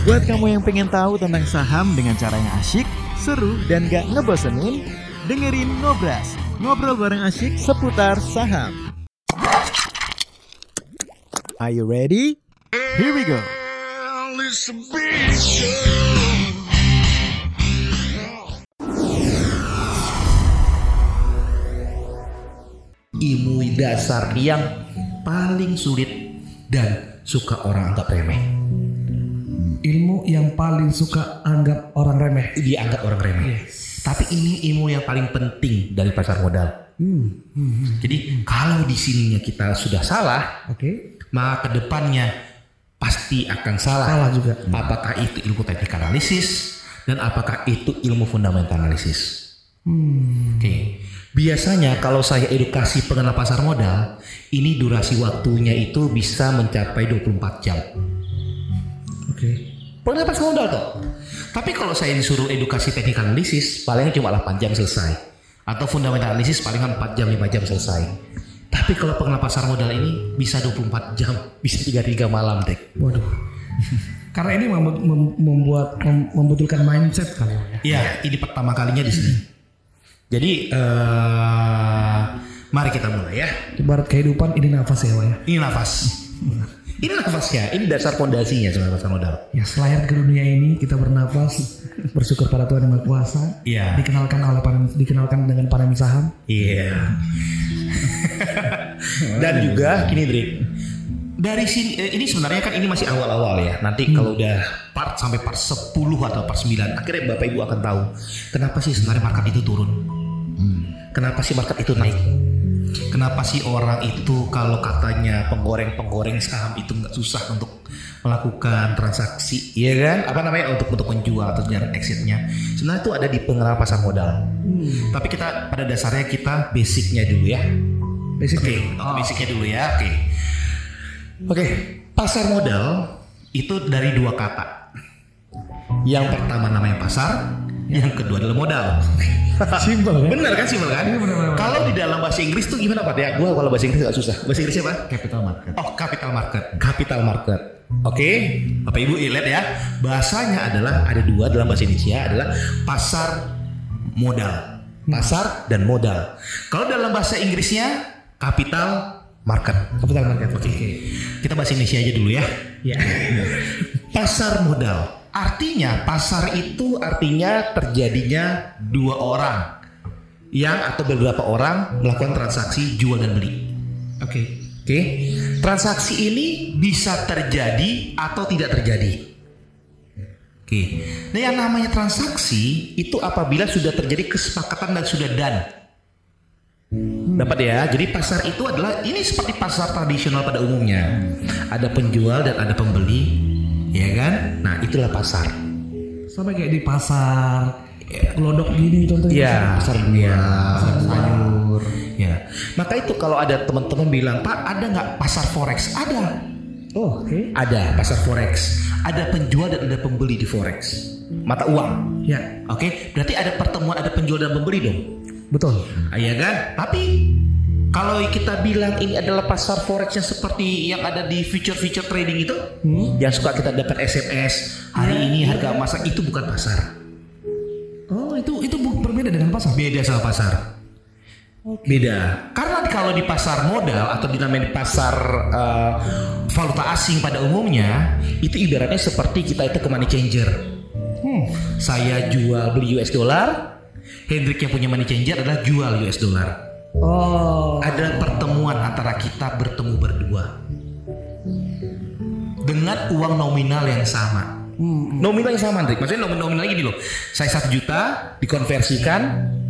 Buat kamu yang pengen tahu tentang saham dengan cara yang asyik, seru, dan gak ngebosenin, dengerin Ngobras, ngobrol bareng asyik seputar saham. Are you ready? Here we go. ilmu dasar yang paling sulit dan suka orang anggap remeh. Ilmu yang paling suka anggap orang remeh. Dianggap orang remeh. Tapi ini ilmu yang paling penting dari pasar modal. Jadi kalau di sininya kita sudah salah, Oke. maka ke depannya pasti akan salah. Salah juga. Apakah itu ilmu teknik analisis dan apakah itu ilmu fundamental analisis? Oke. Biasanya kalau saya edukasi pengenal pasar modal, ini durasi waktunya itu bisa mencapai 24 jam. Oke. Pengenal pasar modal toh. Tapi kalau saya disuruh edukasi teknik analisis, palingnya cuma 8 jam selesai. Atau fundamental analisis palingan 4 jam 5 jam selesai. Tapi kalau pengenal pasar modal ini bisa 24 jam, bisa 33 malam, Tek. Waduh. Karena ini mem- mem- membuat mem- membutuhkan mindset kali ya. Ya, ini pertama kalinya di sini. Jadi eh mari kita mulai ya. Ibarat kehidupan ini nafas ya, Pak ya. Ini nafas. Ini nafasnya, ini dasar fondasinya sebenarnya pasar modal. Ya, selayar ke dunia ini kita bernafas, bersyukur pada Tuhan yang Maha Kuasa. Iya. Dikenalkan oleh pandemi, dikenalkan dengan pandemi saham. Iya. Dan juga gini Drik. Dari sini eh, ini sebenarnya kan ini masih awal-awal ya. Nanti kalau udah part sampai part 10 atau part 9 akhirnya Bapak Ibu akan tahu kenapa sih sebenarnya market itu turun. Kenapa sih market itu naik? Kenapa sih orang itu kalau katanya penggoreng-penggoreng saham itu nggak susah untuk melakukan transaksi, ya kan? Apa namanya untuk untuk menjual atau jalan exitnya? Sebenarnya itu ada di pengenalan pasar modal. Tapi kita pada dasarnya kita basicnya dulu ya. Basic. Oke, oh, basicnya dulu ya. Oke. Oke, pasar modal itu dari dua kata. Yang pertama namanya pasar, yang kedua adalah modal. Simpel kan? Bener kan simpel kan? Kalau di dalam bahasa Inggris tuh gimana Pak? Ya, gua kalau bahasa Inggris gak susah. Bahasa Inggrisnya apa? Capital market. Oh, capital market. Capital market. Oke, Bapak Ibu lihat ya. Bahasanya adalah ada dua dalam bahasa Indonesia adalah pasar modal. Pasar dan modal. Kalau dalam bahasa Inggrisnya capital market. Capital market. Oke. Kita bahasa Indonesia aja dulu ya. Ya. Pasar modal. Artinya pasar itu artinya terjadinya dua orang yang atau beberapa orang melakukan transaksi jual dan beli. Oke. Oke, transaksi ini bisa terjadi atau tidak terjadi. Oke, nah yang namanya transaksi itu apabila sudah terjadi kesepakatan dan sudah done. Dapat ya, jadi pasar itu adalah ini seperti pasar tradisional pada umumnya. Ada penjual dan ada pembeli, ya kan? Nah itulah pasar. Sama kayak di pasar gelodok gini contohnya. Iya, Pasar iya. pasar sayur. Ya, maka itu kalau ada teman-teman bilang, Pak ada nggak pasar forex? Ada. Oh, oke. Ada pasar forex, ada penjual dan ada pembeli di forex, mata uang. Ya, Oke, berarti ada pertemuan, ada penjual dan pembeli dong. betul. Iya kan? Tapi kalau kita bilang ini adalah pasar forex yang seperti yang ada di future-future trading itu, yang suka kita dapat SMS hari ini harga emas itu bukan pasar, Oh, itu itu berbeda dengan pasar. beda sama pasar. Beda. Karena kalau di pasar modal atau dinamain pasar eh, valuta asing pada umumnya, itu ibaratnya seperti kita itu ke money changer. Hmm. Saya jual beli US dollar, Hendrik yang punya money changer adalah jual US dollar. Oh, Ada pertemuan antara kita bertemu berdua dengan uang nominal yang sama. Nominal yang sama, Hendrik. Maksudnya nominal nominalnya gini loh. Saya satu juta dikonversikan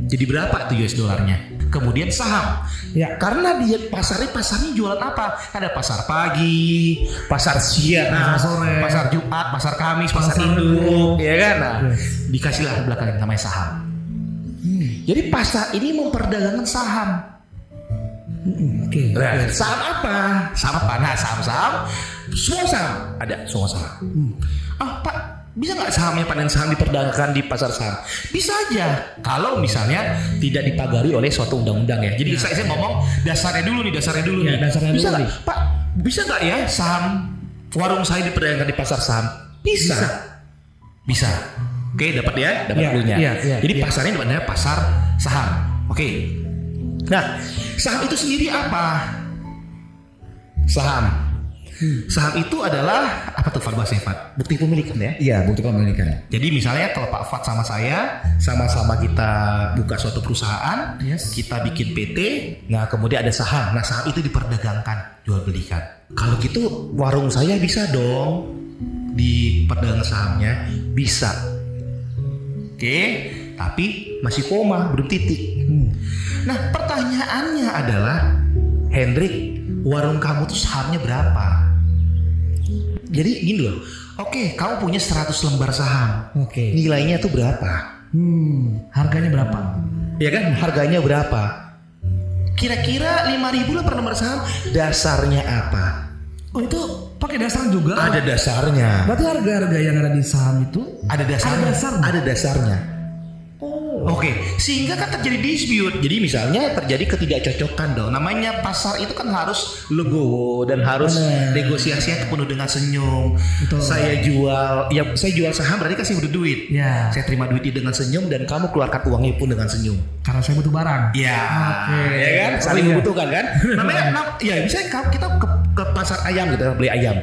jadi berapa tuh US dollarnya? Kemudian saham. Ya. Karena dia pasarnya pasarnya jualan apa? Ada pasar pagi, pasar siang, Pasar sore. pasar Jumat, pasar Kamis, pasar, Pasar Induk, ya kan? Nah, Yes. dikasihlah belakang namanya saham. Jadi pasar ini memperdagangkan saham. oke. Nah, saham apa? Saham apa? Nah, saham-saham, semua saham ada, semua saham. Ah, Pak, bisa nggak sahamnya panen saham diperdagangkan di pasar saham? Bisa aja, kalau misalnya tidak dipagari oleh suatu undang-undang ya. Jadi saya, saya ngomong dasarnya dulu nih, dasarnya dulu Ya, nih. dasarnya bisa nggak. Pak? Bisa nggak ya saham warung saya diperdagangkan di pasar saham? Bisa. Bisa. Oke, dapat ya, dapat Iya, clue-nya. iya, iya, Jadi iya. pasarnya namanya pasar saham. Oke. Nah, saham itu sendiri apa? Saham. Saham itu adalah apa tuh Fat bahasa Fat? Bukti pemilikan ya. Iya, bukti kepemilikan. Jadi misalnya kalau Pak Fat sama saya sama-sama kita buka suatu perusahaan, Yes. kita bikin PT, nah kemudian ada saham. Nah saham itu diperdagangkan, jual belikan. Kalau gitu warung saya bisa dong di perdagangan sahamnya bisa. Oke, tapi masih koma, belum titik. Nah pertanyaannya adalah, Hendrik, warung kamu tuh sahamnya berapa? Jadi gini loh, oke kamu punya 100 lembar saham, Oke. nilainya tuh berapa? Hmm, harganya berapa? Ya kan harganya berapa? Kira-kira 5000 lah per lembar saham, dasarnya apa? Oh itu pakai dasar juga? Ada dasarnya. Berarti harga-harga yang ada di saham itu Ada dasarnya. Ada dasarnya. Ada dasarnya. Oh. Oke, sehingga kan terjadi dispute. Jadi misalnya terjadi ketidakcocokan dong. Namanya pasar itu kan harus legowo dan harus Benar. negosiasinya penuh dengan senyum. Betul. Saya jual, ya saya jual saham berarti kasih udah duit. Ya, Saya terima duit dengan senyum dan kamu keluarkan uangnya pun dengan senyum. karena saya butuh barang. Ya, Oke. ya kan, saling Oh, iya. membutuhkan kan. Namanya, nam- ya misalnya kalau kita ke, ke pasar ayam gitu, beli ayam.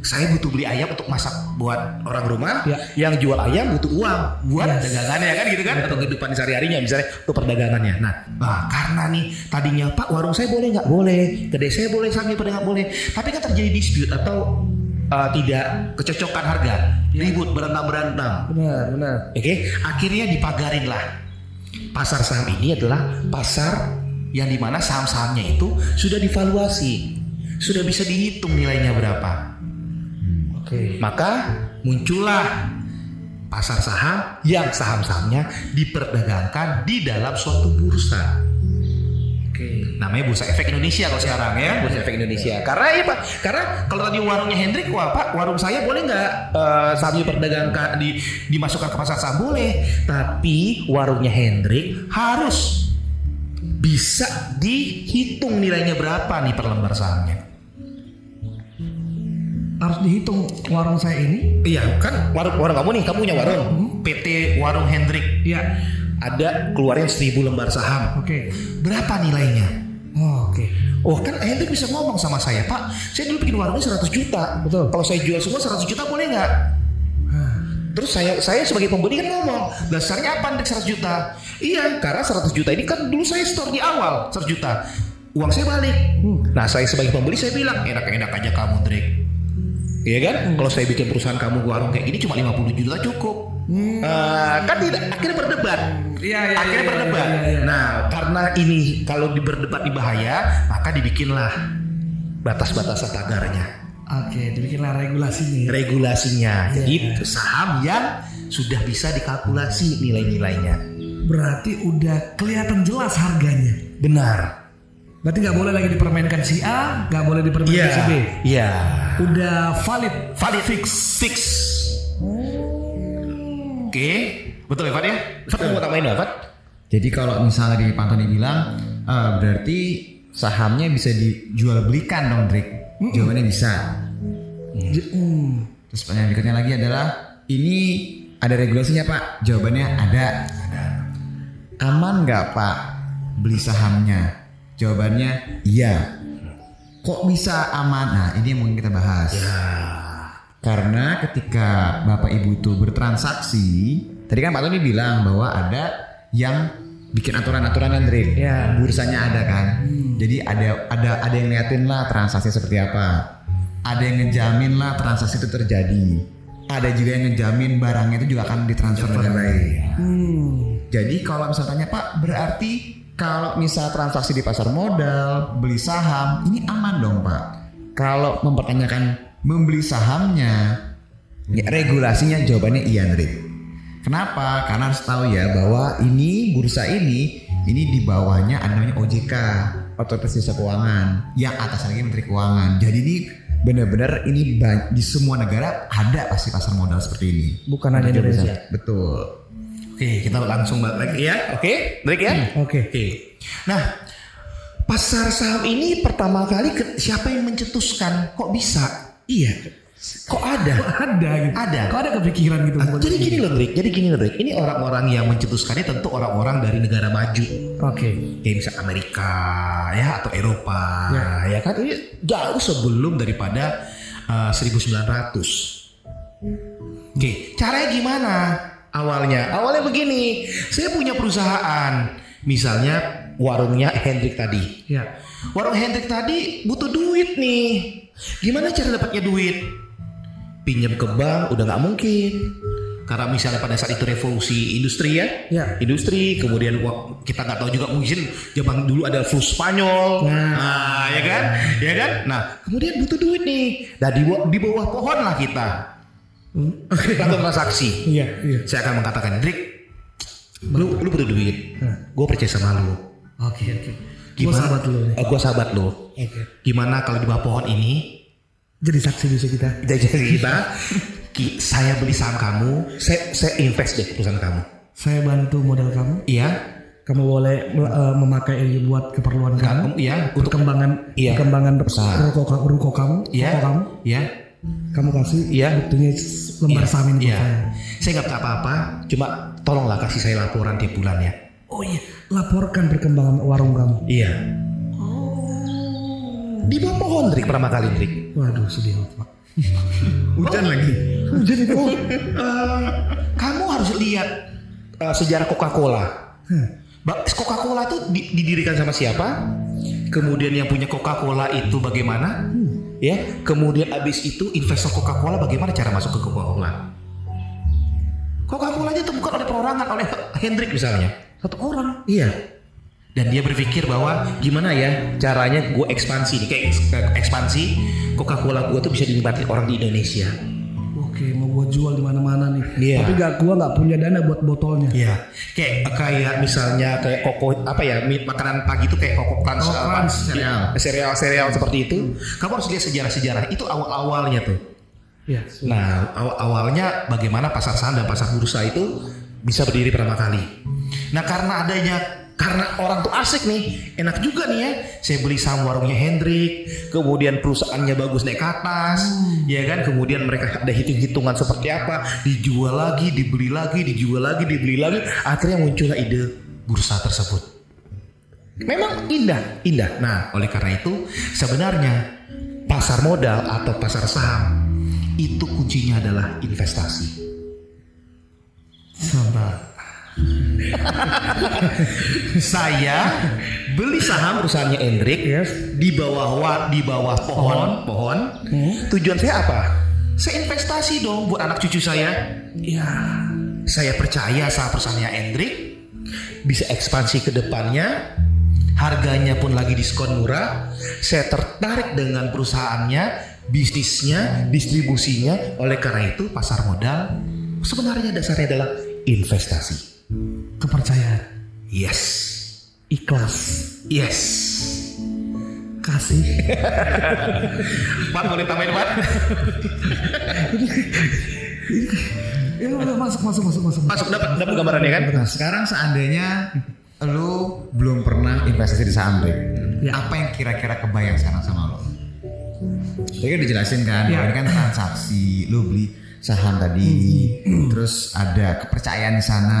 Saya butuh beli ayam untuk masak buat orang rumah. Ya. Yang jual ayam butuh uang buat Yes. dagangannya kan gitu kan, atau kehidupan sehari-harinya misalnya untuk perdagangannya. Nah, nah, karena nih tadinya Pak warung saya boleh nggak boleh, kedai saya boleh, sahamnya pada nggak boleh. Tapi kan terjadi dispute atau uh, tidak kecocokan harga, ribut berantem berantem. Benar, benar. Oke, akhirnya dipagarin lah. Pasar saham ini adalah pasar yang di mana saham-sahamnya itu sudah divaluasi, sudah bisa dihitung nilainya berapa. Oke. Maka muncullah pasar saham yang saham-sahamnya diperdagangkan di dalam suatu bursa. Oke. Namanya Bursa Efek Indonesia kalau sekarang ya, Bursa Efek Indonesia. Karena ya Pak, karena kalau tadi warungnya Hendrik, wah Pak, warung saya boleh nggak eh, sahamnya diperdagangkan, di, dimasukkan ke pasar saham boleh, tapi warungnya Hendrik harus bisa dihitung nilainya berapa nih per lembar sahamnya. Harus dihitung warung saya ini. Iya, kan warung warung kamu nih, kamu punya warung, PT Warung Hendrik, Iya. ada keluarin 1000 lembar saham. Oke. Berapa nilainya? Oh, Oke. Oh kan Hendrik bisa ngomong sama saya Pak Saya dulu bikin warungnya 100 juta Betul. Kalau saya jual semua 100 juta boleh nggak? Terus saya saya sebagai pembeli kan ngomong Dasarnya apa Hendrik 100 juta? Iya karena 100 juta ini kan dulu saya store di awal 100 juta Uang saya balik Nah saya sebagai pembeli saya bilang Enak-enak aja kamu Hendrik Iya kan? Kalau saya bikin perusahaan kamu warung kayak gini cuma 50 juta cukup. Eh, kan tidak akhirnya berdebat. Iya, iya, akhirnya iya, berdebat. iya, iya. Nah, karena ini kalau di berdebat di bahaya, maka dibikinlah batas-batas tagarnya, Oke, dibikinlah regulasinya. ya. regulasinya. Iya. Jadi saham yang sudah bisa dikalkulasi nilai-nilainya. Berarti udah kelihatan jelas harganya. Benar. Berarti nggak boleh lagi dipermainkan si A, nggak boleh dipermainkan si B. Iya. Udah valid. Valid fix fix. Oke, betul ya Fat ya? Fat mau tambahin Fat? Jadi kalau misalnya di Pantoni bilang eh, berarti sahamnya bisa dijual belikan dong, Drik. Jawabannya bisa. J- hmm. Terus pertanyaan berikutnya lagi adalah ini ada regulasinya Pak? Jawabannya ada. Aman nggak Pak beli sahamnya? Jawabannya iya. Kok bisa aman? Nah ini yang mungkin kita bahas. Karena ketika Bapak Ibu itu bertransaksi, tadi kan Pak Tony bilang bahwa ada yang bikin aturan-aturan yang Drik. Ya. Bursanya ada kan. Jadi ada ada ada yang liatin lah transaksi seperti apa. Ada yang ngejamin lah transaksi itu terjadi. Ada juga yang ngejamin barangnya itu juga akan ditransfer dengan baik. Hmm. Jadi kalau misalnya tanya Pak, berarti kalau misal transaksi di pasar modal, beli saham, ini aman dong Pak. Kalau mempertanyakan membeli sahamnya, ya, regulasinya jawabannya iya Andri. Kenapa? Karena harus tahu ya bahwa ini bursa ini ini di bawahnya namanya OJK Otoritas Jasa Keuangan yang atas lagi Menteri Keuangan. Jadi ini benar-benar ini di semua negara ada pasti pasar modal seperti ini. Bukan hanya Indonesia. Betul. Oke, kita langsung balik lagi ya. Oke, Drik ya. Oke. Oke. Nah, pasar saham ini pertama kali ke- siapa yang mencetuskan? Kok bisa? Iya. Kok ada? Ada gitu. Ada. Kok ada kepikiran gitu? Ah, Jadi gini loh, Drik. Jadi gini loh, Drik. Ini orang-orang yang mencetuskannya tentu orang-orang dari negara maju. Oke. Kayak misal Amerika ya atau Eropa Ya. ya, kan ini jauh sebelum daripada uh, 1900. Oke, caranya gimana? Awalnya, awalnya begini. Saya punya perusahaan, misalnya warungnya Hendrik tadi. Ya. Warung Hendrik tadi butuh duit nih. Gimana cara dapatnya duit? Pinjam ke bank udah nggak mungkin. Karena misalnya pada saat itu revolusi industri ya, Ya. industri, kemudian kita nggak tahu juga mungkin zaman dulu ada flu Spanyol, Nah. nah, ya kan, ya kan. Nah, kemudian butuh duit nih. Nah di, di bawah pohon lah kita lakukan transaksi. Iya, iya. Saya akan mengatakan, Drik, lu, lu butuh duit, gue percaya sama lu. Oke, oke. Gimana? Gua sahabat lu nih. Eh, gua sahabat lu. Oke. Gimana kalau di bawah pohon ini Jadi saksi bisa kita. jadi kita, ki- saya beli saham kamu, saya, saya invest deh perusahaan kamu. Saya bantu modal kamu. Iya, Kamu boleh eh, memakai ini buat keperluan kamu. kamu, iya, untuk Perkembangan Iya. perkembangan Usaha. ruko, ruko kamu, iya, ruko kamu. iya, Kamu kasih Iya. buktinya lembar saham ini buat iya. saya. Saya nggak minta apa-apa, cuma tolonglah kasih saya laporan tiap bulan ya. Oh iya, laporkan perkembangan warung kamu. Iya. Di bawah pohon, Drik, pertama kali, Drik. Waduh, sedih banget, Pak. Hujan lagi. Hujan itu. Oh, eh, kamu harus lihat eh, sejarah Coca-Cola. Ba- Coca-Cola itu di- didirikan sama siapa? Kemudian yang punya Coca-Cola itu bagaimana? Ya, kemudian abis itu investor Coca-Cola bagaimana cara masuk ke Coca-Cola? Coca-Cola itu bukan oleh perorangan, oleh Hendrik misalnya. Satu orang. Iya. Dan dia berpikir bahwa gimana ya caranya gue ekspansi nih, kayak eks- ekspansi Coca-Cola gue tuh bisa dinikmati orang di Indonesia. Oke, mau gua jual di mana-mana nih. Iya. Tapi gak gua nggak punya dana buat botolnya. Iya, kayak kayak misalnya kayak koko apa ya makanan pagi itu kayak koko crunch, crunch, sereal. serial serial seperti itu. Kamu harus lihat sejarah-sejarah itu awal awalnya tuh. Iya. Nah awal awalnya bagaimana pasar saham dan pasar bursa itu bisa berdiri pertama kali. Nah karena adanya karena orang tuh asik nih, enak juga nih ya. Saya beli saham warungnya Hendrik, kemudian perusahaannya bagus naik ke atas, ya kan. Kemudian mereka ada hitung-hitungan seperti apa, dijual lagi, dibeli lagi, dijual lagi, dibeli lagi. Akhirnya muncullah ide bursa tersebut. Memang indah, indah. Nah, oleh karena itu sebenarnya pasar modal atau pasar saham itu kuncinya adalah investasi. Sabar. Saya beli saham perusahaannya Hendrik Yes. di bawah wa- di bawah pohon, pohon. Tujuan saya apa? Saya investasi dong buat anak cucu saya. Iya. Saya percaya saham perusahaannya Hendrik bisa ekspansi ke depannya. Harganya pun lagi diskon murah. Saya tertarik dengan perusahaannya, bisnisnya, distribusinya. Oleh karena itu pasar modal sebenarnya dasarnya adalah investasi. Kepercayaan. Yes. Ikhlas. Yes. Kasih. Pak boleh tambahin Pak? Ya udah masuk masuk masuk masuk. Masuk dapat dapat gambarannya kan? Nah sekarang seandainya lu belum pernah investasi di saham Rick, Ya. apa yang kira-kira kebayang sekarang sama lo? Tadi kan dijelasin kan, Ya. ini kan transaksi, lu beli saham tadi, terus ada kepercayaan di sana.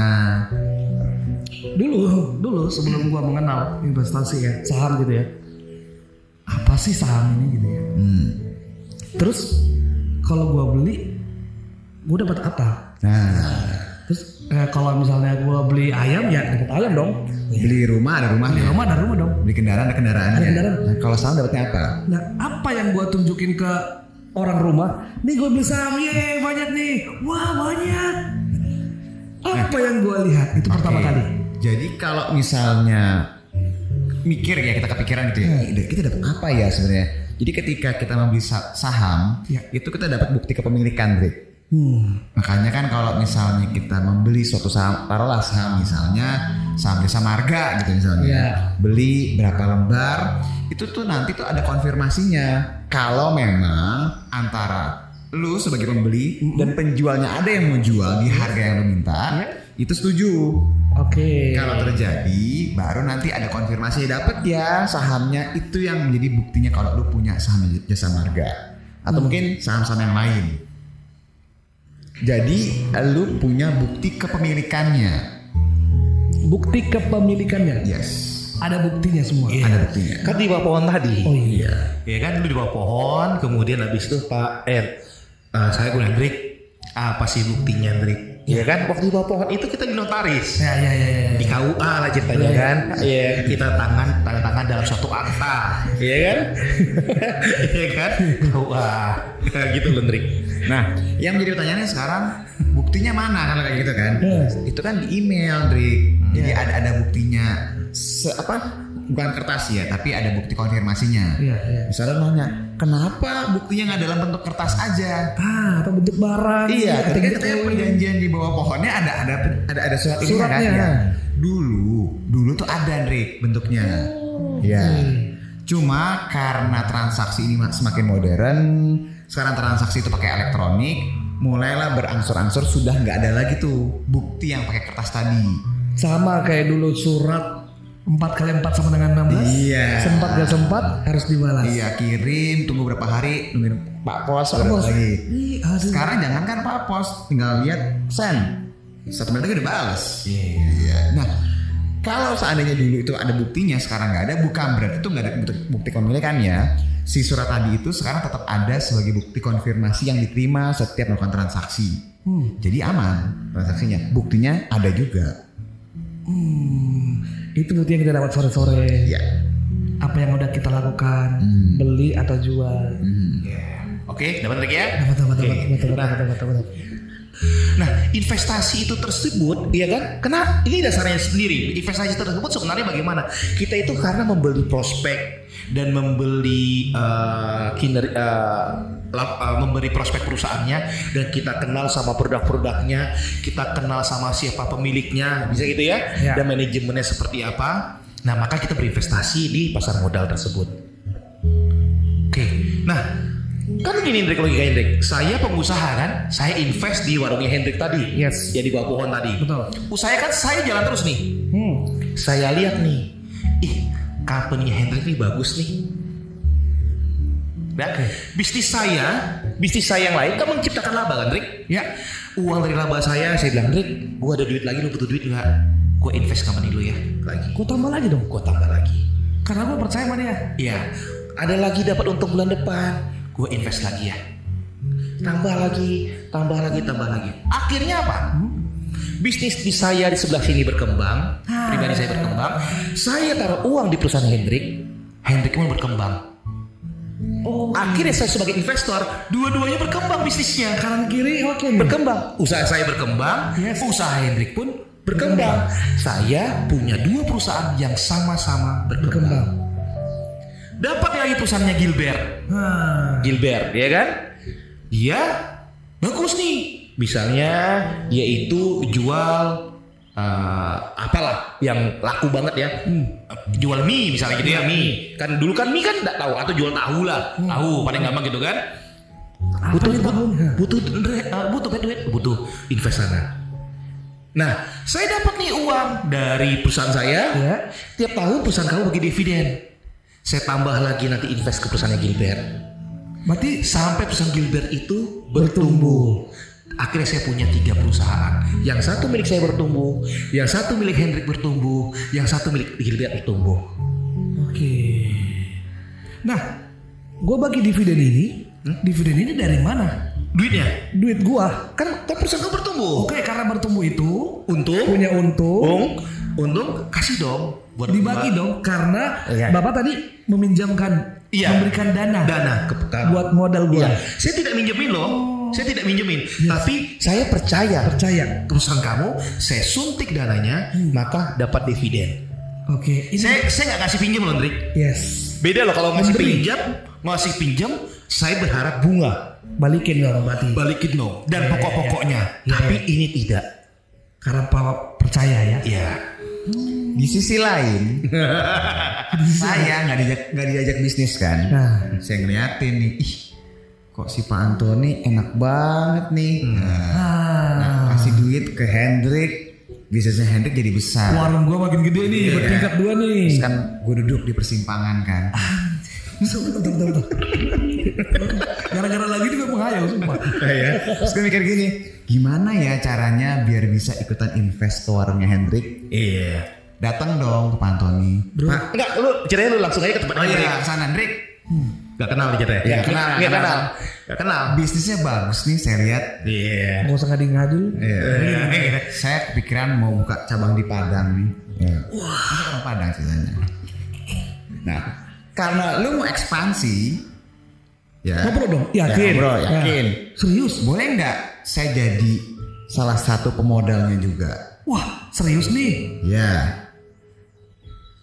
Dulu dulu sebelum gua mengenal investasi ya saham gitu ya. Apa sih saham ini gitu ya? Hmm. Terus kalau gua beli, gua dapat apa? Nah, Terus eh, kalau misalnya gua beli ayam ya dapat ayam dong. beli rumah ada Beli rumahnya, rumah ada rumah dong. beli kendaraan ada kendaraannya. Ada kendaraan. Nah, kalau saham dapatnya apa? Nah, apa yang gua tunjukin ke orang rumah? Nih gua beli saham, ye banyak nih. Wah banyak. Apa yang gua lihat itu pertama Oke. kali. Jadi kalau misalnya mikir ya kita kepikiran gitu ya, "Ih, kita dapat apa ya sebenarnya? Jadi ketika kita membeli sa- saham, Ya. itu kita dapat bukti kepemilikan, Rick. Hmm. Makanya kan kalau misalnya kita membeli suatu saham, taruhlah saham misalnya saham jasa marga gitu misalnya, Iya. beli berapa lembar, itu tuh nanti tuh ada konfirmasinya. Kalau memang antara lu sebagai pembeli dan penjualnya ada yang mau jual di harga yang lu minta, Iya. itu setuju. Oke. Kalau terjadi, baru nanti ada konfirmasi dapat ya sahamnya itu yang menjadi buktinya kalau lu punya saham jasa marga. atau mungkin saham-saham yang lain. Jadi lu punya bukti kepemilikannya. Bukti kepemilikannya. Yes. Ada buktinya semua. Ada buktinya. Kan di bawah pohon tadi. Oh iya. Ya kan lu di bawah pohon, kemudian habis itu Pak R, eh, saya Kun Hendrik, apa sih buktinya Hendrik? Ya kan waktu di bawah pohon itu kita di notaris. Ya ya ya ya. Di KUA lah ceritanya kan. Iya, kita tangan tanda tangan dalam suatu akta. Iya kan? Iya kan? KUA. Kayak gitu loh Hendrik. Nah, yang menjadi pertanyaannya sekarang buktinya mana kalau kayak gitu kan? Yes. Itu kan di email, Drik. Jadi ada ada buktinya. Se- apa? Bukan kertas ya, tapi ada bukti konfirmasinya. Iya, iya. Misalnya nanya, kenapa buktinya nggak dalam bentuk kertas aja? Ah, atau bentuk barang. Iya, atau ketika bentuk kita perjanjian di bawah pohonnya ada ada ada ada surat ini kan? Ya. Dulu, dulu tuh ada, Drik, bentuknya. Ya. Cuma karena transaksi ini mak- semakin modern, sekarang transaksi itu pakai elektronik, mulailah berangsur-angsur sudah nggak ada lagi tuh bukti yang pakai kertas tadi. Sama kayak dulu surat 4 kali 4 sama dengan 16. Iya. Sempat gak sempat harus dibalas. Iya, kirim, tunggu berapa hari, nungguin Pak Pos, Pak Pos. lagi. Sekarang jangan kan Pak Pos, tinggal lihat send. Satu menit lagi udah balas. Iya. Nah, kalau seandainya dulu itu ada buktinya, sekarang nggak ada, bukan berarti itu nggak ada bukti, bukti kepemilikannya. Si surat tadi itu sekarang tetap ada sebagai bukti konfirmasi yang diterima setiap melakukan transaksi. Hmm. Jadi aman transaksinya. Buktinya ada juga. Hmm, itu bukti yang kita dapat sore-sore. Ya. Apa yang udah kita lakukan, Hmm. beli atau jual. Hmm. Oke, dapat Hendrik ya? Dapat, dapat, dapat, dapat, dapat, dapat, dapat, dapat, dapat. Nah, investasi itu tersebut, ya kan? Karena ini dasarnya sendiri. Investasi tersebut sebenarnya bagaimana? Kita itu karena membeli prospek dan membeli eh, eh, lap- eh, memberi prospek perusahaannya dan kita kenal sama produk-produknya, kita kenal sama siapa pemiliknya, bisa gitu ya? Ya. Dan manajemennya seperti apa? Nah, maka kita berinvestasi di pasar modal tersebut. Oke, nah kan gini Hendrik logika Hendrik. Saya pengusaha kan, saya invest di warungnya Hendrik tadi. Yes. Ya di bawah pohon tadi. Betul. Usaha kan saya jalan terus nih. Hmm. Saya lihat nih, ih company Hendrik nih bagus nih. Nah, bisnis saya, bisnis saya yang lain kan menciptakan laba kan, Hendrik? Ya. Uang dari laba saya, saya bilang, Hendrik, gua ada duit lagi, lu butuh duit nggak? Gue invest company lu ya, lagi. Gue tambah lagi dong. Gue tambah lagi. Karena gue percaya sama dia. Iya, ada lagi dapat untung bulan depan. Gue invest lagi ya. Tambah lagi, tambah lagi, tambah lagi. Akhirnya apa? Bisnis di saya di sebelah sini berkembang, pribadi saya berkembang. Saya taruh uang di perusahaan Hendrik, Hendrik pun berkembang. Oh. Akhirnya saya sebagai investor, dua-duanya berkembang bisnisnya. Kanan kiri oke nih. Berkembang. Usaha saya berkembang, Yes. usaha Hendrik pun berkembang. Saya punya dua perusahaan yang sama-sama berkembang. Berkembang. Dapat lagi perusahaannya Gilbert. Nah. Gilbert, ya kan? Dia bagus nih. Misalnya dia itu jual eh, apalah yang laku banget ya. Jual mie misalnya gitu ya, mie. Kan dulu kan mie kan enggak tahu atau jual tahu lah. Tahu paling gampang gitu kan. Apa tahunnya? Butuh duit, eh, butuh duit, butuh invest sana. Nah, saya dapat nih uang dari perusahaan saya. Ya. Tiap tahun perusahaan kamu bagi dividen. Saya tambah lagi nanti invest ke perusahaannya Gilbert Berarti sampai perusahaan Gilbert itu bertumbuh. Akhirnya saya punya tiga perusahaan. Yang satu milik saya bertumbuh, yang satu milik Hendrik bertumbuh, yang satu milik Gilbert bertumbuh. Oke. Nah, gue bagi dividen ini, dividen ini dari mana? Duitnya Duit gua. kan, kan perusahaan kamu bertumbuh. Oke, karena bertumbuh itu Untung, punya untung, untung, untung kasih dong buat dibagi dong karena Iya. bapak tadi meminjamkan, Iya. memberikan dana, dana ke ke- buat modal gua. Iya. Saya tidak minjemin loh. Saya tidak minjemin, tapi saya percaya Percaya. perusahaan kamu, saya suntik dananya, maka dapat dividen. Oke, ini Saya saya nggak kasih pinjam loh, Andrik. yes. Beda loh kalau ngasih pinjam, ngasih pinjam, saya berharap bunga Balikin dong berarti. balikin dong dan Iya, iya, pokok-pokoknya. iya. Tapi ini tidak. Karena bapak percaya ya. Ya. Di sisi lain, saya nggak diajak nggak diajak bisnis kan. Nah. Saya ngeliatin nih, ih kok si Pak Antoni enak banget nih. Nah, Ah. kasih duit ke Hendrik, bisnisnya Hendrik jadi besar. Warung gua makin gede nih, Iya. bertingkat dua nih. Terus kan gue duduk di persimpangan kan. Bentar, bentar. Gara-gara lagi juga menghayal sumpah. ya. Terus gue mikir gini, gimana ya caranya biar bisa ikutan invest ke warungnya Hendrik? Iya. Datang dong ke Pak Antoni. Pak, enggak lu ceritanya lu langsung aja ke tempat Oh Hendrik. iya, sana Hendrik. Gak kenal nih ceritanya. Iya, kenal, Iya kenal. kenal. Gak kenal. Bisnisnya bagus nih saya lihat. Iya. Gak usah ngadi-ngadi lu. Iya. Saya kepikiran mau buka cabang di Padang nih. Iya. Wah, orang Padang ceritanya. Nah, karena lu mau ekspansi, ya. Ngobrol dong. Yakin? Ya, bro, yakin. Ya. Serius? Boleh nggak saya jadi salah satu pemodalnya juga? Wah, serius nih. Ya.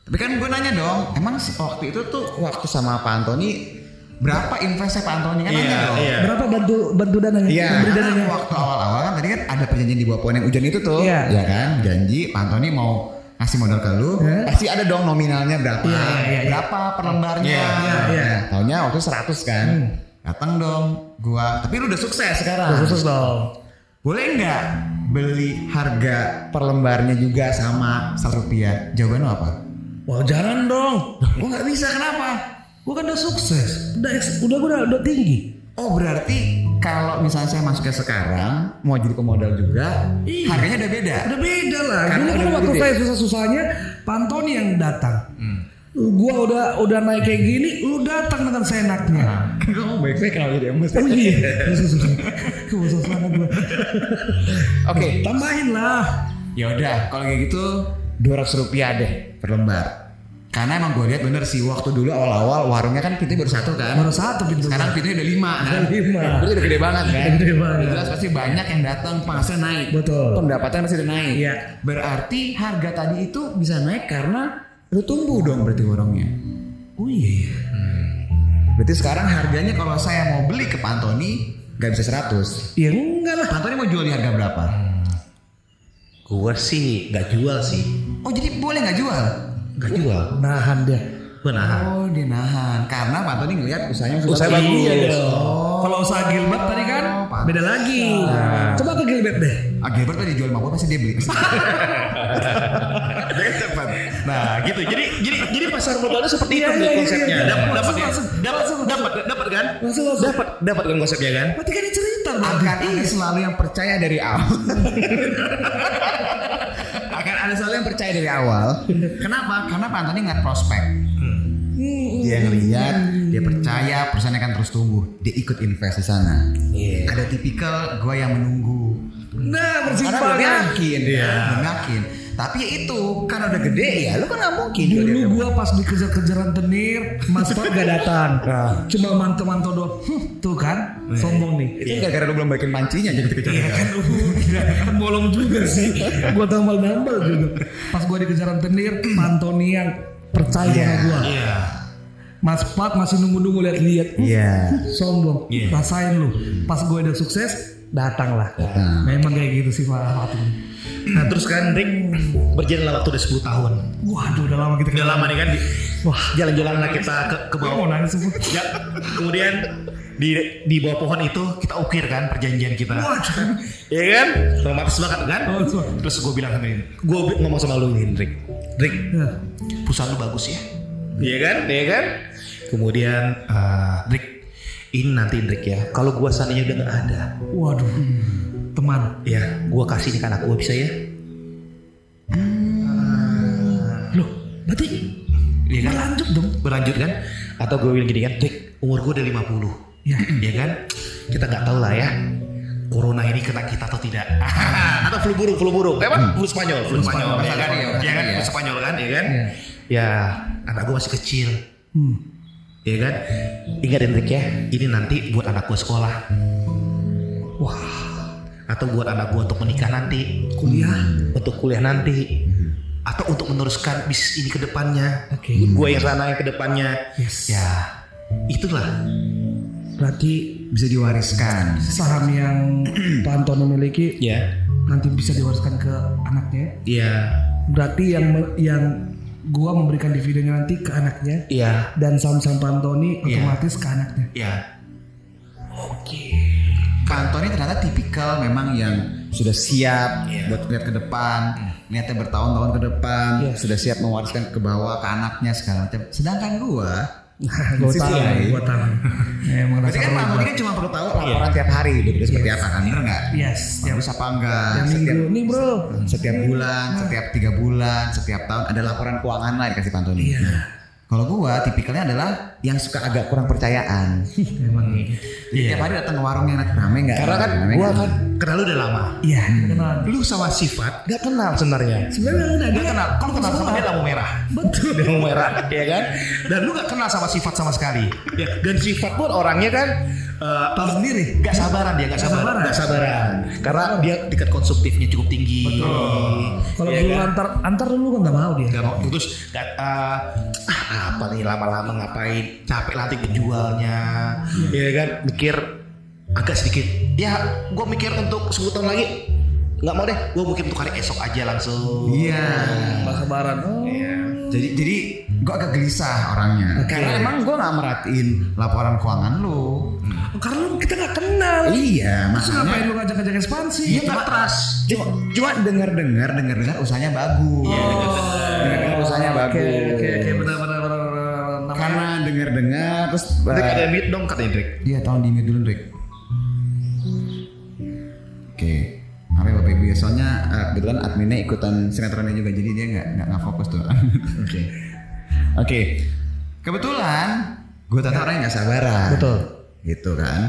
Tapi kan gue nanya dong, emang waktu itu tuh waktu sama Pak Antoni berapa investnya Pak Antoni kan Iya, dong. iya. Berapa bantu bantu dananya? Iya, Memberi karena dananya? waktu awal-awal kan tadi kan ada perjanjian di bawah pohon yang hujan itu tuh, Iya. ya kan? Janji Pak Antoni mau ngasih modal ke lu, Hah? pasti ada dong nominalnya berapa, Iya, iya, iya. berapa per lembarnya. Iya, iya, iya. Nah, Taunya waktu 100 kan, datang dong gua. Tapi lu udah sukses sekarang. Khusus dong. Boleh nggak beli harga per lembarnya juga sama satu rupiah? Jawaban lu apa? Wah jangan dong. Gua nggak bisa kenapa? Gue kan udah sukses. Udah udah gue udah, udah tinggi. Oh berarti kalau misalnya saya masuknya sekarang mau jadi pemodal juga, Iya. harganya udah beda. Udah beda lah. Karena Dulu kan waktu saya susah-susahnya, Pantoni yang datang. Gua udah udah naik kayak gini, lu datang dengan seenaknya. Kan kamu baik-baik kalau jadi emas. Oh iya, susah-susah. Susah gua. Oke, Tambahin lah. ya udah kalau kayak gitu 200 rupiah deh per lembar. Karena emang gue lihat bener sih waktu dulu awal-awal warungnya kan pintunya baru satu kan. Baru satu pintu. Sekarang pintunya udah lima kan. Udah lima. Berarti udah gede banget kan. Gede banget. Jelas pasti banyak yang datang penghasilan naik. Betul. Pendapatan pasti udah naik. Iya. Berarti harga tadi itu bisa naik karena lu tumbuh dong berarti warungnya. Oh iya. iya. Berarti sekarang harganya kalau saya mau beli ke Pantoni nggak bisa 100. Ya enggak lah. Pantoni mau jual di harga berapa? Gua sih gak jual sih. Oh jadi boleh nggak jual? Gak jual. Nahan dia. Gua nahan. Oh dia nahan karena Pak Tony ngeliat usahanya sudah Usaha bagus. Iya dong. Kalau usaha Gilbert tadi kan pantas. beda lagi. Coba ke Gilbert deh. Ah Gilbert tadi jual mabuk pasti dia beli. Nah, gitu. Jadi jadi jadi pasar modalnya seperti Iya, itu iya, iya, konsepnya. iya. Dapat dapat Langsung, langsung. dapat dapat dapat kan? Langsung, langsung. Dapat dapat kan konsepnya kan? Berarti kan dia cerita. Akan ada selalu yang percaya dari awal. Ada selalu yang percaya dari awal. Kenapa? Karena Pak Antoni ngeliat prospek. Dia ngeliat, dia percaya perusahaan akan terus tumbuh. Dia ikut invest di sana. Iya. Ada tipikal gue yang menunggu. Nah, Karena persimpangan. yakin, Iya. ya, yakin. Tapi ya itu karena udah gede ya, lu kan nggak mungkin. Dulu gua pas dikejar-kejaran tenir, Mas Fat gak datang. Cuma mantau-mantau doang. Huh, tuh kan, sombong nih. Itu gara-gara lu belum balikin pancinya jadi dikejar. Iya kan, kan bolong juga sih. Gua tambal nambal juga. Pas gua dikejaran tenir, Pantoni yang percaya Iya. sama gua. Iya. Mas Pat masih nunggu-nunggu lihat-lihat. Uh, Iya. Sombong. Iya. Rasain lu. Pas gue udah sukses, datanglah. Datang. Memang kayak gitu sih Pak Fatin. Nah, terus kan Rick berjalan waktu udah 10 tahun. Waduh, udah lama kita Udah lama nih kan di, Wah, jalan-jalan lah kita ke, ke bawah. mau nangis semua. Ya, kemudian di di bawah pohon itu kita ukir kan perjanjian kita. Waduh. Iya kan? Romantis banget kan? Oh, so. Terus gue bilang sama ini, gue ngomong sama lu ini, Rick. Rick, Ya. perusahaan lu bagus ya. Iya kan? Iya kan? Kemudian eh, Rick, ini nanti Rick ya. Kalau gua seandainya udah nggak ada, Waduh. Teman. ya gua kasih nih ke anak gua bisa ya. Loh, berarti Iya kan? berlanjut dong. Berlanjut kan? Atau gue bilang gini kan, Rick, umur gua udah 50 Ya. Iya kan? Kita nggak tahu lah ya. Corona ini kena kita atau tidak? atau flu burung, flu burung. Eh, apa? Flu Spanyol, flu Spanyol. Spanyol. Ya kan? Kan? iya. Flu Spanyol kan? Iya kan? Iya. Ya, anak gua masih kecil. Hmm. Ya kan? Ingat Hendrik ya, ini nanti buat anak gua sekolah. Wah, Atau buat anak gua untuk menikah nanti. kuliah. Untuk kuliah nanti. Atau untuk meneruskan bisnis ini ke depannya. Oke. Gua yang sana yang ke depannya. Yes. Ya, itulah. Berarti Bisa diwariskan. saham yang Pak Antono miliki Ya. nanti bisa diwariskan ke anaknya. Ya. Berarti yang yang gua memberikan dividennya nanti ke anaknya Ya. dan saham-saham Pak Antoni Iya. otomatis ke anaknya. Ya. Pak Antoni ternyata tipikal memang yang sudah siap Iya. buat lihat ke depan, niatnya bertahun-tahun ke depan, Iya. sudah siap mewariskan ke bawah ke anaknya segala macam. Sedangkan gua gue tahu, gue tahu. Emang Berarti kan Pak kan cuma perlu tahu laporan tiap hari begitu seperti apa kan bener nggak? Yes, Bagus apa enggak? tiap Setiap nih bro. setiap bulan, setiap tiga bulan, setiap tahun ada laporan keuangan lah dikasih Pak Antoni. Iya. Kalau gua tipikalnya adalah yang suka agak kurang percayaan. Emang Jadi tiap hari datang ke warung yang rame nggak? Karena kan Rame gua nggak? kan kenal lu udah lama. Iya, kenal. Lu sama sifat gak kenal sebenarnya. Sebenarnya udah Dia kenal, kalau kenal sama dia lampu merah. Betul. Dia lampu merah, ya kan? Dan lu gak kenal sama sifat sama sekali. Ya, dan sifat pun orangnya kan eh, Tahu sendiri. Gak sabaran dia, gak sabaran. sabaran. Gak sabaran. Karena dia tingkat konsumtifnya cukup tinggi. Kalau Iya dulu kan? antar antar dulu kan nggak mau dia. Gak mau putus gak, eh, ah, apa nih lama-lama ngapain capek nanti penjualnya ya kan mikir agak sedikit ya gue mikir untuk 10 tahun lagi nggak mau deh gue mungkin untuk hari esok aja langsung Iya. Nggak sabaran. Oh. Jadi jadi gua agak gelisah orangnya. Karena emang gua nggak merhatiin laporan keuangan lu. Karena lu kita nggak kenal. Iya, Terus ngapain makanya. lu ngajak-ngajak ekspansi? Iya, cuma trust. Cuma, cuma dengar dengar dengar dengar usahanya bagus. Iya, dengar dengar usahanya Oke, bagus. oke, oke, benar, benar, benar, Karena dengar dengar terus. Drake eh, ada mute dong katanya Drake Iya, tolong di mute dulu, Drake. Oke. Apa ya, Bapak Ibu ya? Soalnya eh, kebetulan adminnya ikutan sinetronnya juga, jadi dia nggak nggak fokus tuh. Oke. Oke. Kebetulan gue ternyata orang yang nggak sabaran. Betul. Gitu kan.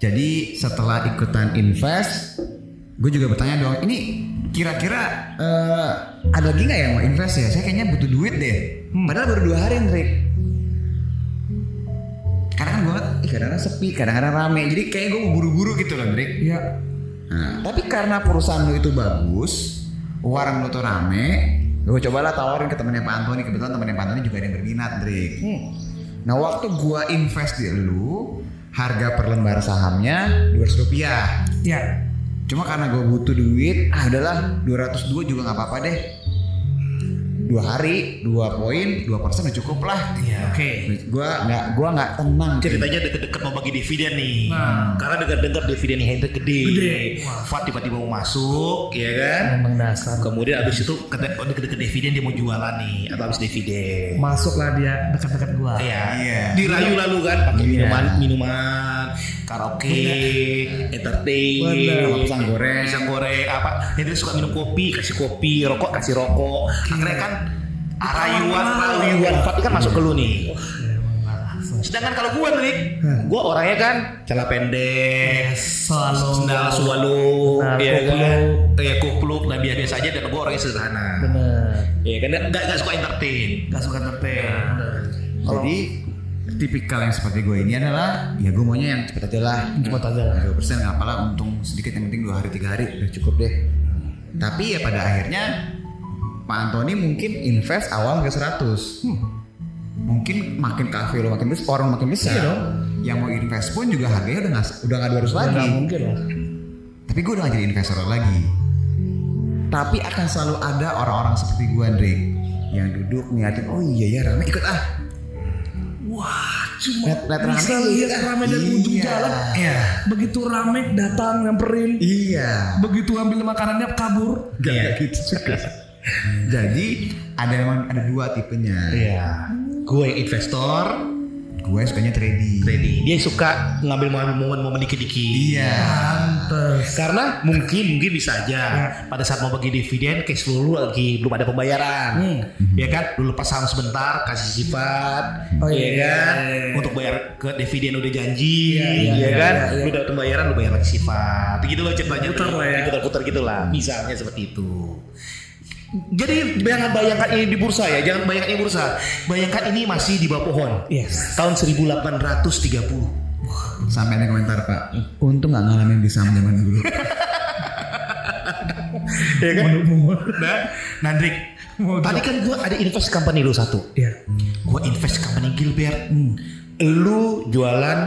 Jadi setelah ikutan invest, gue juga bertanya dong, ini kira-kira eh, ada lagi nggak yang mau invest ya? Saya kayaknya butuh duit deh. Padahal baru dua hari, Drake. Karena kan gue ih kadang-kadang sepi, kadang-kadang rame. Jadi kayak gue mau buru-buru gitu loh, Drake. Iya. Nah, tapi karena perusahaan lu itu bagus, warung lu tuh rame, gue cobalah tawarin ke temennya Pak Antoni. Kebetulan temennya Pak Antoni juga ada yang berminat, Drake. Nah, waktu gua invest di lu, harga per lembar sahamnya 200 rupiah. Iya. Cuma karena gue butuh duit, ah udahlah 202 juga nggak apa-apa deh. Dua hari, dua poin, dua persen udah cukup lah. Iya. Oke. Gua nggak, gua nggak tenang. ceritanya deket-deket mau bagi dividen nih Nah. karena dengar-dengar dividen Hendrik gede, Gede. Fat tiba-tiba mau masuk ya kan Emang dasar. kemudian abis itu oh, deket-deket dividen dia mau jualan nih atau abis dividen Masuklah dia dekat-dekat gua. Iya. Iya. Dirayu lalu kan pakai Iya. minuman, minuman, karaoke, entertain, Bener. Pisang goreng. pisang goreng, apa? Dia suka minum kopi, kasih kopi, rokok kasih rokok. Akhirnya kan rayuan, rayuan Fat kan masuk ke lu nih. Sedangkan kalau gue nih, gue orangnya kan celana pendek, Selalu. sendal Nah, ya kan, ya kupluk, nah biasa biasa aja dan gue orangnya sederhana. Bener. Ya kan, nggak suka entertain. Gak suka entertain. Jadi tipikal yang seperti gue ini adalah ya gue maunya yang cepet aja lah. Cepet aja lah. Dua persen nggak apalah untung sedikit yang penting dua hari tiga hari udah cukup deh. Tapi ya pada akhirnya Pak Antoni mungkin invest awal ke 100 Mungkin makin kafe lo makin besar, orang makin besar. Iya dong. Yang mau invest pun juga harganya udah nggak udah nggak 200 lagi. Gak mungkin lah. Tapi gue udah gak jadi investor lagi. Tapi akan selalu ada orang-orang seperti gue Andre yang duduk niatin, oh iya ya rame ikut ah. Wah, cuma lihat rame, bisa lihat iya. rame dari ujung Iya. jalan. Iya. Begitu rame datang nyamperin. Iya. Begitu ambil makanannya kabur. Gak Iya. gitu juga. Jadi ada memang ada dua tipenya. Iya. Gue yang investor, Gue sukanya trading. trading. Dia suka ngambil momen-momen dikit-dikit. Iya. Karena mungkin mungkin bisa aja pada saat mau bagi dividen cash flow lu lagi belum ada pembayaran. Ya kan? Lu lepas saham sebentar kasih sifat. Oh, ya iya, kan? iya, iya. Untuk bayar ke dividen udah janji, Iya, iya, ya iya, kan? iya, iya. Lu dapat pembayaran lu bayar lagi sifat. Gitu loh ceritanya. Putar lah ya. Putar-putar gitu lah. Misalnya seperti itu. Jadi jangan bayangkan ini di bursa ya, jangan bayangkan ini bursa. Bayangkan ini masih di bawah pohon. Yes. Tahun 1830. Sampai ada komentar pak. Untung nggak ngalamin di saham zaman dulu. ya kan? Nah, Nandrik, tadi kan gua ada invest company lu satu. Iya. Gua invest company Gilbert. Lu jualan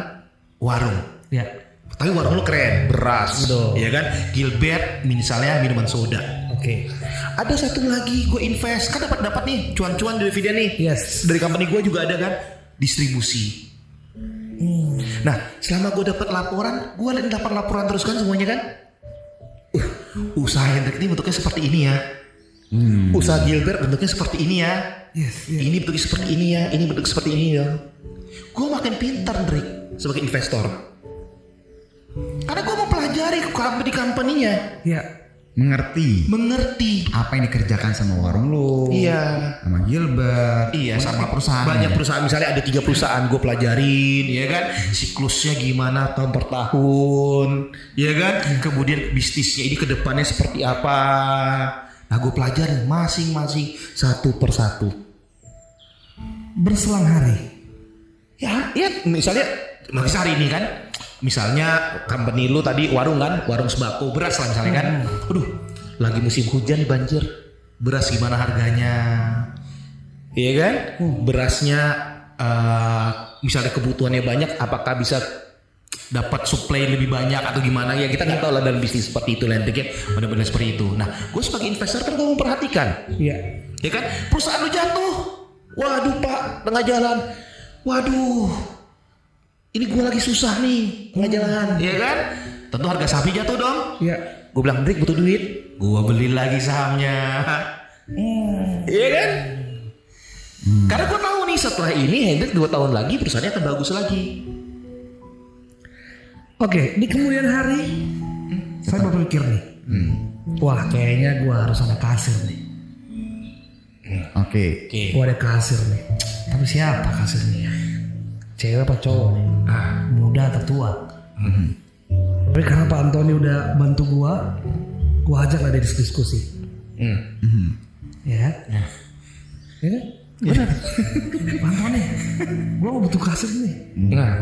warung. Iya. Tapi warung lu keren, beras, Betul. ya kan? Gilbert misalnya minuman soda. Oke. Ada satu lagi gue invest, kan dapat dapat nih cuan-cuan dividen nih. Yes. Dari company gue juga ada kan distribusi. Nah, selama gue dapat laporan, gue dapat laporan terus kan semuanya kan. Uh, usaha Hendrik ini bentuknya seperti ini ya. Usaha Gilbert bentuknya seperti ini ya. Yes, yes. Ini bentuknya seperti ini ya. Ini bentuk seperti ini ya. Gue makin pintar, Drake, sebagai investor. Karena gue mau pelajari company company-nya, Ya. Mengerti mengerti. apa yang dikerjakan sama warung lu. Iya. Sama Gilbert. Iya sama perusahaan. Banyak perusahaan misalnya ada tiga perusahaan gue pelajarin ya kan siklusnya gimana tahun per tahun ya kan kemudian bisnisnya ini ke depannya seperti apa nah gue pelajarin masing-masing satu per satu Berselang hari. ya ya misalnya misalnya hari ini kan misalnya company lu tadi warung kan warung sembako beras lah misalnya kan. Aduh lagi musim hujan banjir. Beras gimana harganya? Iya kan? Berasnya eh, misalnya kebutuhannya banyak apakah bisa dapat supply lebih banyak atau gimana? Ya kita nggak tahu lah dalam bisnis seperti itu lentik ya. Benar-benar seperti itu. Nah gue sebagai investor kan gue memperhatikan. Iya. ya kan? Perusahaan lu jatuh. Waduh pak tengah jalan. Waduh ini gue lagi susah nih tengah jalan ya kan tentu harga sapi jatuh dong Iya. gue bilang Drik butuh duit gue beli lagi sahamnya iya kan karena gue tahu nih setelah ini Hendrik dua tahun lagi perusahaannya akan bagus lagi Oke, di kemudian hari saya berpikir nih. Wah, kayaknya gua harus ada kasir nih. Oke. oke Gua ada kasir nih. Tapi siapa kasirnya? Cewek apa cowok nih? Ah, muda atau tua? Tapi karena Pak Antoni udah bantu gua, gua ajak lah dia diskusi. Hmm. Ya. Ya. Ya kan? Benar. Pak Antoni, gua mau butuh kasir nih. nah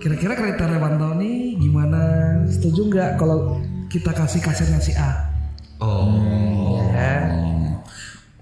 Kira-kira kriteria Pak Antoni gimana? Setuju nggak kalau kita kasih kasirnya si A? oh Ya.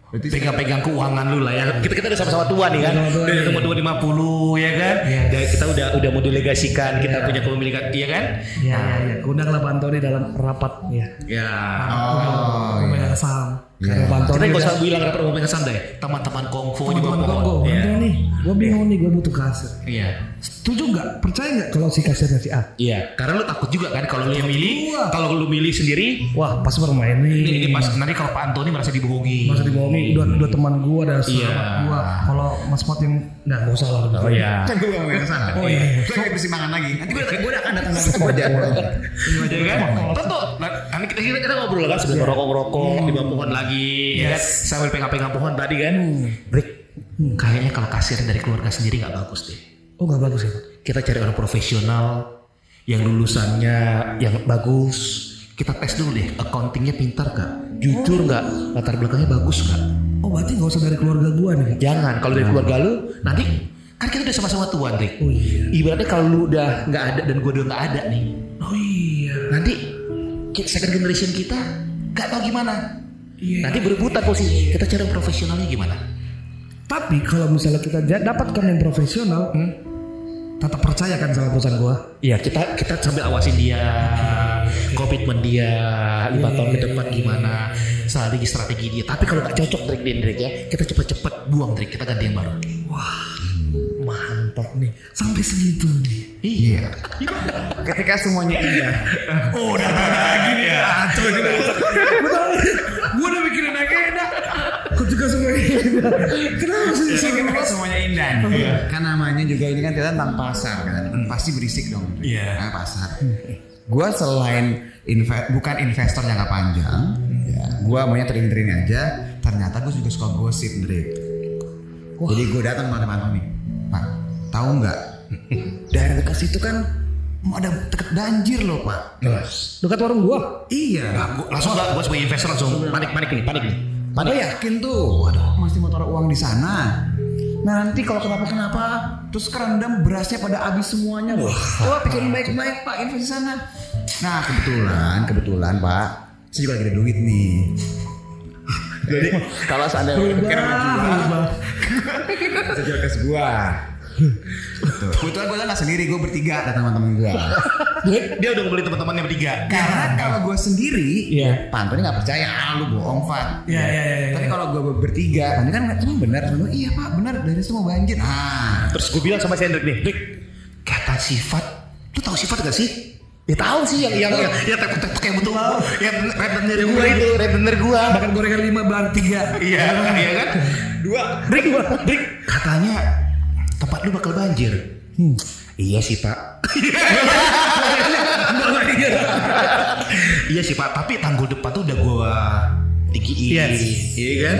Pegang-pegang keuangan lu lah ya. Kita kita udah sama-sama tua nih kan. Sama-sama tua, Dari iya. umur 250 ya kan. Iya. Dan kita udah udah mau delegasikan kita punya kepemilikan iya kan? Ya, ya, ya. Undang lah Pak Antoni dalam rapat ya. Ya. Oh, Pemegang saham. Karena Pak Kita Antoni nggak udah- usah bilang rapor ngomong pesan deh. Teman-teman kongfo juga teman-teman pohon. Kongo. Iya. Gue bingung nih, gue butuh kasir. Iya. Setuju nggak? Percaya nggak kalau si kasirnya si A? Iya, karena lu takut juga kan kalau lu yang milih, Wah. kalau lu milih sendiri, Wah, pas bermain nih. ini, ini pas nanti kalau Pak Antoni merasa dibohongi. Masa dibohongi, udah, udah teman gue, ada Iya. gue. Kalau Mas Pot yang nggak nggak usah lah. Oh iya. Kan gue gak mau yang sana. Oh, iya. Gue lagi persimpangan lagi. Nanti gue gue akan datang lagi ke Koja. Iya kan? Tentu. Nah, nanti kita, kita, kita ngobrol kan sambil ngerokok-ngerokok di bawah pohon lagi, ya? Sambil pegang-pegang pohon tadi kan. Break. Kayaknya kalau kasir dari keluarga sendiri nggak bagus deh. Oh nggak bagus ya? Kita cari orang profesional yang lulusannya yang bagus. Kita tes dulu deh, accountingnya pintar gak? Jujur nggak? Latar belakangnya bagus nggak? Oh berarti nggak usah dari keluarga gue nih. Jangan kalau dari keluarga lu nanti kan kita udah sama-sama tua, Drik. Oh iya. Ibaratnya kalau lu udah nggak ada dan gue udah nggak ada nih, Oh iya. nanti kita- second generation kita nggak tahu gimana. Iya. Nanti berebutan posisi. Kita cari yang profesionalnya gimana? Tapi kalau misalnya kita dapatkan yang profesional, tetap percaya kan sama perusahaan gue? Iya kita kita sambil awasin dia, komitmen dia lima tahun ke depan gimana, strategi strategi dia. Tapi kalau nggak cocok Din Drik ya, kita cepet-cepet buang Drik, kita ganti yang baru. Mantap nih. Sampai segitu nih. Iya. Ketika semuanya indah. Oh udah lagi nih ya. Gue udah yang enak. Ketika semua ini. Kenapa sih bisa Ketika semuanya indah. nih. Kan namanya juga ini kan kita tentang pasar kan. Pasti berisik dong. Iya. Nah, pasar. Gue selain inve- bukan investor jangka panjang, ya, gue maunya tering-tering aja. Ternyata gue juga suka gosip, Dre. Jadi gue datang sama teman nih, Pak, tahu nggak? Daerah dekat situ kan mau ada deket banjir loh, Pak. Dekat warung gua. Iya. Nah, gua, langsung nggak, gue sebagai investor langsung panik panik nih, panik nih. Pada yakin tuh, waduh masih mau taruh uang di sana. Nah nanti kalau kenapa-kenapa, terus kerendam berasnya pada habis semuanya loh. Coba pikirin baik-baik Pak, invest di sana. Nah kebetulan, kebetulan Pak, saya juga lagi ada duit nih. Jadi kalau seandainya sama gua, saya jual ke gua. Kebetulan gue nggak sendiri, gue bertiga datang sama temen gue. Dia udah ngumpulin teman-temannya bertiga. Karena kalau gue sendiri, Iya. Pak Antoni nggak percaya, ah, lu bohong Fat. Iya, iya, iya, iya. Tapi kalau gue bertiga, Antoni kan cuma benar, Antoni, iya Pak benar dari semua banjir. Ah, Terus gue bilang sama si Hendrik nih, Hendrik, kata sifat, lu tahu sifat gak sih? Ya tahu sih yang yang yang, yang tek tek kayak butuh yang rentenir gua itu, rentenir gua. Makan gorengan lima bang tiga. Iya, iya kan? Dua. Rick, Rick, katanya tempat lu bakal banjir. Iya sih pak. iya sih pak. Tapi tanggul depan tuh udah gua tinggiin. Yes. Iya kan?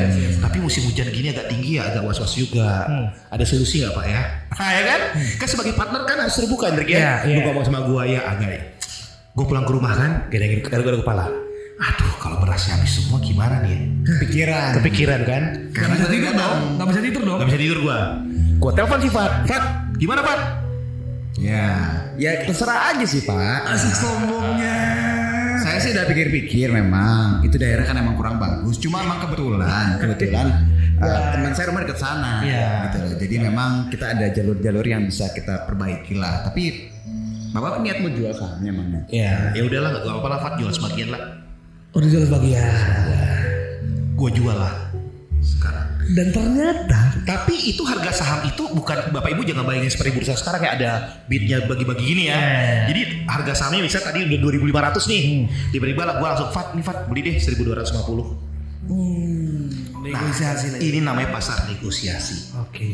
Tapi musim hujan gini agak tinggi ya, agak was-was juga. Ada solusi nggak pak ya? Nah, ya kan? Kan sebagai partner kan harus terbuka, Hendrik ya. Iya, iya. Lu ngomong sama gua ya agak ya. Gue pulang ke rumah kan, gede-gede gara-gara kepala. Aduh, kalau berasnya habis semua gimana nih? Pikiran. Kepikiran kan? Gak bisa tidur dong. Gak bisa tidur dong. Gak bisa tidur gua. Gua telepon si Fat. Fat, gimana Fat? Ya, ya terserah aja sih Pak. Asik sombongnya. Saya sih udah pikir-pikir memang itu daerah kan emang kurang bagus. Cuma emang kebetulan, kebetulan uh, teman saya rumah dekat sana. Iya. Gitu loh. Jadi memang kita ada jalur-jalur yang bisa kita perbaiki lah. Tapi Bapak niat mau jual sahamnya emangnya? Ya, ya udahlah gak apa-apa lah Fat jual sebagian lah. Udah jual bagian. Gua jual lah sekarang. Dan ternyata Tapi itu harga saham itu bukan Bapak Ibu jangan bayangin seperti bursa sekarang kayak ada bidnya bagi-bagi gini ya. Eh. Jadi harga sahamnya bisa tadi udah 2500 nih. Tiba-tiba lah gua langsung Fat nih Fat beli deh 1250. hmm, negosiasi lagi. Ini namanya pasar negosiasi. Oke.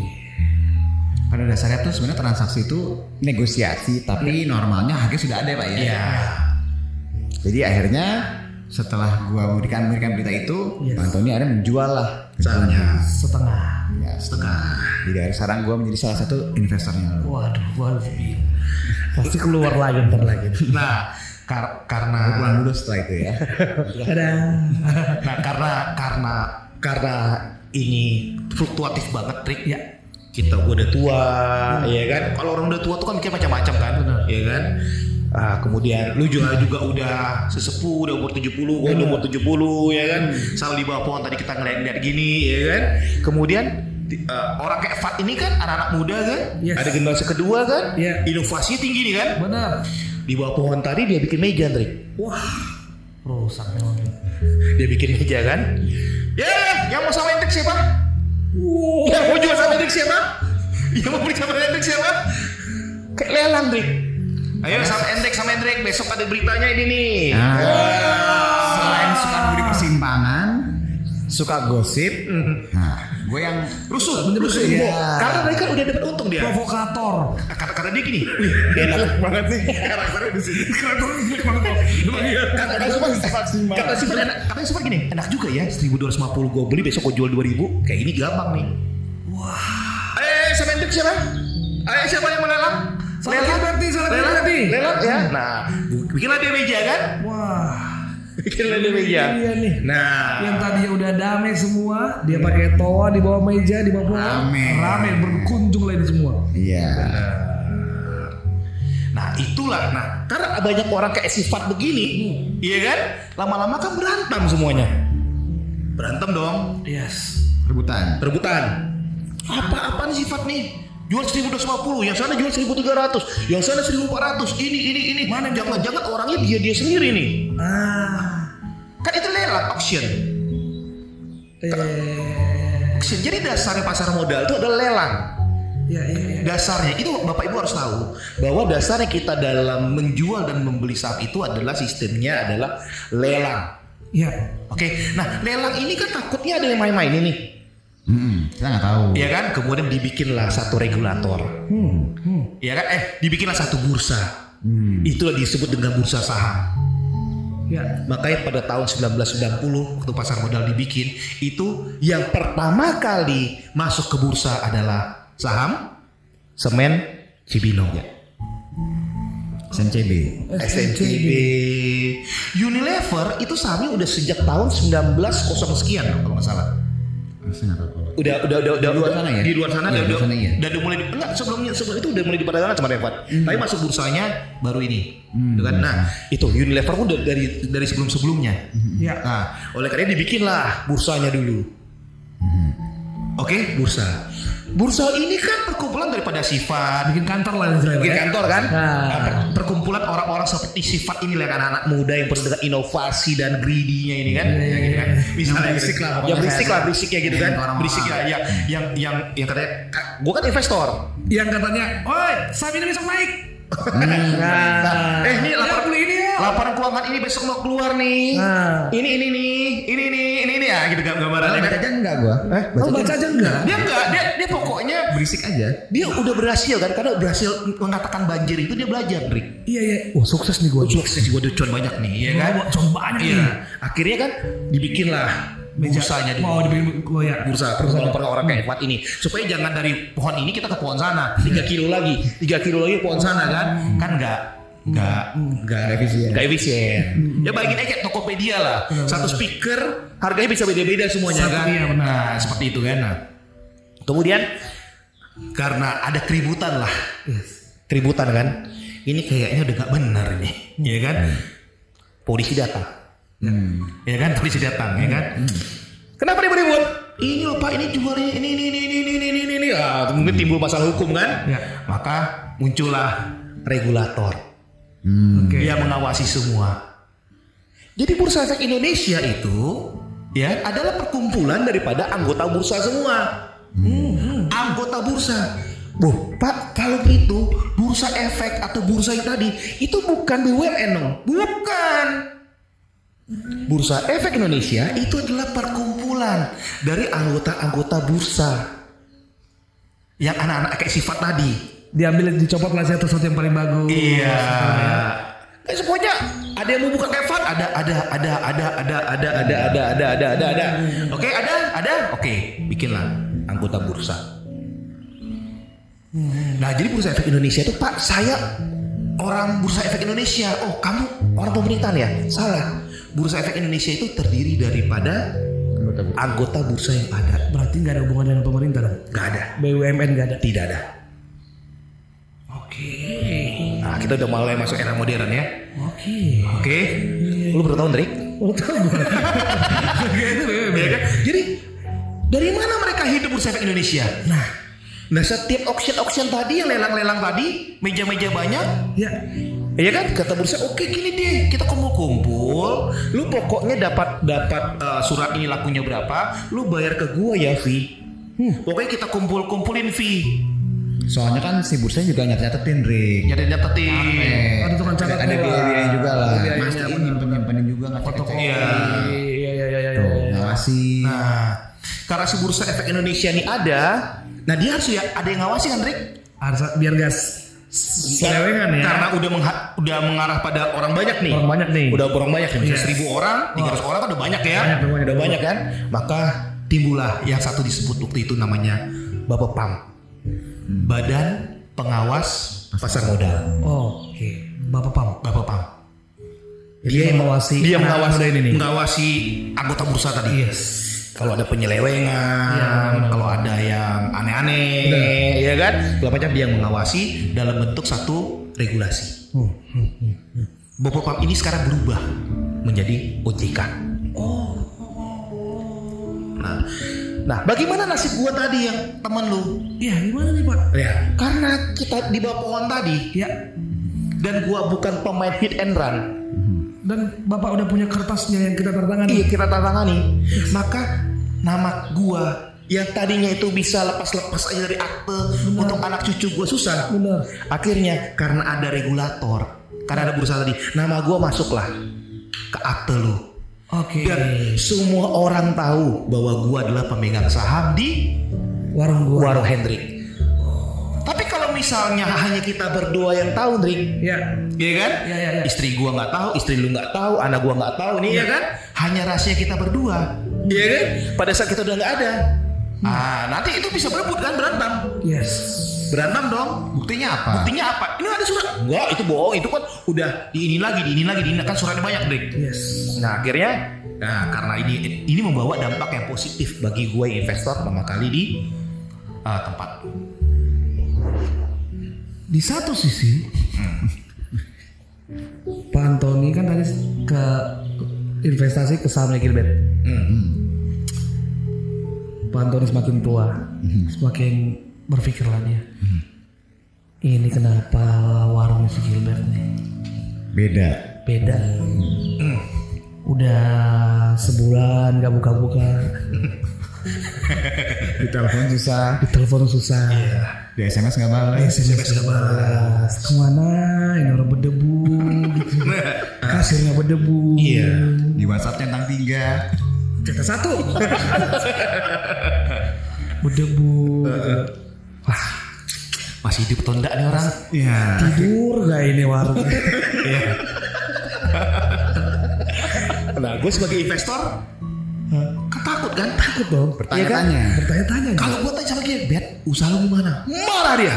Pada dasarnya tuh sebenarnya transaksi itu negosiasi, tapi normalnya harga sudah ada Pak ya. Iya. Jadi akhirnya setelah gua memberikan memberikan berita itu, Yes. Pak Antoni akhirnya menjual lah Sahamnya Setengah. Ya, setengah. Jadi dari sekarang gua menjadi salah satu investornya lo. Waduh, waduh. Pasti keluar lagi ntar lagi. Nah, kar- karena Pulang dulu setelah itu ya. Ada. Nah karena karena karena ini fluktuatif banget trik Ya. kita udah tua ya kan kalau orang udah tua tuh kan mikir macam-macam kan ya kan Ah, kemudian lu juga juga udah sesepuh udah umur 70 gua udah umur 70 ya kan? Selalu di bawah pohon tadi kita ngeliat-ngeliat gini ya kan? Kemudian di- eh, orang kayak Fat ini kan anak-anak muda kan? Yes. ada generasi kedua kan? Iya. inovasinya tinggi nih kan? Benar. di bawah pohon tadi dia bikin meja trik Wah. Rusak memang. dia bikin meja kan? Ya yang mau sama Hendrik siapa? Yang mau jual sama Hendrik siapa? Yang mau beli sama Hendrik siapa? Kayak lelang Hendrik ayo sama Hendrik sama Hendrik besok ada beritanya ini nih. Nah, selain suka di persimpangan, suka gosip. Nah, gue yang rusuh rusuh Iya. karena mereka udah dapat untung dia. Provokator. kata kata dia gini. Wih enak banget sih. karakternya di sini. Karakternya banget kata kata Sifat kata Sifat enak kata Sifat gini enak juga ya 1250 gue beli besok gue jual 2000 kayak ini gampang nih. Wah. Eh sama Hendrik siapa? Eh siapa yang melelang Salah kita berarti, kita lelang berarti. lelang ya nah bikinlah dia meja kan Wah. bikinlah dia meja Iya nih. nah Yang tadinya udah damai semua, dia pakai toa di bawah meja, di bawah pohon. Rame. Rame berkunjung lagi semua. Iya. Nah itulah, nah karena banyak orang kayak sifat begini, iya kan? Lama-lama kan berantem semuanya. Berantem dong, Yes. Rebutan. rebutan. Apa-apa nih sifat nih? Jual 1250, yang sana jual 1300, yang sana 1400. Ini ini ini. Mana jangan-jangan orangnya dia dia sendiri nih. Ah. Kan itu lelang auction. Eh. Auction. Jadi dasarnya pasar modal itu adalah lelang. Ya, ya, ya. Dasarnya itu Bapak Ibu harus tahu bahwa dasarnya kita dalam menjual dan membeli saham itu adalah sistemnya adalah lelang. Ya. Oke, nah lelang ini kan takutnya ada yang main-main ini, Hmm, kita nggak tahu. ya kan? Kemudian dibikinlah satu regulator, Hmm. Hmm. ya kan? Eh, dibikinlah satu bursa. Hmm. Itulah disebut dengan bursa saham. Ya. Makanya pada tahun 1990 waktu pasar modal dibikin, itu yang pertama kali masuk ke bursa adalah saham semen Cibinong. SNCB. SNCB. Unilever itu sahamnya udah sejak tahun 1900 sekian kalau nggak salah. Saya nggak tahu kalau. Udah udah udah udah Di luar udah- sana ya? Di luar sana Iya, udah sana iya. udah, udah mulai di- enggak sebelumnya sebelum itu udah mulai diperdagangkan sama Revat. Hmm. Tapi masuk bursanya baru ini. Gitu kan? Nah, itu Unilever udah dari dari sebelum-sebelumnya. Ya. Nah, oleh karena dibikinlah bursanya dulu. Hmm. Oke, bursa. Bursa ini kan perkumpulan daripada sifat, Bikin kantor lah istilahnya. bikin ya. kantor kan Nah. Nah, per- perkumpulan orang-orang seperti sifat ini lah kan anak muda yang penuh dengan inovasi dan greedy-nya ini kan ya, gitu kan misalnya Yang berisik gitu. lah ya pokoknya. berisik lah berisik ya gitu kan Yang orang-orang. berisik ya yang yang yang yang katanya gue kan investor Yang katanya, "Oi, saham ini besok naik." Nah, eh ini laporan ini ya. laporan keuangan ini besok mau keluar nih. Nah. Ini ini nih, ini nih, ini nih ya gitu gambarannya Baca kan. aja enggak gua. Eh, Oh, baca aja enggak? Dia enggak, dia dia pokoknya berisik aja. dia udah berhasil kan karena berhasil mengatakan banjir itu dia belajar, Rick. Iya iya. Wah sukses nih gue. Sukses gue udah cuan banyak nih, ya kan? Oh, cuan banyak Iya. nih. Akhirnya kan dibikinlah bursanya di Mau dibikin gue ya. bursa pertolongan orang kayak Fuad ini supaya jangan dari pohon ini kita ke pohon sana 3 kilo lagi 3 kilo lagi pohon sana kan kan enggak enggak enggak Efisien. enggak efisien. Ya bayangin aja Tokopedia lah. Satu speaker harganya bisa beda-beda semuanya Satu, kan? iya, benar. nah seperti itu kan. Nah kemudian karena ada keributan lah. Keributan kan? Ini kayaknya udah gak benar nih ya kan? Polisi datang. Ya kan? Polisi datang ya kan? Kenapa ribut-ribut? Ini loh pak ini jualnya ini ini ini ini ini ini ini, ini. Ah, mungkin timbul masalah hukum kan? Ya. maka muncullah regulator Oke. yang mengawasi semua jadi bursa efek Indonesia itu ya adalah perkumpulan daripada anggota bursa semua Hmm, anggota bursa Boh, Pak, kalau gitu bursa efek atau bursa yang tadi itu bukan BUMN dong? Bukan. Bursa Efek Indonesia itu adalah perkumpulan dari anggota-anggota bursa. Yang anak-anak kayak sifat tadi. Diambil dicopot lah satu satu yang paling bagus. Iya. Eh, semuanya ada yang mau buka kayak Fat, ada ada ada ada ada ada ada ada ada ada ada ada. Oke, ada ada. Oke, bikinlah anggota bursa. Nah, jadi bursa efek Indonesia itu Pak, saya orang bursa efek Indonesia. Oh, kamu orang pemerintahan ya? Salah. Bursa efek Indonesia itu terdiri daripada Anggota bursa. anggota bursa yang ada. Berarti nggak ada hubungan dengan pemerintah dong. Gak ada. BUMN nggak ada. Tidak ada. Kita udah mulai masuk era modern ya. Oke. Oke. Lu baru tahu, Drik? Oh tahu gue. Itu BUMN. Ya kan? Jadi dari mana mereka hidup bursa efek Indonesia? Nah, nah setiap auction-auction tadi yang lelang-lelang tadi, meja-meja banyak, Ya. ya kan? Kata bursa, oke gini deh, kita kumpul-kumpul, lu pokoknya dapat dapat uh, surat ini lakunya berapa, lu bayar ke gua ya fee. Hmm, pokoknya kita kumpul-kumpulin fee. Soalnya kan si bursanya juga nyatet-nyatetin, Rick. Nyatet-nyatetin. Ada tukang catat ada biaya juga lah. Biayanya, Mastiin benar. nyimpen-nyimpenin juga nggak Fotokopi. Iya. Iya iya iya iya. Tuh, iya. ngawasi. Nah, karena si bursa efek Indonesia ini ada, nah dia harus ya ada yang ngawasi kan, Rick? Harus biar gas selewengan ya. Karena udah mengha- udah mengarah pada orang banyak nih. Orang banyak nih. Udah orang banyak nih. Misalnya Yes. seribu orang, 300 orang kan udah banyak ya. Banyak, banyak, udah banyak. kan. Maka timbullah yang satu disebut waktu itu namanya Bapepam. Badan Pengawas Pasar Modal. Oh, Oke. Bapak Pam. Bapepam. Dia yang mengawasi dia mengawasi ini nih. mengawasi anggota bursa tadi. Yes. Kalau ada penyelewengan, kalau ada yang aneh-aneh, ya kan? Segala macam dia yang mengawasi dalam bentuk satu regulasi. Hmm, hmm, hmm, hmm. Bapepam ini sekarang berubah menjadi OJK. Nah, nah bagaimana nasib gua tadi yang temen lu? Iya, gimana nih Pak? Ya, karena kita di bawah pohon tadi Ya. dan gua bukan pemain hit and run. Dan Bapak udah punya kertasnya yang kita tanda Iya, kita tangani. Maka nama gua yang tadinya itu bisa lepas-lepas aja dari akte untuk anak cucu gua susah. Benar. Akhirnya karena ada regulator, karena ada bursa tadi, nama gua masuklah ke akte lu. Oke. Dan semua orang tahu bahwa gua adalah pemegang saham di Warung gua. Warung Hendrik. Tapi kalau misalnya hanya kita berdua yang tahu, Hendrik, Ya. Iya kan? Iya, iya, iya. Istri gua nggak tahu, istri lu nggak tahu, anak gua nggak tahu nih ya kan? Hanya rahasia kita berdua. Iya kan? Pada saat kita udah nggak ada. Ah, nanti itu bisa berebut kan berantem. Yes. Berantem dong. Buktinya apa? Buktinya apa? Ini ada surat. Enggak, itu bohong. Itu kan udah di ini lagi, di ini lagi, di ini kan suratnya banyak, Drik. Yes. Nah akhirnya nah karena ini ini membawa dampak yang positif bagi gue investor pertama kali di uh, tempat. Di satu sisi, Pak Antoni kan tadi ke investasi ke sahamnya Gilbert. Hmm. Pak Antoni semakin tua, semakin berpikirlah dia. Ini kenapa warung si Gilbert nih Beda. beda? Udah sebulan gak buka-buka. Di telepon susah, Di telepon susah. di SMS nggak balas. SMS gak balas. Ke mana? Ini orang berdebu. Gitu. Kasirnya berdebu. Iya. Di WhatsApp centang tiga. Cetak satu. berdebu. Wah, Masih hidup enggak nih orang? Iya. tidur gak ini warung? Nah, gue sebagai investor kan takut kan? Takut dong. Bertanya-tanya. Bertanya-tanya. Kalau gue tanya sama dia, Bet, usaha lu gimana? Marah dia.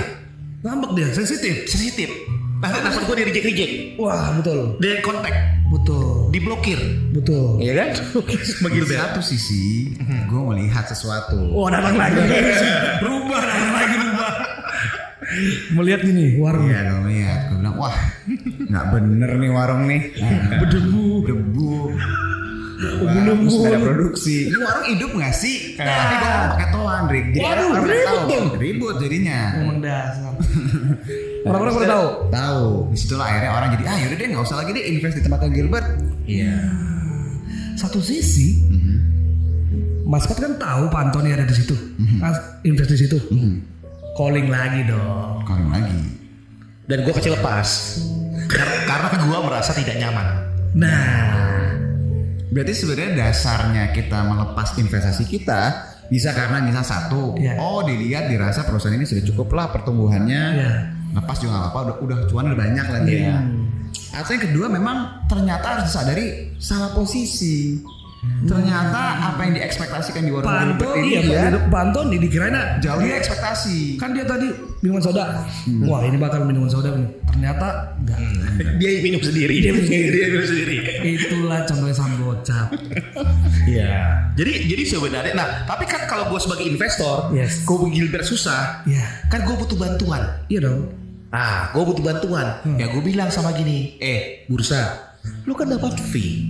ngambek dia, sensitif. Sensitif. Nah, telepon gue di reject reject. Wah, betul. Dia kontak, Betul. Diblokir. Betul. Iya kan? Di satu sisi, gue melihat sesuatu. Oh, datang lagi. rubah, datang lagi rubah. Melihat gini, warung. Iya, gue melihat. Gue bilang, wah, nggak bener nih warung nih. Berdebu. debu. Belum Terus nggak ada produksi. Ini warung hidup nggak sih? Tapi gue pakai toan, Rick. Jadi Waduh, ribut dong. Ribut jadinya. Emang dasar. Orang-orang pada tahu. Tahu. Di situlah akhirnya orang jadi, ah yaudah deh nggak usah lagi deh invest di tempatnya Gilbert. Iya. Satu sisi, Mas Pat kan tahu Pak Antoni ada di situ, Mas invest di situ. Calling lagi dong. Kalau lagi. Dan gue kecil lepas. Kar- Karena gue merasa tidak nyaman. Nah, Berarti sebenarnya dasarnya kita melepas investasi kita bisa karena misal satu, Iya. oh dilihat dirasa perusahaan ini sudah cukup lah pertumbuhannya, Iya. Lepas juga nggak apa, udah udah cuan udah banyak lah dia. Atau yang kedua memang ternyata harus disadari salah posisi. Ternyata apa yang diekspektasikan di warung Antoni ini ya, ya, Pak Antoni dikirain jauh dari ekspektasi. kan dia tadi minuman soda. Wah ini bakal minuman soda nih. Ternyata enggak. Dia minum sendiri. Dia minum sendiri. Dia minum sendiri. Itulah contohnya sang gocap. Iya. Jadi jadi sebenarnya, nah tapi kan kalau gue sebagai investor, Yes. gue Gilbert susah, Iya. kan gue butuh bantuan. Iya dong. Ah, gue butuh bantuan. Ya gue bilang sama gini, eh bursa, lu kan dapat fee.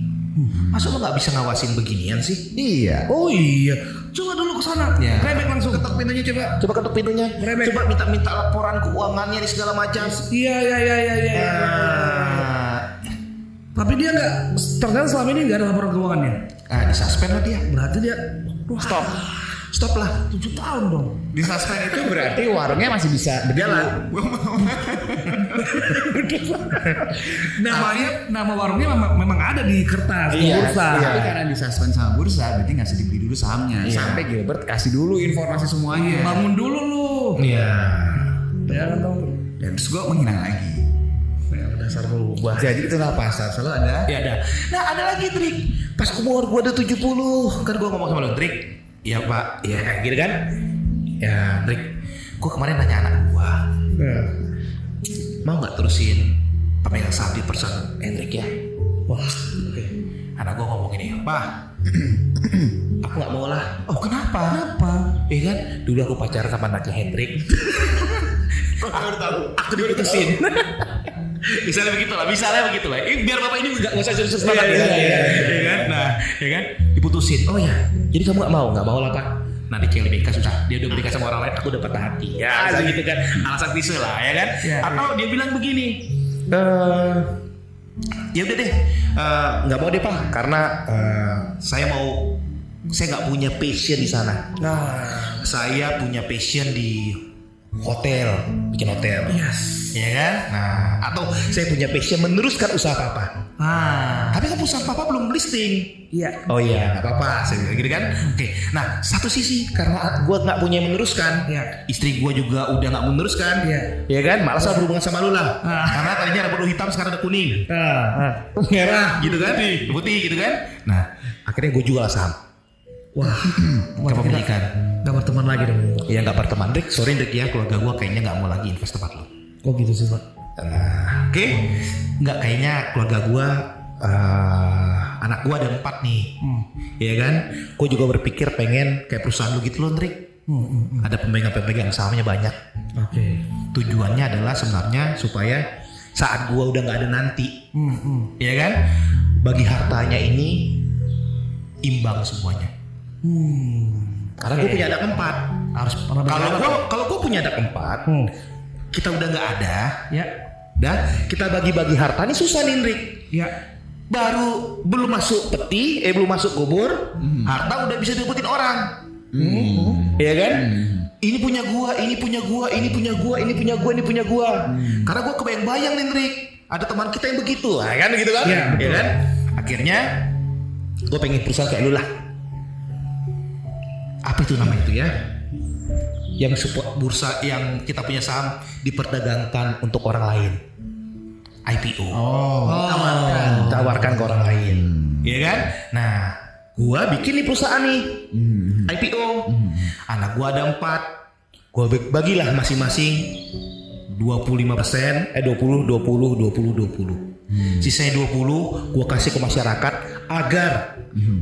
Masa lu nggak bisa ngawasin beginian sih? Iya. Oh iya. Coba dulu ke sana. Ya. Rebek langsung. Ketok pintunya coba. Coba ketuk pintunya. Merebek. Coba minta-minta laporan keuangannya di segala macam. Iya iya iya iya iya. Ah, Tapi dia nggak ternyata selama ini nggak ada laporan keuangannya. ah di suspend lah dia. Berarti dia wah, Stop. Stop lah. tujuh tahun dong. Di suspend itu berarti warungnya masih bisa berjalan. Namanya nama warungnya memang, memang ada di kertas di Iya, bursa. iya. Tapi karena disuspend sama bursa, berarti nggak usah dibeli dulu sahamnya. Iya. Sampai Gilbert kasih dulu informasi semuanya. Bangun dulu lu. Iya. Ya kan dong. Dan terus gue menghilang lagi. Ya, dasar berubah. Jadi itulah pasar selalu ada. Ya ada. Nah ada lagi trik. Pas umur gua udah 70 kan gua ngomong sama lo trik. Iya pak. Iya gitu kan. Ya trik. Gua kemarin nanya anak gua. Ya. Mau nggak terusin pemegang saham di perusahaan Hendrik ya? Wah, oke. Anak gua ngomong gini. Pak. aku nggak mau lah. Oh kenapa? Kenapa? Iya kan. Dulu aku pacaran sama anaknya Hendrik. aku tahu. Aku diputusin. misalnya begitu lah, misalnya begitu lah. Eh, biar bapak ini nggak nggak usah serius banget Iya, ya, iya, iya, ya kan? Nah, ya kan? Diputusin. Oh ya, jadi kamu nggak mau, nggak mau lah pak. Nanti cewek nikah susah. Dia udah menikah sama orang lain, aku dapat hati. Ya, alasan gitu kan. Alasan klise lah, ya kan? Iya, Atau dia bilang begini. Eh, ya udah deh, Eh, nggak mau deh pak, karena eh, saya mau, saya nggak punya passion di sana Nah, saya punya passion di hotel, bikin hotel. yes. Ya kan? Nah, atau saya punya passion meneruskan usaha papa. Ah, Tapi kan usaha papa belum listing. iya. Oh iya, nggak apa-apa, saya gitu kan. Oke, nah satu sisi karena gue nggak punya yang meneruskan, Iya. istri gue juga udah nggak meneruskan, Iya. ya kan? Malas lah berhubungan sama lu lah, Ah. karena tadinya ada bulu hitam sekarang ada kuning, Ah, ah. merah gitu kan, putih gitu kan. Nah, akhirnya gue jual saham Wah, kepemilikan. Gak berteman lagi dong. Ya nggak berteman, Rick. Sorry Rick ya, keluarga gue kayaknya nggak mau lagi invest tempat lo. Kok gitu sih pak? Nah, oke, nggak kayaknya keluarga gua eh, anak gua ada empat nih, ya kan? Gue juga berpikir pengen kayak perusahaan lu gitu loh, Trik. Hmm, hmm, hmm. Ada pemegang-pemegang sahamnya banyak. Oke. Tujuannya adalah sebenarnya supaya saat gua udah nggak ada nanti, Hmm, hmm. ya kan? Bagi hartanya ini imbang semuanya. Hmm. Karena gue punya anak empat. Harus kalau gue punya anak empat, Hmm. kita udah nggak ada, Ya. Dan kita bagi-bagi harta ini susah nih, Rick. Ya. baru belum masuk peti, eh belum masuk kubur, harta udah bisa direbutin orang. Iya kan? Ini punya gua, ini punya gua, ini punya gua, ini punya gua, ini punya gua. Karena gua kebayang-bayang nih, Rick. Ada teman kita yang begitu, ah, kan gitu kan? Iya, betul. kan? Akhirnya gua pengen perusahaan kayak lu lah. Apa itu namanya itu ya? Yang support bursa yang kita punya saham diperdagangkan untuk orang lain. IPO Oh, tawarkan. tawarkan ke orang lain, ya kan? Nah, gua bikin nih perusahaan nih, IPO. Anak gua ada empat, gua bag- bagilah masing-masing. 25 persen, eh 20, 20, 20, 20. Sisanya 20 gua kasih ke masyarakat agar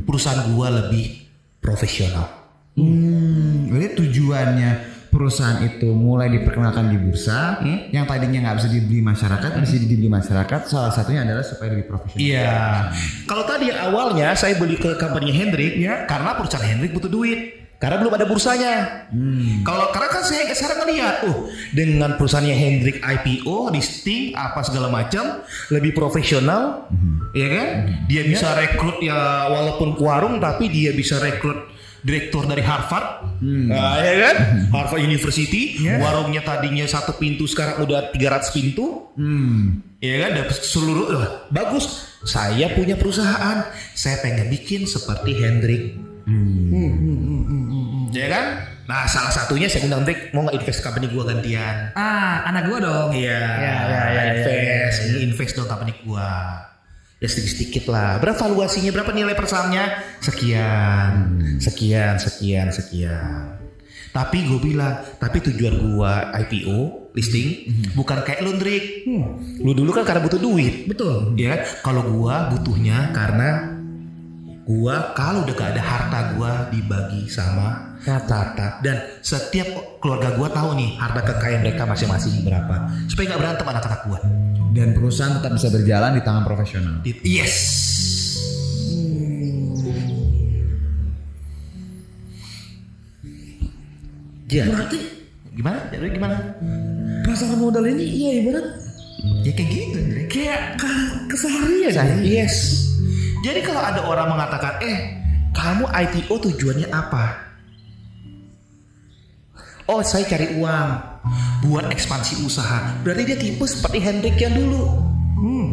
perusahaan gua lebih profesional. Hmm, berarti tujuannya perusahaan itu mulai diperkenalkan di bursa, yang tadinya nggak bisa dibeli masyarakat, bisa dibeli masyarakat. Salah satunya adalah supaya lebih profesional. Iya. Kalau tadi awalnya saya beli ke company Hendrik Iya. karena perusahaan Hendrik butuh duit. Karena belum ada bursanya. Kalau karena kan saya sekarang ngelihat, oh dengan perusahaannya Hendrik IPO, listing apa segala macam, lebih profesional, ya kan? Dia bisa rekrut ya walaupun warung tapi dia bisa rekrut direktur dari Harvard, Nah, ya kan? Harvard University, warungnya tadinya satu pintu sekarang udah 300 pintu, Hmm. Ya kan dapat seluruh wah, bagus. Saya punya perusahaan. Saya pengen bikin seperti Hendrik. Ya kan? Nah, salah satunya saya undang Hendrik mau nggak invest company gua gantian. Ah, anak gua dong. Iya, Ya, ya, ya, invest, ini invest dong company gua. Ya sedikit-sedikit lah. Berapa valuasinya? Berapa nilai per sahamnya? Sekian, sekian, sekian, sekian. Tapi gue bilang, tapi tujuan gua IPO listing bukan kayak lu, Ndrik. Lu dulu kan karena butuh duit. Betul. Ya, kalau gua butuhnya karena gua kalau udah gak ada harta gua dibagi sama Tata dan setiap keluarga gua tahu nih harta kekayaan mereka masing-masing berapa supaya nggak berantem anak-anak gua. Dan perusahaan tetap bisa berjalan di tangan profesional. Yes. Ya. Berarti Gimana? Jadi gimana? pasar modal ini iya ibarat Ya kayak gitu, Ndre. kayak ke- keseharian. ya. Yes. Jadi kalau ada orang mengatakan, eh, kamu IPO tujuannya apa? Oh, saya cari uang buat ekspansi usaha. Berarti dia tipe seperti Hendrik yang dulu. Hmm.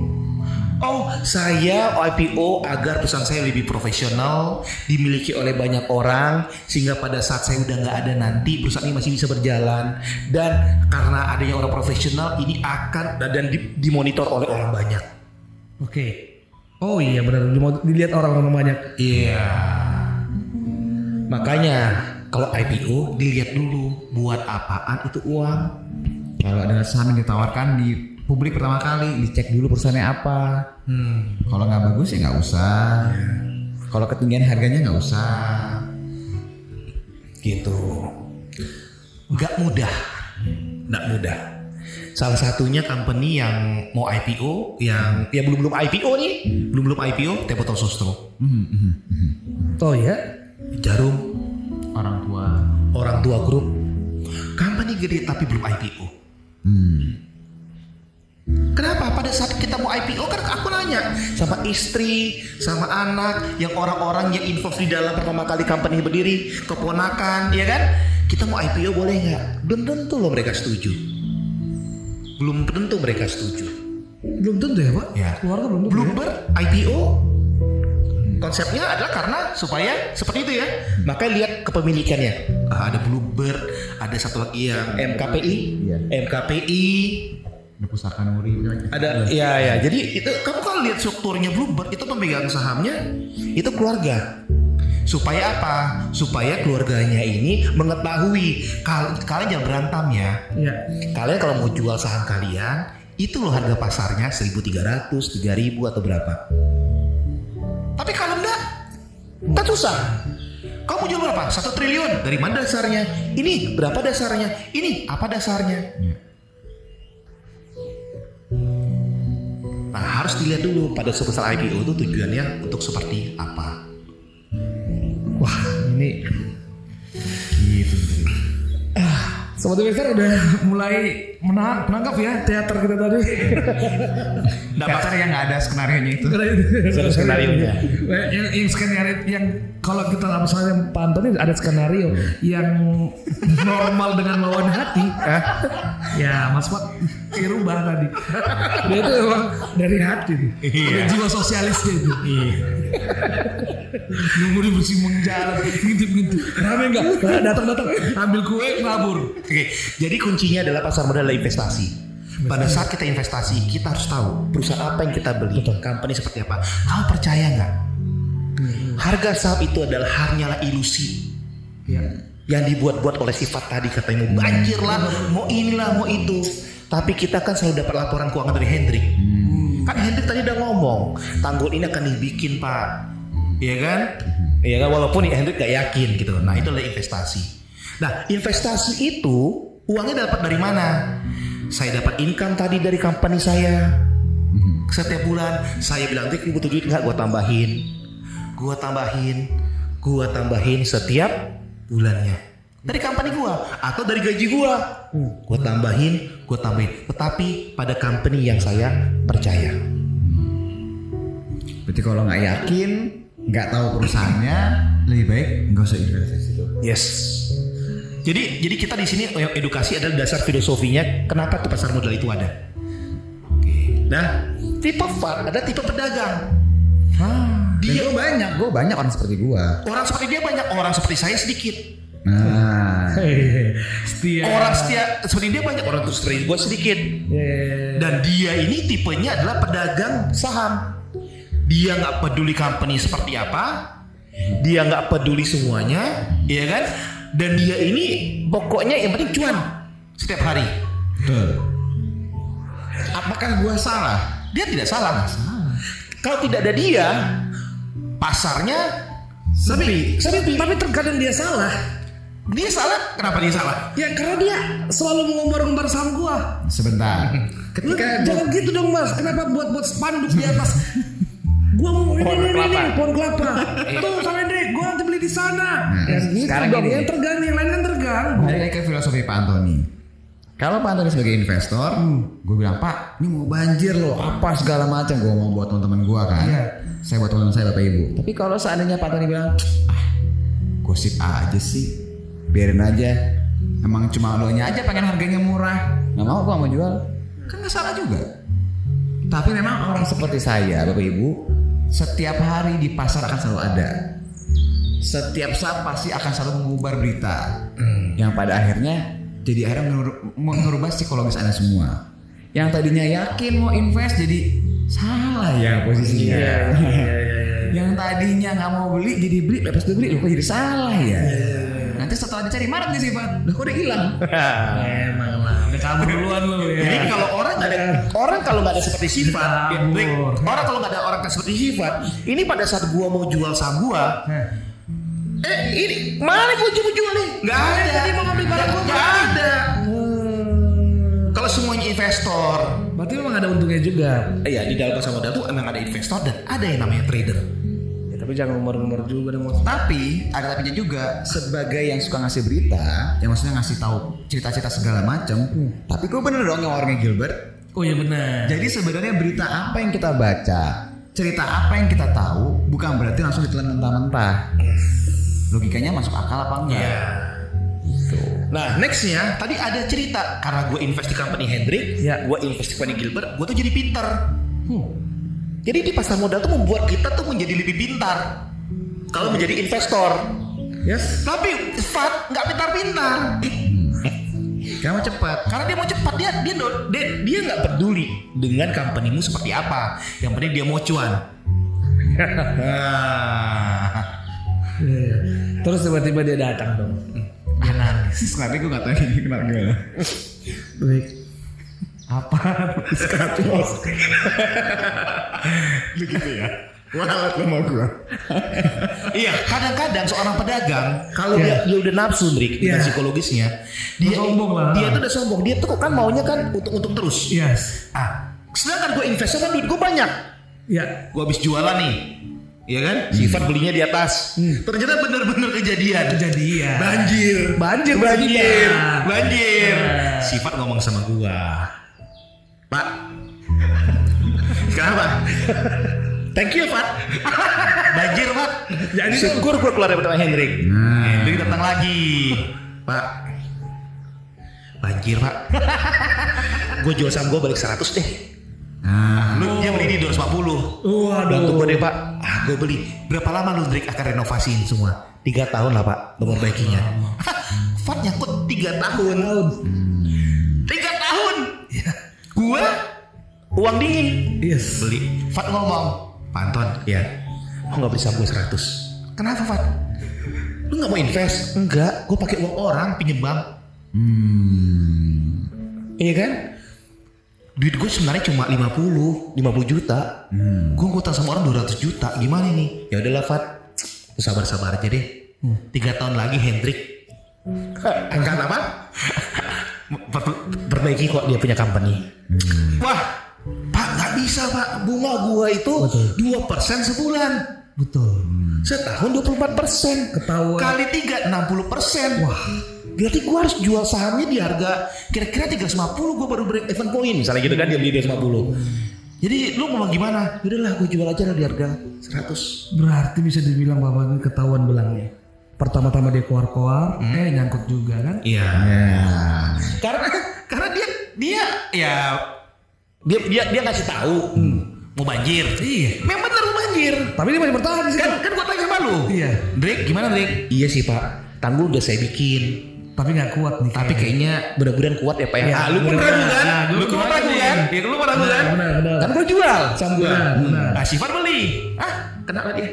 Oh, saya IPO agar perusahaan saya lebih profesional, dimiliki oleh banyak orang, sehingga pada saat saya udah nggak ada nanti perusahaan ini masih bisa berjalan. Dan karena adanya orang profesional, ini akan dan di- dimonitor oleh orang banyak. Oke. Oh iya benar dilihat orang-orang banyak. Iya. Makanya kalau IPO dilihat dulu buat apaan itu uang. Kalau ada saham yang ditawarkan di publik pertama kali, dicek dulu perusahaannya apa. Hmm. Kalau nggak bagus ya nggak usah. Kalau ketinggian harganya nggak usah. Gitu. Nggak mudah. Nggak mudah. Salah satunya company yang mau IPO, yang ya belum belum IPO nih, belum belum IPO, Tempo Sostro, Oh ya. Jarum, Orang tua. orang tua grup, company gede tapi belum IPO. Kenapa? Pada saat kita mau IPO kan aku nanya sama istri, sama anak, yang orang-orang yang involved di dalam pertama kali company berdiri, keponakan, ya kan? Kita mau IPO boleh nggak? Belum tentu loh mereka setuju. Belum tentu mereka setuju. Belum tentu ya pak. Ya. Keluarga belum tentu. ya? Bloomberg IPO konsepnya adalah karena supaya seperti itu ya. Makanya lihat kepemilikannya. Ah, ada Bloomberg, ada satu lagi yang MKPI, Iya. MKPI, Ada pusaka nuri. ada ya ya. Jadi itu kamu kalau lihat strukturnya Bloomberg itu pemegang sahamnya itu keluarga. Supaya apa? Supaya keluarganya ini mengetahui kal- kalian jangan berantem ya. Iya. Kalian kalau mau jual saham kalian, itu loh harga pasarnya 1300, 3000 atau berapa. Kan susah. Kamu jual berapa? Satu triliun. Dari mana dasarnya? Ini berapa dasarnya? Ini apa dasarnya? Nah harus dilihat dulu pada sebesar IPO itu tujuannya untuk seperti apa. Wah ini Gitu. Sobat Investor udah mulai menang, menangkap ya teater kita tadi. Teater yang nggak ada skenario nya itu. Satu skenario-nya. yang, yang skenario yang kalau kita misalnya Pak Antoni ada skenario yang normal dengan lawan hati. ya Mas Pak dirubah tadi. Dia itu emang dari hati tuh. Ada jiwa sosialisnya itu. Nunggu di bersih menjalan gitu-gitu. Rame enggak? Datang-datang ambil kue kabur. Oke, jadi kuncinya adalah pasar modal adalah investasi. Pada saat kita investasi, kita harus tahu perusahaan apa yang kita beli, company seperti apa. Kamu percaya nggak? Harga saham itu adalah hanyalah ilusi Ya. yang dibuat-buat oleh sifat tadi katanya mau banjir lah, mau inilah, mau itu. Tapi kita kan selalu dapat laporan keuangan dari Hendrik. Kan Hendrik tadi udah ngomong, tanggul ini akan dibikin pak, Iya kan? Iya kan, walaupun Hendrik gak yakin gitu. Nah itu adalah investasi. Nah investasi itu uangnya dapat dari mana? Saya dapat income tadi dari company saya. Setiap bulan saya bilang, Dik, butuh duit nggak? Gue tambahin, gue tambahin, gue tambahin setiap bulannya dari company gua atau dari gaji gua gua tambahin gua tambahin tetapi pada company yang saya percaya Berarti kalau nggak yakin, nggak tahu perusahaannya, lebih baik nggak usah investasi di situ. yes jadi jadi kita di sini edukasi adalah dasar filosofinya kenapa tuh pasar modal itu ada Oke. nah tipe fund ada tipe pedagang Dia gue banyak, gue banyak orang seperti gue. orang seperti dia banyak orang seperti saya sedikit Nah, Setia. orang setia seperti dia banyak orang terus seperti gue sedikit Ya. Dan dia ini tipenya adalah pedagang saham. Dia nggak peduli company seperti apa, dia nggak peduli semuanya, ya kan? Dan dia ini pokoknya yang penting cuan setiap hari. betul. Apakah gue salah? Dia tidak salah. Kalau tidak ada dia, pasarnya sepi. Tapi, tapi terkadang dia salah. Dia salah, kenapa dia salah? Ya karena dia selalu mengumbar-umbar saham gua. Sebentar. Ketika jangan gitu dong mas. Kenapa buat buat spanduk di atas? gua mau ini Pohon ini, ini, kelapa. ini pohon kelapa. Tuh sama Hendrik, gua nanti beli di sana. Nah, ya gitu sekarang dong. gini. Yang terganggu, yang lain kan terganggu. balik ke filosofi Pak Antoni. Kalau Pak Antoni sebagai investor, gue bilang Pak, ini mau banjir loh, apa segala macam. Gue mau buat teman-teman gue kan. Iya. Saya buat teman saya bapak ibu. Tapi kalau seandainya Pak Antoni bilang, ah, gosip aja sih, biarin aja. Emang cuma lo nya aja pengen harganya murah, nggak mau gue mau jual. Kan nggak salah juga. Tapi memang orang seperti saya, bapak ibu, setiap hari di pasar akan selalu ada. Setiap saat pasti akan selalu mengubar berita yang pada akhirnya jadi akhirnya mengerubah psikologis anda semua. Yang tadinya yakin mau invest jadi salah ya posisinya. yang tadinya nggak mau beli jadi beli, lepas beli kok jadi salah ya. Nanti setelah dicari marah nih sifat, udah kok udah hilang. Emang lah. Udah kabur duluan lu ya. Jadi kalau orang ada orang kalau nggak ada seperti sifat, ya. Rick, orang kalau nggak ada orang seperti sifat, ini pada saat gua mau jual saham gua, eh ini mana gua mau jual nih? Nggak ada. Tadi mau ngambil barang gua, Nggak ada. Kalau semuanya investor, Berarti memang ada untungnya juga. eh, ya di dalam pasar modal tuh emang ada investor dan ada yang namanya trader. Ya, tapi jangan umur-umur juga dong. Tapi ada tapinya juga sebagai yang suka ngasih berita, yang maksudnya ngasih tahu cerita-cerita segala macam. Tapi kok bener dong yang orangnya Gilbert? Oh iya benar. Jadi sebenarnya berita apa yang kita baca, cerita apa yang kita tahu, bukan berarti langsung ditelan mentah-mentah. Logikanya masuk akal apa enggak? Nah nextnya tadi ada cerita karena gue invest di company Hendrik, Ya. gue invest di company Gilbert, gue tuh jadi pinter. Jadi di pasar modal tuh membuat kita tuh menjadi lebih pintar kalau menjadi investor. Yes. Tapi Fat nggak pintar-pintar. Karena mau cepat. Karena dia mau cepat dia dia dia dia nggak peduli dengan companymu seperti apa. Yang penting dia mau cuan. Iya. Terus tiba-tiba dia datang dong. Dia nangis. Tapi gue gak tahu ini kenapa. Baik. Apa? Begitu ya. Walat lo mau gue. iya kadang-kadang seorang pedagang kalau dia, dia udah nafsu Drik dengan Iya. psikologisnya dia sombong lah. dia tuh udah sombong dia tuh kan maunya kan untung-untung terus Yes. ah sedangkan gue investor kan duit gue banyak Ya. gue habis jualan nih Iya kan? Sifat belinya di atas. Ternyata benar-benar kejadian. Kejadian. Banjir. Banjir, Banjir. banjir. Banjir. Sifat ngomong sama gua. Pak. Kenapa? Thank you, Pak. Banjir, Pak. Jadi syukur gua keluar dari Pak Hendrik. Hendrik datang lagi. Pak. Banjir, Pak. gue jual saham gue balik 100 deh. Nah, Lu dia beli di 250. Waduh. Bantu gue deh pak. Ah gue beli. Berapa lama lu Drik akan renovasiin semua? Tiga tahun lah pak. Memperbaikinya. Fat nyangkut tiga tahun. Tiga tahun. Gua uang dingin. Yes. Beli. Fat ngomong. Panton. Ya. Lu nggak beli saham gue 100. Kenapa Fat? Lu nggak mau invest? Enggak. Gue pakai uang orang pinjem bank. hmm, Iya kan? Duit gue sebenarnya cuma 50, 50 juta. Gue ngutang sama orang 200 juta. Gimana nih? Ya udahlah Fat. Sabar-sabar aja deh. Tiga tahun lagi Hendrik angkat apa? Per- Perbaiki kok dia punya company. Wah, Pak nggak bisa Pak. Bunga gua itu dua persen sebulan. Betul. Setahun 24 persen. Ketahuan. Kali tiga 60 persen. Wah. Berarti gua harus jual sahamnya di harga kira-kira 350 gua baru break even point. Misalnya gitu kan dia beli 250. Jadi lu mau gimana? Udahlah gua jual aja lah di harga 100. Berarti bisa dibilang bapak ini ketahuan belangnya. Pertama-tama dia keluar-keluar, eh nyangkut juga kan? Iya. ya. Karena karena dia dia ya dia dia dia ngasih tahu mau banjir. Iya. Memang benar mau banjir. Tapi dia masih bertahan sih. Kan kan gua tanya sama lu. Iya. Drake gimana Drake? Iya sih Pak. Tanggul udah saya bikin. Tapi nggak kuat nih. Tapi kayaknya mudah-mudahan kuat ya Pak ya. Iya, ah, lu pun ragu kan? Nah, lu pun ragu kan? Ya lu pun ragu kan? Benar, benar. Kan gua jual sama gua. Benar. Nah, Sifat beli. Ah, kenapa dia?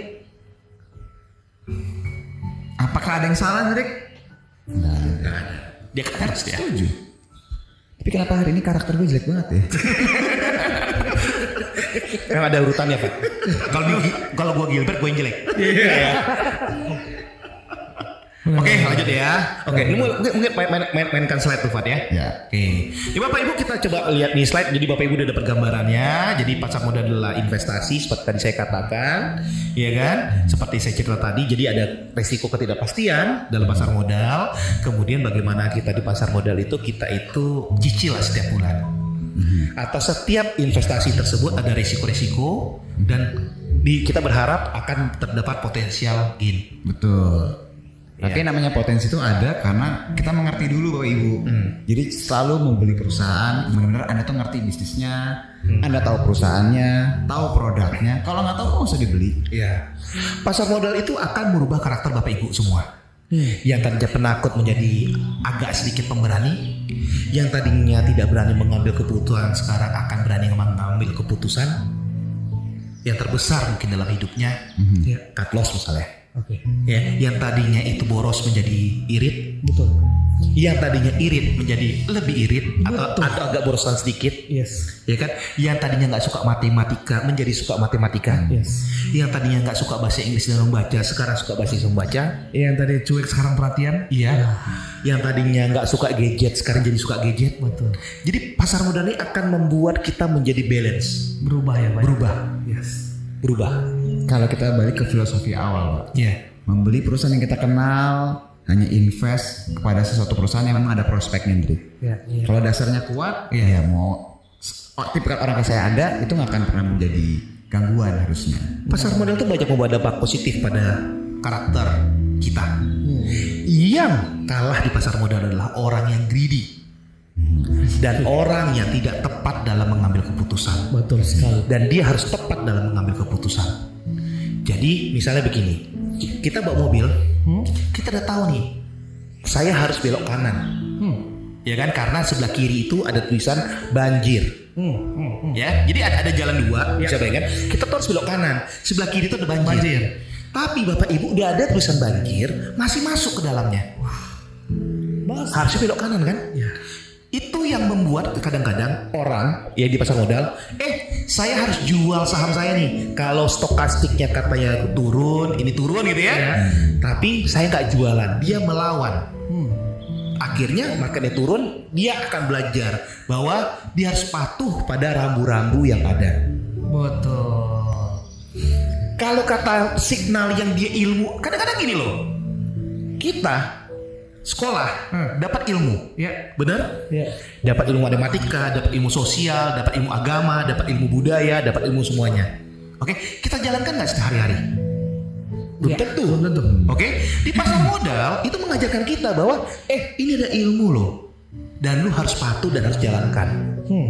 Apakah ada yang salah, Rick? Ada. Dia kan harus dia. Setuju. Tapi kenapa hari ini karakter gue jelek banget ya? Kan ada urutannya Pak. Kalau kalau gua Gilbert gua yang jelek. Iya. Oke, lanjut ya. Oke, ini mungkin, mungkin main, main, main- mainkan slide tuh, Fat ya. Ya. Oke. Jadi Bapak Ibu kita coba lihat nih slide. Jadi Bapak Ibu udah dapat gambarannya. Jadi pasar modal adalah investasi seperti tadi saya katakan, ya kan? Seperti saya cerita tadi. Jadi ada resiko ketidakpastian dalam pasar modal. Kemudian bagaimana kita di pasar modal itu kita itu cicil lah setiap bulan. Atas setiap investasi tersebut ada resiko-resiko dan di, kita berharap akan terdapat potensial gain. Betul. Tapi Iya. namanya potensi itu ada karena kita mengerti dulu Bapak Ibu. Hmm. Jadi selalu membeli perusahaan, benar-benar Anda tuh ngerti bisnisnya, Hmm. Anda tahu perusahaannya, tahu produknya. Kalau nggak tahu nggak usah dibeli. Iya. Pasar modal itu akan merubah karakter Bapak Ibu semua. Yang tadinya penakut menjadi agak sedikit pemberani. Yang tadinya tidak berani mengambil keputusan sekarang akan berani mengambil keputusan. Yang terbesar mungkin dalam hidupnya. Ya. Cut loss misalnya. Oke. Ya, yang tadinya itu boros menjadi irit. Betul. Yang tadinya irit menjadi lebih irit atau, Betul. atau agak borosan sedikit. Yes. Ya kan? Yang tadinya nggak suka matematika menjadi suka matematika. Yes. Yang tadinya nggak suka bahasa Inggris dan membaca, sekarang suka bahasa Inggris membaca. Yang tadi cuek sekarang perhatian. Iya. Yang tadinya nggak suka gadget, sekarang jadi suka gadget. Betul. Jadi pasar modal ini akan membuat kita menjadi balance, Berubah ya Pak. berubah, Yes. Berubah. Kalau kita balik ke filosofi awal, Pak. Iya. Membeli perusahaan yang kita kenal, hanya invest kepada sesuatu perusahaan yang memang ada prospeknya, Dri. Ya. Iya. Kalau dasarnya kuat, ya mau oh, tipe orang kayak saya ada, itu nggak akan pernah menjadi gangguan harusnya. Pasar modal itu banyak membawa dampak positif pada karakter kita. Yang kalah di pasar modal adalah orang yang greedy dan orang yang tidak tepat dalam mengambil keputusan. Betul sekali. dan dia harus tepat dalam mengambil keputusan. Jadi misalnya begini, kita bawa mobil, kita udah tahu nih, saya harus belok kanan, ya kan? Karena sebelah kiri itu ada tulisan banjir, ya. Jadi ada, ada jalan dua, bisa bayangkan. Kita harus belok kanan, sebelah kiri itu ada banjir. Banjir. Tapi bapak ibu udah ada tulisan banjir, masih masuk ke dalamnya. Harusnya belok kanan kan? Itu yang membuat kadang-kadang orang ya di pasar modal, eh saya harus jual saham saya nih. Kalau stokastiknya katanya turun, ini turun gitu ya. Tapi saya nggak jualan, dia melawan. Akhirnya marketnya turun, dia akan belajar bahwa dia harus patuh pada rambu-rambu yang ada. Betul. Kalau kata signal yang dia ilmu, kadang-kadang gini loh. Kita sekolah dapat ilmu, Ya. benar? Ya. Dapat ilmu matematika, dapat ilmu sosial, dapat ilmu agama, dapat ilmu budaya, dapat ilmu semuanya. Oke, kita jalankan nggak sehari-hari? Belum Ya, tentu. belum tentu. Oke, di pasar modal itu mengajarkan kita bahwa eh ini ada ilmu loh dan lu harus patuh dan harus jalankan. Hmm.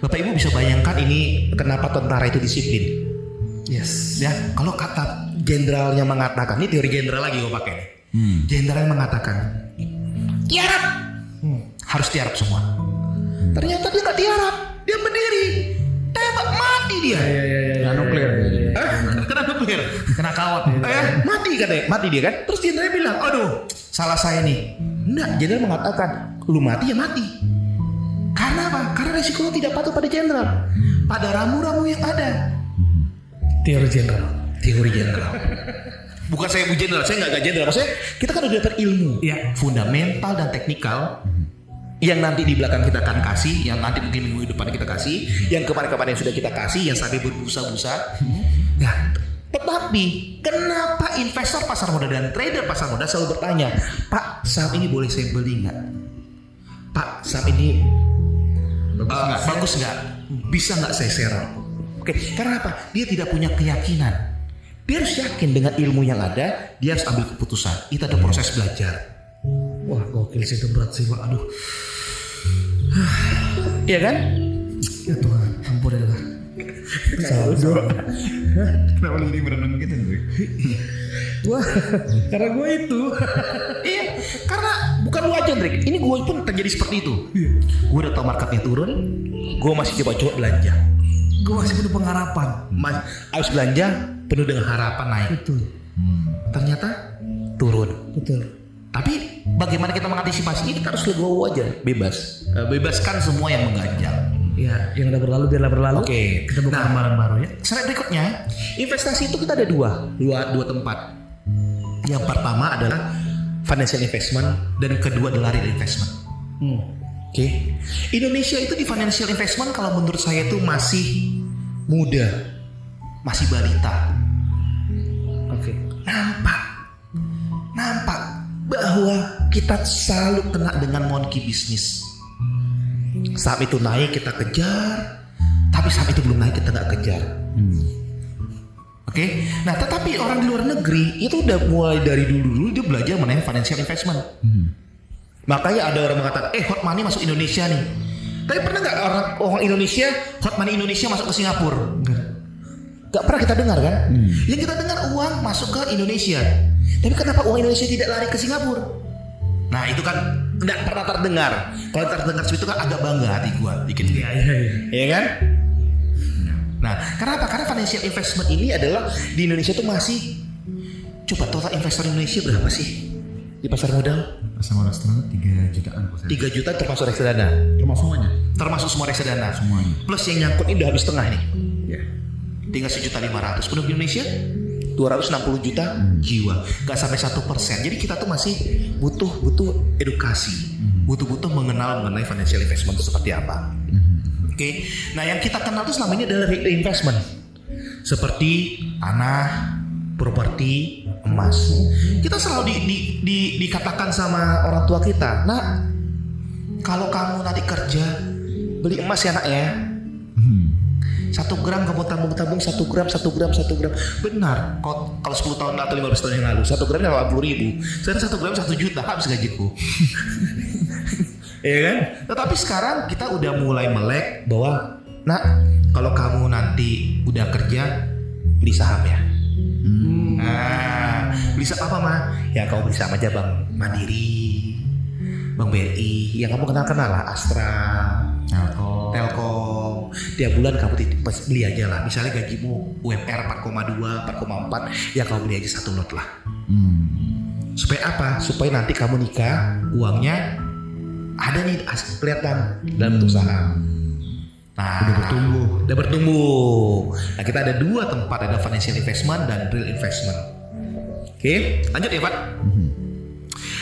Bapak Ibu bisa bayangkan ini kenapa tentara itu disiplin. Yes. Ya, kalau kata jenderalnya mengatakan, ini teori jenderal lagi gue pakai. Nih. Jenderal mengatakan, tiarap, harus tiarap semua. Ternyata dia nggak tiarap, dia berdiri, tembak mati dia. Ya, ya, ya, ya. Nuklir. Hah? Kena nuklir. Kena kawat. Ya, mati katanya, mati dia kan. Terus jenderal bilang, aduh, salah saya nih. Enggak, jenderal mengatakan, lu mati ya mati. Karena apa? Karena resiko lu tidak patuh pada jenderal. Pada ramu-ramu yang ada. Teori jenderal. Teori jenderal. Bukan saya bu jenderal, saya nggak gak jenderal. Maksudnya kita kan udah dapat ilmu, Iya. fundamental dan teknikal yang nanti di belakang kita akan kasih, yang nanti mungkin minggu depan kita kasih, yang kemarin-kemarin sudah kita kasih, yang sampai berbusa-busa. Nah, tetapi kenapa investor pasar modal dan trader pasar modal selalu bertanya, Pak saham ini boleh saya beli nggak? Pak saham ini Bagus uh, nggak? bagus nggak? Bisa nggak saya serong? Oke, karena apa? Dia tidak punya keyakinan. Dia harus yakin dengan ilmu yang ada, dia harus ambil keputusan. Itu ada proses belajar. Wah, gokil sih itu berat sih, Pak. Aduh. Iya kan? Ya Tuhan, ampunilah. Salah, salah. Kenapa lu jadi berenang gitu Drik? Wah, karena gue itu. iya, karena bukan lu aja, Drik. Ini gue pun terjadi seperti itu. Gue udah tau marketnya turun, gue masih coba-coba belanja. Gue masih penuh pengharapan. Mas, harus belanja penuh dengan harapan naik. Betul, Ternyata turun. betul. Tapi bagaimana kita mengantisipasi ini? Kita harus legowo aja, bebas. Eh, Bebaskan semua yang mengganjal. Ya, yang udah berlalu biarlah berlalu. Oke. Kita buka Nah. lembaran baru ya. Slide berikutnya, investasi itu kita ada dua, dua, dua tempat. Yang pertama adalah financial investment dan kedua adalah real investment. Hmm. Oke, Indonesia itu di financial investment kalau menurut saya itu masih muda, masih balita. Oke. Nampak, nampak bahwa kita selalu kena dengan monkey business. Saat itu naik kita kejar, tapi saat itu belum naik kita nggak kejar. Oke, nah tetapi orang di luar negeri itu udah mulai dari dulu dulu dia belajar mengenai financial investment. Makanya ada orang mengatakan, eh hot money masuk Indonesia nih. Tapi pernah nggak orang orang Indonesia hot money Indonesia masuk ke Singapura? Gak pernah kita dengar kan? Yang kita dengar uang masuk ke Indonesia. Tapi kenapa uang Indonesia tidak lari ke Singapura? Nah itu kan tidak pernah terdengar. Kalau terdengar seperti itu kan agak bangga hati gua dikit. Iya, iya, iya. Iya kan? Nah, kenapa? Karena financial investment ini adalah di Indonesia tuh masih coba total investor Indonesia berapa sih di pasar modal? Pasar modal setengah 3 jutaan kok saya. 3 juta termasuk reksadana. Termasuk semuanya. Termasuk semua reksadana. Semuanya. Plus yang nyangkut ini udah habis setengah nih. Ya. Tinggal sejuta lima ratus. Penduduk Indonesia 260 juta jiwa. Gak sampai satu persen. Jadi kita tuh masih butuh butuh edukasi. Butuh butuh mengenal mengenai financial investment itu seperti apa. Oke. Nah yang kita kenal tuh selama ini adalah real investment. Seperti tanah, properti, emas. Kita selalu di, di, di- dikatakan sama orang tua kita, nak, kalau kamu nanti kerja beli emas ya nak ya. Satu gram kamu tabung-tabung satu gram, satu gram, satu gram. Benar. Kalau kalau 10 tahun atau 15 tahun yang lalu, satu gramnya 80 ribu. Sekarang satu gram satu juta habis gajiku. Iya kan? Tetapi sekarang kita udah mulai melek bahwa, nak, kalau kamu nanti udah kerja, beli saham ya. Nah, beli apa mah? Ya kamu beli saham aja Bang Mandiri, Bang BRI, yang kamu kenal-kenal lah, Astra, Telkom. Telkom. Tiap bulan kamu beli aja lah. Misalnya gajimu UMR 4,2, 4,4, ya kamu beli aja satu lot lah. Hmm. Supaya apa? Supaya nanti kamu nikah, uangnya ada nih as- kelihatan dalam bentuk saham. Nah, Udah bertumbuh. Udah bertumbuh. Nah, kita ada dua tempat, ada financial investment dan real investment. Oke, lanjut ya Pak.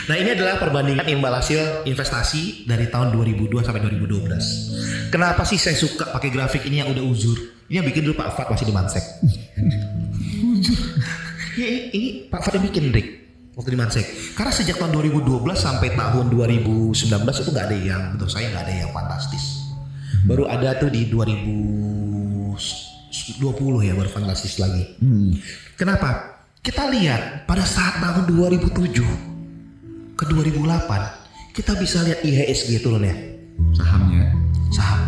Nah ini adalah perbandingan imbal hasil investasi dari tahun 2002 sampai 2012. Kenapa sih saya suka pakai grafik ini yang udah uzur? Ini yang bikin dulu Pak Fat masih di Mansek. Ya, ini, ini Pak Fadil bikin Rick waktu di Mansek. Karena sejak tahun 2012 sampai tahun 2019 itu nggak ada yang menurut saya nggak ada yang fantastis. Baru ada tuh di 2020 ya baru fantastis lagi. Kenapa? Kita lihat pada saat tahun 2007 ke 2008 kita bisa lihat IHSG turun ya Sahamnya. saham.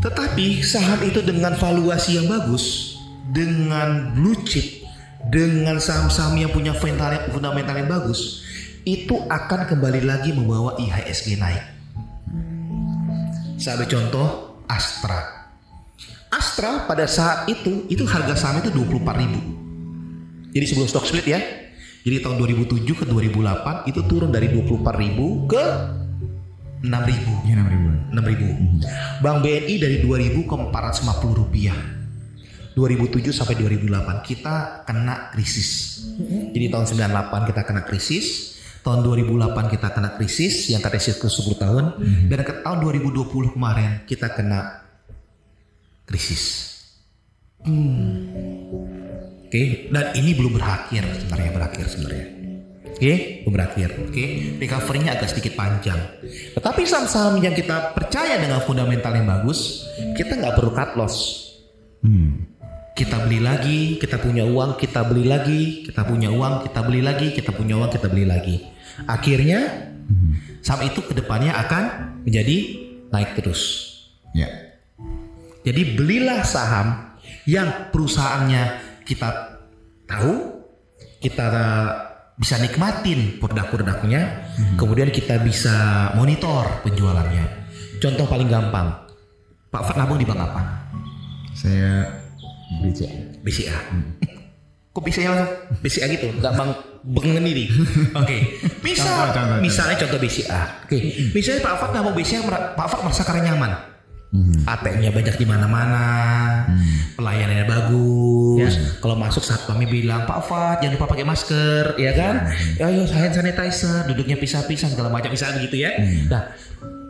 Tetapi saham itu dengan valuasi yang bagus, dengan blue chip, dengan saham-saham yang punya fundamental yang bagus, itu akan kembali lagi membawa IHSG naik. Saya ambil contoh Astra. Astra pada saat itu itu harga saham itu 24.000. Jadi sebelum stock split ya. Jadi tahun 2007 ke 2008 itu turun dari 24.000 ke 6.000. Ya 6 ribu. 6.000. Bank BNI dari 2.000 ke 450 rupiah. 2007 sampai 2008 kita kena krisis. Jadi tahun 98 kita kena krisis, tahun 2008 kita kena krisis yang krisis ke 10 tahun dan ke tahun 2020 kemarin kita kena krisis. Oke, dan ini belum berakhir sebenarnya berakhir sebenarnya. Oke, belum berakhir. Oke, recovery-nya agak sedikit panjang. Tetapi saham-saham yang kita percaya dengan fundamental yang bagus, kita nggak perlu cut loss. Kita beli lagi, kita punya uang, kita beli lagi, kita punya uang, kita beli lagi, kita punya uang, kita beli lagi. Akhirnya saham itu ke depannya akan menjadi naik terus. Ya. Jadi belilah saham yang perusahaannya kita tahu, kita bisa nikmatin produk-produknya, kemudian kita bisa monitor penjualannya. Contoh paling gampang, Pak Fat nabung di bank apa? Saya BC. BCA. Kok BCA langsung? BCA gitu, nggak bang bengen diri. Oke, misal, Contoh, contoh, misalnya contoh BCA. Oke, misalnya Pak Fat nabung BCA, mer- Pak Fat merasa karena nyaman. ATM-nya banyak di mana-mana, pelayanannya bagus. Kalau masuk saat kami bilang Pak Fat jangan lupa pakai masker, ya kan? Ayo hand sanitizer, duduknya pisah-pisah segala macam misalnya begitu ya. Nah,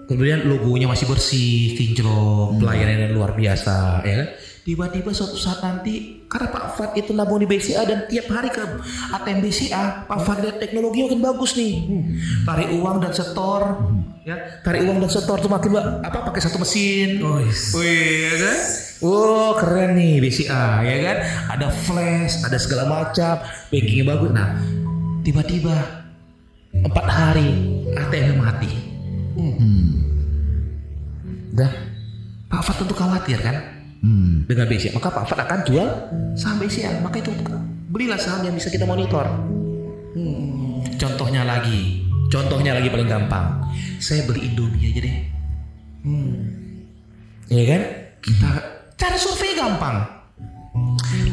kemudian logonya masih bersih, kinclong, pelayanannya luar biasa, ya kan? Tiba-tiba suatu saat nanti karena Pak Fat itu nabung di BCA dan tiap hari ke ATM BCA, Pak Fat lihat teknologi makin bagus nih. Tarik uang dan setor, ya. Tarik uang dan setor tuh makin apa pakai satu mesin. Oh, yes. Wih, ya kan? Oh, keren nih BCA, ya kan? Ada flash, ada segala macam, backingnya bagus. Nah, tiba-tiba empat hari ATM mati. Dah, Pak Fat tentu khawatir kan Hmm. dengan BCA. Maka Pak Fat akan jual saham BCA. Maka itu belilah saham yang bisa kita monitor. Hmm. Contohnya lagi, contohnya lagi paling gampang. Saya beli Indomie aja deh. Iya kan? Kita cara survei gampang.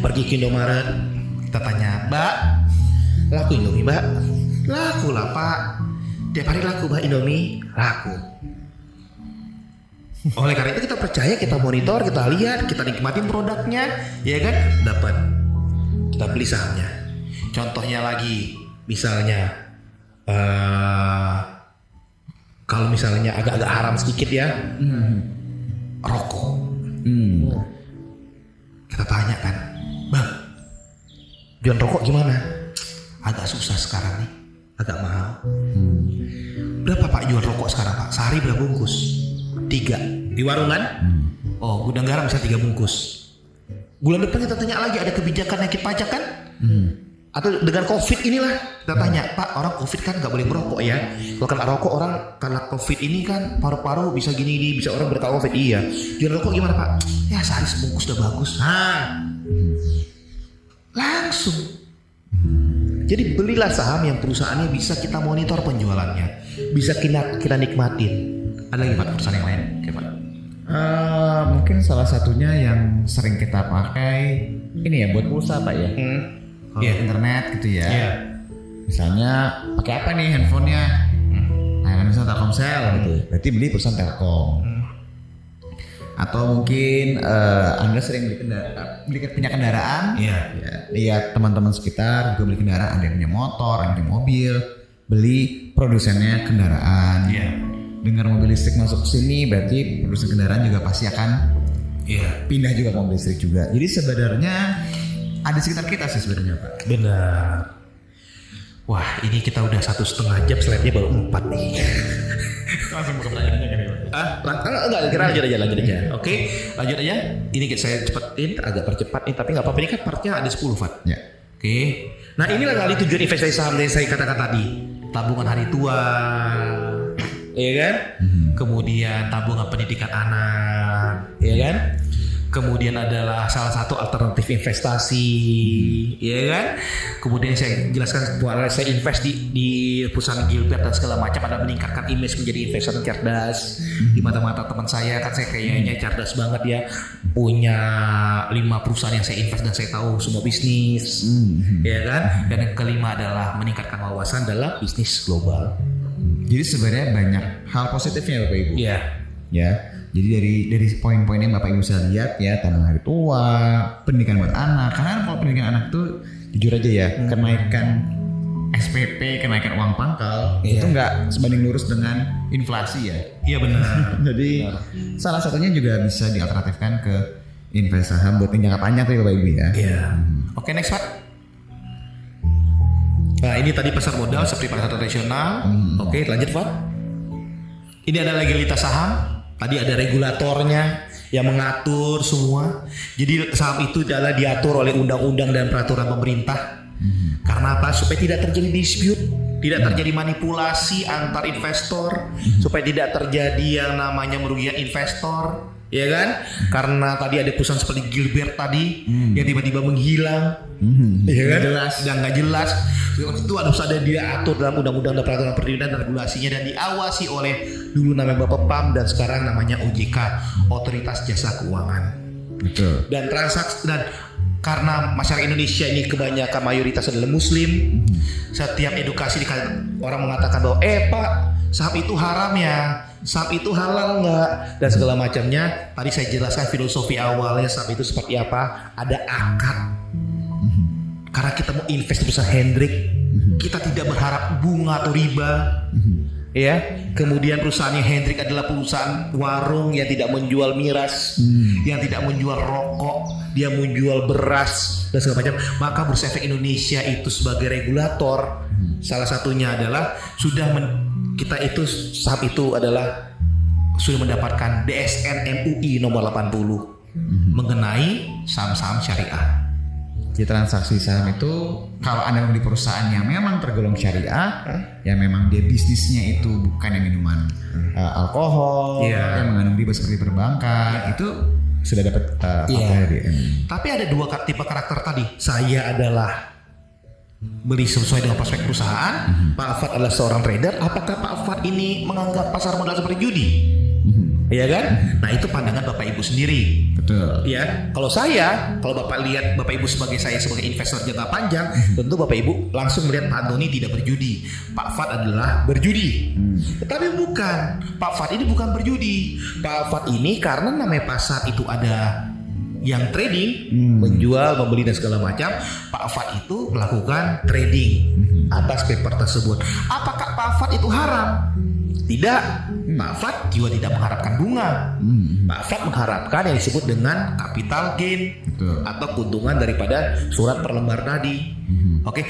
Pergi ke Indomaret, kita tanya, Mbak, laku Indomie, Mbak? Laku lah, Pak. Tiap hari laku, Mbak, Indomie? Laku. Oleh karena itu kita percaya, kita monitor, kita lihat, kita nikmatin produknya, ya kan? Dapat. Kita beli sahamnya. Contohnya lagi, misalnya, eh kalau misalnya agak-agak haram sedikit ya, rokok. Hmm. Kita tanya kan, bang, jual rokok gimana? Agak susah sekarang nih, agak mahal. Berapa pak jual rokok sekarang pak? Sehari berapa bungkus? Tiga. Di warung kan? Oh, gudang garam bisa tiga bungkus. Bulan depan kita tanya lagi ada kebijakan naikin pajak kan? Atau dengan covid inilah kita tanya, Pak orang covid kan nggak boleh merokok ya? Kalau kena rokok orang karena covid ini kan paru-paru bisa gini gini bisa orang berkata covid iya. Jual rokok gimana Pak? Ya sehari sebungkus udah bagus. Nah, langsung. Jadi belilah saham yang perusahaannya bisa kita monitor penjualannya, bisa kita kita nikmatin. Ada lagi Pak perusahaan yang lain, Oke, Pak. Eh, mungkin salah satunya yang sering kita pakai ini ya buat pulsa pak ya. Hmm. Kalau Iya. internet gitu ya. Iya. Misalnya pakai apa nih handphonenya? Nah, misalnya Telkomsel gitu. Berarti beli perusahaan Telkom. Atau mungkin eh, Anda sering beli, kendara, beli punya kendaraan, Iya. ya, lihat teman-teman sekitar juga beli kendaraan, ada yang punya motor, ada yang punya mobil, beli produsennya kendaraan. Iya. Dengar mobil listrik masuk sini, berarti produsen kendaraan juga pasti akan Iya. pindah juga ke mobil listrik juga. Jadi sebenarnya ada sekitar kita sih sebenarnya Pak. Benar. Wah, ini kita udah satu setengah jam, slide-nya baru empat nih. Langsung buka pertanyaannya kan Pak? Ah, lang- enggak, kira lanjut aja, lanjut aja. Oke, lanjut aja. Ini saya cepetin, agak percepat nih, tapi nggak apa-apa. Ini kan partnya ada 10, Fat. Ya. Oke. Nah inilah kali tujuan investasi saham yang saya katakan tadi. Tabungan hari tua. Iya kan? Kemudian tabungan pendidikan anak. Iya kan? Kemudian adalah salah satu alternatif investasi, Iya kan? Kemudian saya jelaskan bahwa saya invest di, di perusahaan Gilbert dan segala macam ada meningkatkan image menjadi investor yang cerdas di mata-mata teman saya kan saya kayaknya cerdas banget ya punya lima perusahaan yang saya invest dan saya tahu semua bisnis ya kan dan yang kelima adalah meningkatkan wawasan dalam bisnis global Jadi sebenarnya banyak hal positifnya Bapak Ibu. ya Ya. Jadi dari dari poin-poin yang Bapak Ibu bisa lihat ya tabungan hari tua, pendidikan buat anak. Karena kalau pendidikan anak tuh jujur aja ya, kenaikan SPP, kenaikan uang pangkal Iya. itu nggak sebanding lurus dengan inflasi ya. iya benar Jadi salah satunya juga bisa dialternatifkan ke investasi saham buat jangka panjang tuh ya Bapak Ibu ya. Iya. Oke next Pak. Nah ini tadi pasar modal seperti pasar tradisional. Oke lanjut Pak. Ini ada legalitas saham. Tadi ada regulatornya yang mengatur semua. Jadi saham itu adalah diatur oleh undang-undang dan peraturan pemerintah. Karena apa? Supaya tidak terjadi dispute, tidak terjadi manipulasi antar investor, supaya tidak terjadi yang namanya merugikan investor, ya kan? Karena tadi ada perusahaan seperti Gilbert tadi yang tiba-tiba menghilang, ya kan? jelas. Dan nggak jelas. Itu harus ada diatur dalam undang-undang dan peraturan perundangan dan regulasinya dan diawasi oleh dulu namanya Bapak PAM dan sekarang namanya OJK, Otoritas Jasa Keuangan Betul. dan transaksi dan karena masyarakat Indonesia ini kebanyakan mayoritas adalah Muslim, setiap edukasi dikata- orang mengatakan bahwa eh Pak saham itu haram ya, saham itu halal nggak dan segala macamnya. Tadi saya jelaskan filosofi awalnya saham itu seperti apa, ada akad. Karena kita mau invest perusahaan Hendrik, kita tidak berharap bunga atau riba. Ya, kemudian perusahaannya Hendrik adalah perusahaan warung yang tidak menjual miras, yang tidak menjual rokok, dia menjual beras dan segala macam. Maka Bursa Efek Indonesia itu sebagai regulator, salah satunya adalah sudah men- kita itu saham itu adalah sudah mendapatkan DSN MUI nomor 80 mengenai saham-saham syariah. Di transaksi saham itu kalau anda membeli perusahaan yang memang tergolong syariah, yang memang dia bisnisnya itu bukan yang minuman uh, alkohol, Iya. yang mengandung riba seperti perbankan, itu sudah dapat uh, Iya. apa ya, dia? Tapi ada dua tipe karakter tadi. Saya adalah beli sesuai dengan prospek perusahaan. Pak Afat adalah seorang trader. Apakah Pak Afat ini menganggap pasar modal seperti judi? Iya kan? Nah itu pandangan Bapak Ibu sendiri. Betul. Ya, kalau saya, kalau Bapak lihat Bapak Ibu sebagai saya sebagai investor jangka panjang, tentu Bapak Ibu langsung melihat Pak Antoni tidak berjudi. Pak Fat adalah berjudi. Tetapi bukan. Pak Fat ini bukan berjudi. Pak Fat ini karena namanya pasar itu ada yang trading, menjual, membeli dan segala macam, Pak Fat itu melakukan trading atas paper tersebut. Apakah Pak Fat itu haram? Tidak. Pak Fat juga tidak mengharapkan bunga. Pak Fat mengharapkan yang disebut dengan capital gain Betul. atau keuntungan daripada surat per lembar tadi. Oke,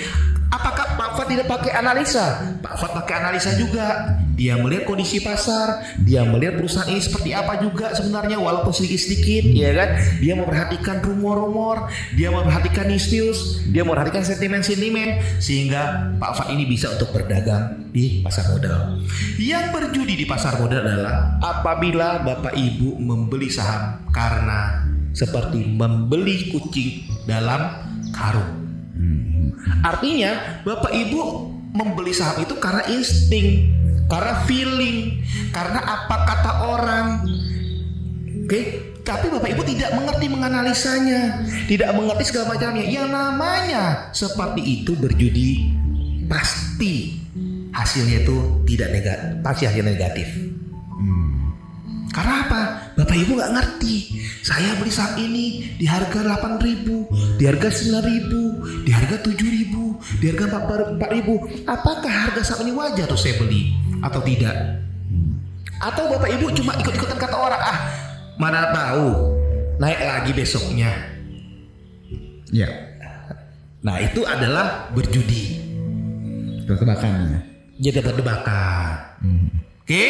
apakah Pak Fat tidak pakai analisa? Pak Fat pakai analisa juga. Dia melihat kondisi pasar, dia melihat perusahaan ini seperti apa juga sebenarnya walaupun sedikit-sedikit, ya kan? Dia memperhatikan rumor-rumor, dia memperhatikan news-news, dia memperhatikan sentimen-sentimen sehingga Pak Fat ini bisa untuk berdagang di pasar modal. Yang berjudi di pasar modal adalah apabila Bapak Ibu membeli saham karena seperti membeli kucing dalam karung. Artinya Bapak Ibu membeli saham itu karena insting, karena feeling, karena apa kata orang. Oke, tapi Bapak Ibu tidak mengerti menganalisanya, tidak mengerti segala macamnya. Yang namanya seperti itu berjudi pasti hasilnya itu tidak negatif, pasti hasilnya negatif. Karena apa? Bapak Ibu nggak ngerti. Saya beli saham ini di harga 8.000, di harga 9.000, di harga 7.000, di harga 4.000. Apakah harga saham ini wajar tuh saya beli atau tidak? Atau Bapak Ibu cuma ikut-ikutan kata orang, ah mana tahu naik lagi besoknya. Ya. Nah itu adalah berjudi. Tebakan ya. Jadi tebak-tebakan. Oke.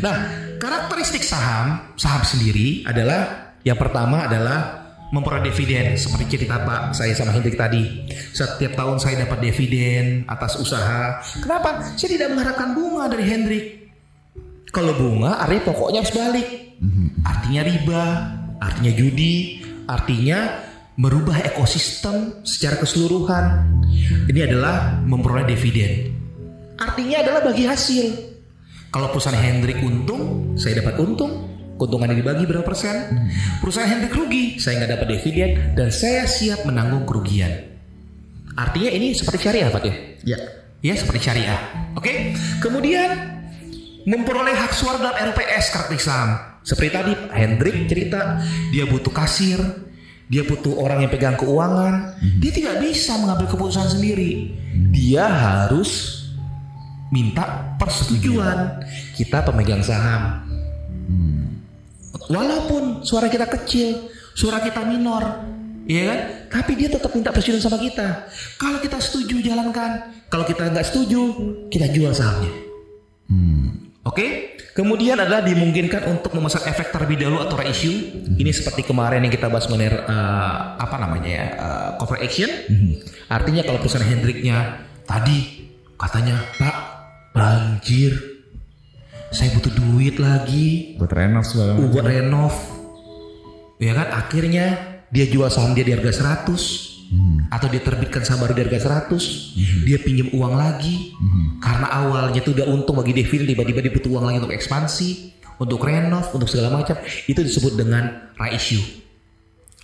Nah, karakteristik saham, saham sendiri adalah yang pertama adalah memperoleh dividen seperti cerita Pak saya sama Hendrik tadi. Setiap tahun saya dapat dividen atas usaha. Kenapa? Saya tidak mengharapkan bunga dari Hendrik. Kalau bunga artinya pokoknya harus balik. Artinya riba, artinya judi, artinya merubah ekosistem secara keseluruhan. Ini adalah memperoleh dividen. Artinya adalah bagi hasil. Kalau perusahaan Hendrik untung, saya dapat untung. Keuntungannya dibagi berapa persen? Perusahaan Hendrik rugi, saya nggak dapat dividen dan saya siap menanggung kerugian. Artinya ini seperti syariah, Pak ya? Ya. Ya, seperti syariah. Oke. Kemudian memperoleh hak suara dalam RPS karakteristik saham. Seperti tadi Hendrik cerita, dia butuh kasir, dia butuh orang yang pegang keuangan. Dia tidak bisa mengambil keputusan sendiri. Dia harus minta persetujuan kita pemegang saham. Walaupun suara kita kecil, suara kita minor, Iya kan? Tapi dia tetap minta persetujuan sama kita. Kalau kita setuju jalankan, kalau kita nggak setuju, kita jual sahamnya. Oke. Kemudian adalah dimungkinkan untuk memesan efek terlebih dahulu atau reissue. Ini seperti kemarin yang kita bahas mengenai eh, apa namanya ya, eh, corporate action. Artinya kalau perusahaan Hendriknya tadi katanya Pak banjir, saya butuh duit lagi. Buat renov segala macam. buat renov. Ya kan? Akhirnya dia jual saham dia di harga 100 atau dia terbitkan saham baru di harga 100, dia pinjam uang lagi. Karena awalnya itu udah untung bagi dividen tiba-tiba dia butuh uang lagi untuk ekspansi, untuk renov, untuk segala macam. Itu disebut dengan reissue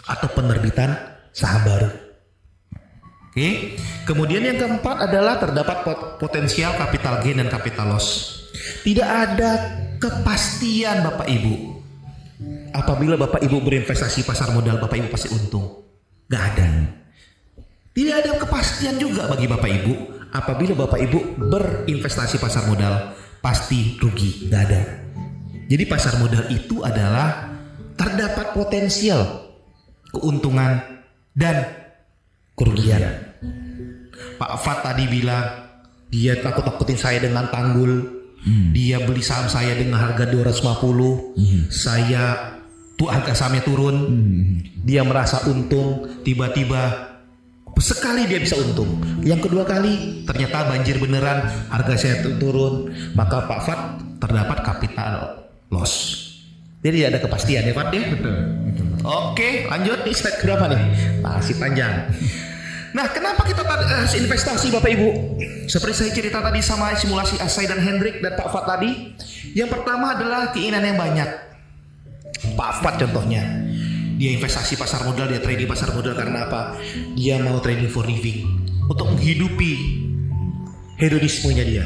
atau penerbitan saham baru. Oke. Kemudian yang keempat adalah terdapat pot- potensial capital gain dan capital loss. Tidak ada kepastian Bapak Ibu. Apabila Bapak Ibu berinvestasi pasar modal, Bapak Ibu pasti untung. Gak ada. Tidak ada kepastian juga bagi Bapak Ibu. Apabila Bapak Ibu berinvestasi pasar modal, pasti rugi. Gak ada. Jadi pasar modal itu adalah terdapat potensial keuntungan dan kerugian. Pak Fat tadi bilang dia takut-takutin saya dengan tanggul. Dia beli saham saya dengan harga 250. Saya tuh harga sahamnya turun. Dia merasa untung, tiba-tiba sekali dia bisa untung. Yang kedua kali ternyata banjir beneran, harga saya tu- turun, maka Pak Fat terdapat capital loss. Jadi ada kepastian ya Fat ya. Betul. Betul. Oke, lanjut nih slide berapa nih? Masih panjang. Nah, kenapa kita harus investasi Bapak Ibu? Seperti saya cerita tadi sama simulasi Asai dan Hendrik dan Pak Fat tadi. Yang pertama adalah keinginan yang banyak. Pak Fat contohnya. Dia investasi pasar modal, dia trading pasar modal karena apa? Dia mau trading for living. Untuk menghidupi hedonismenya dia.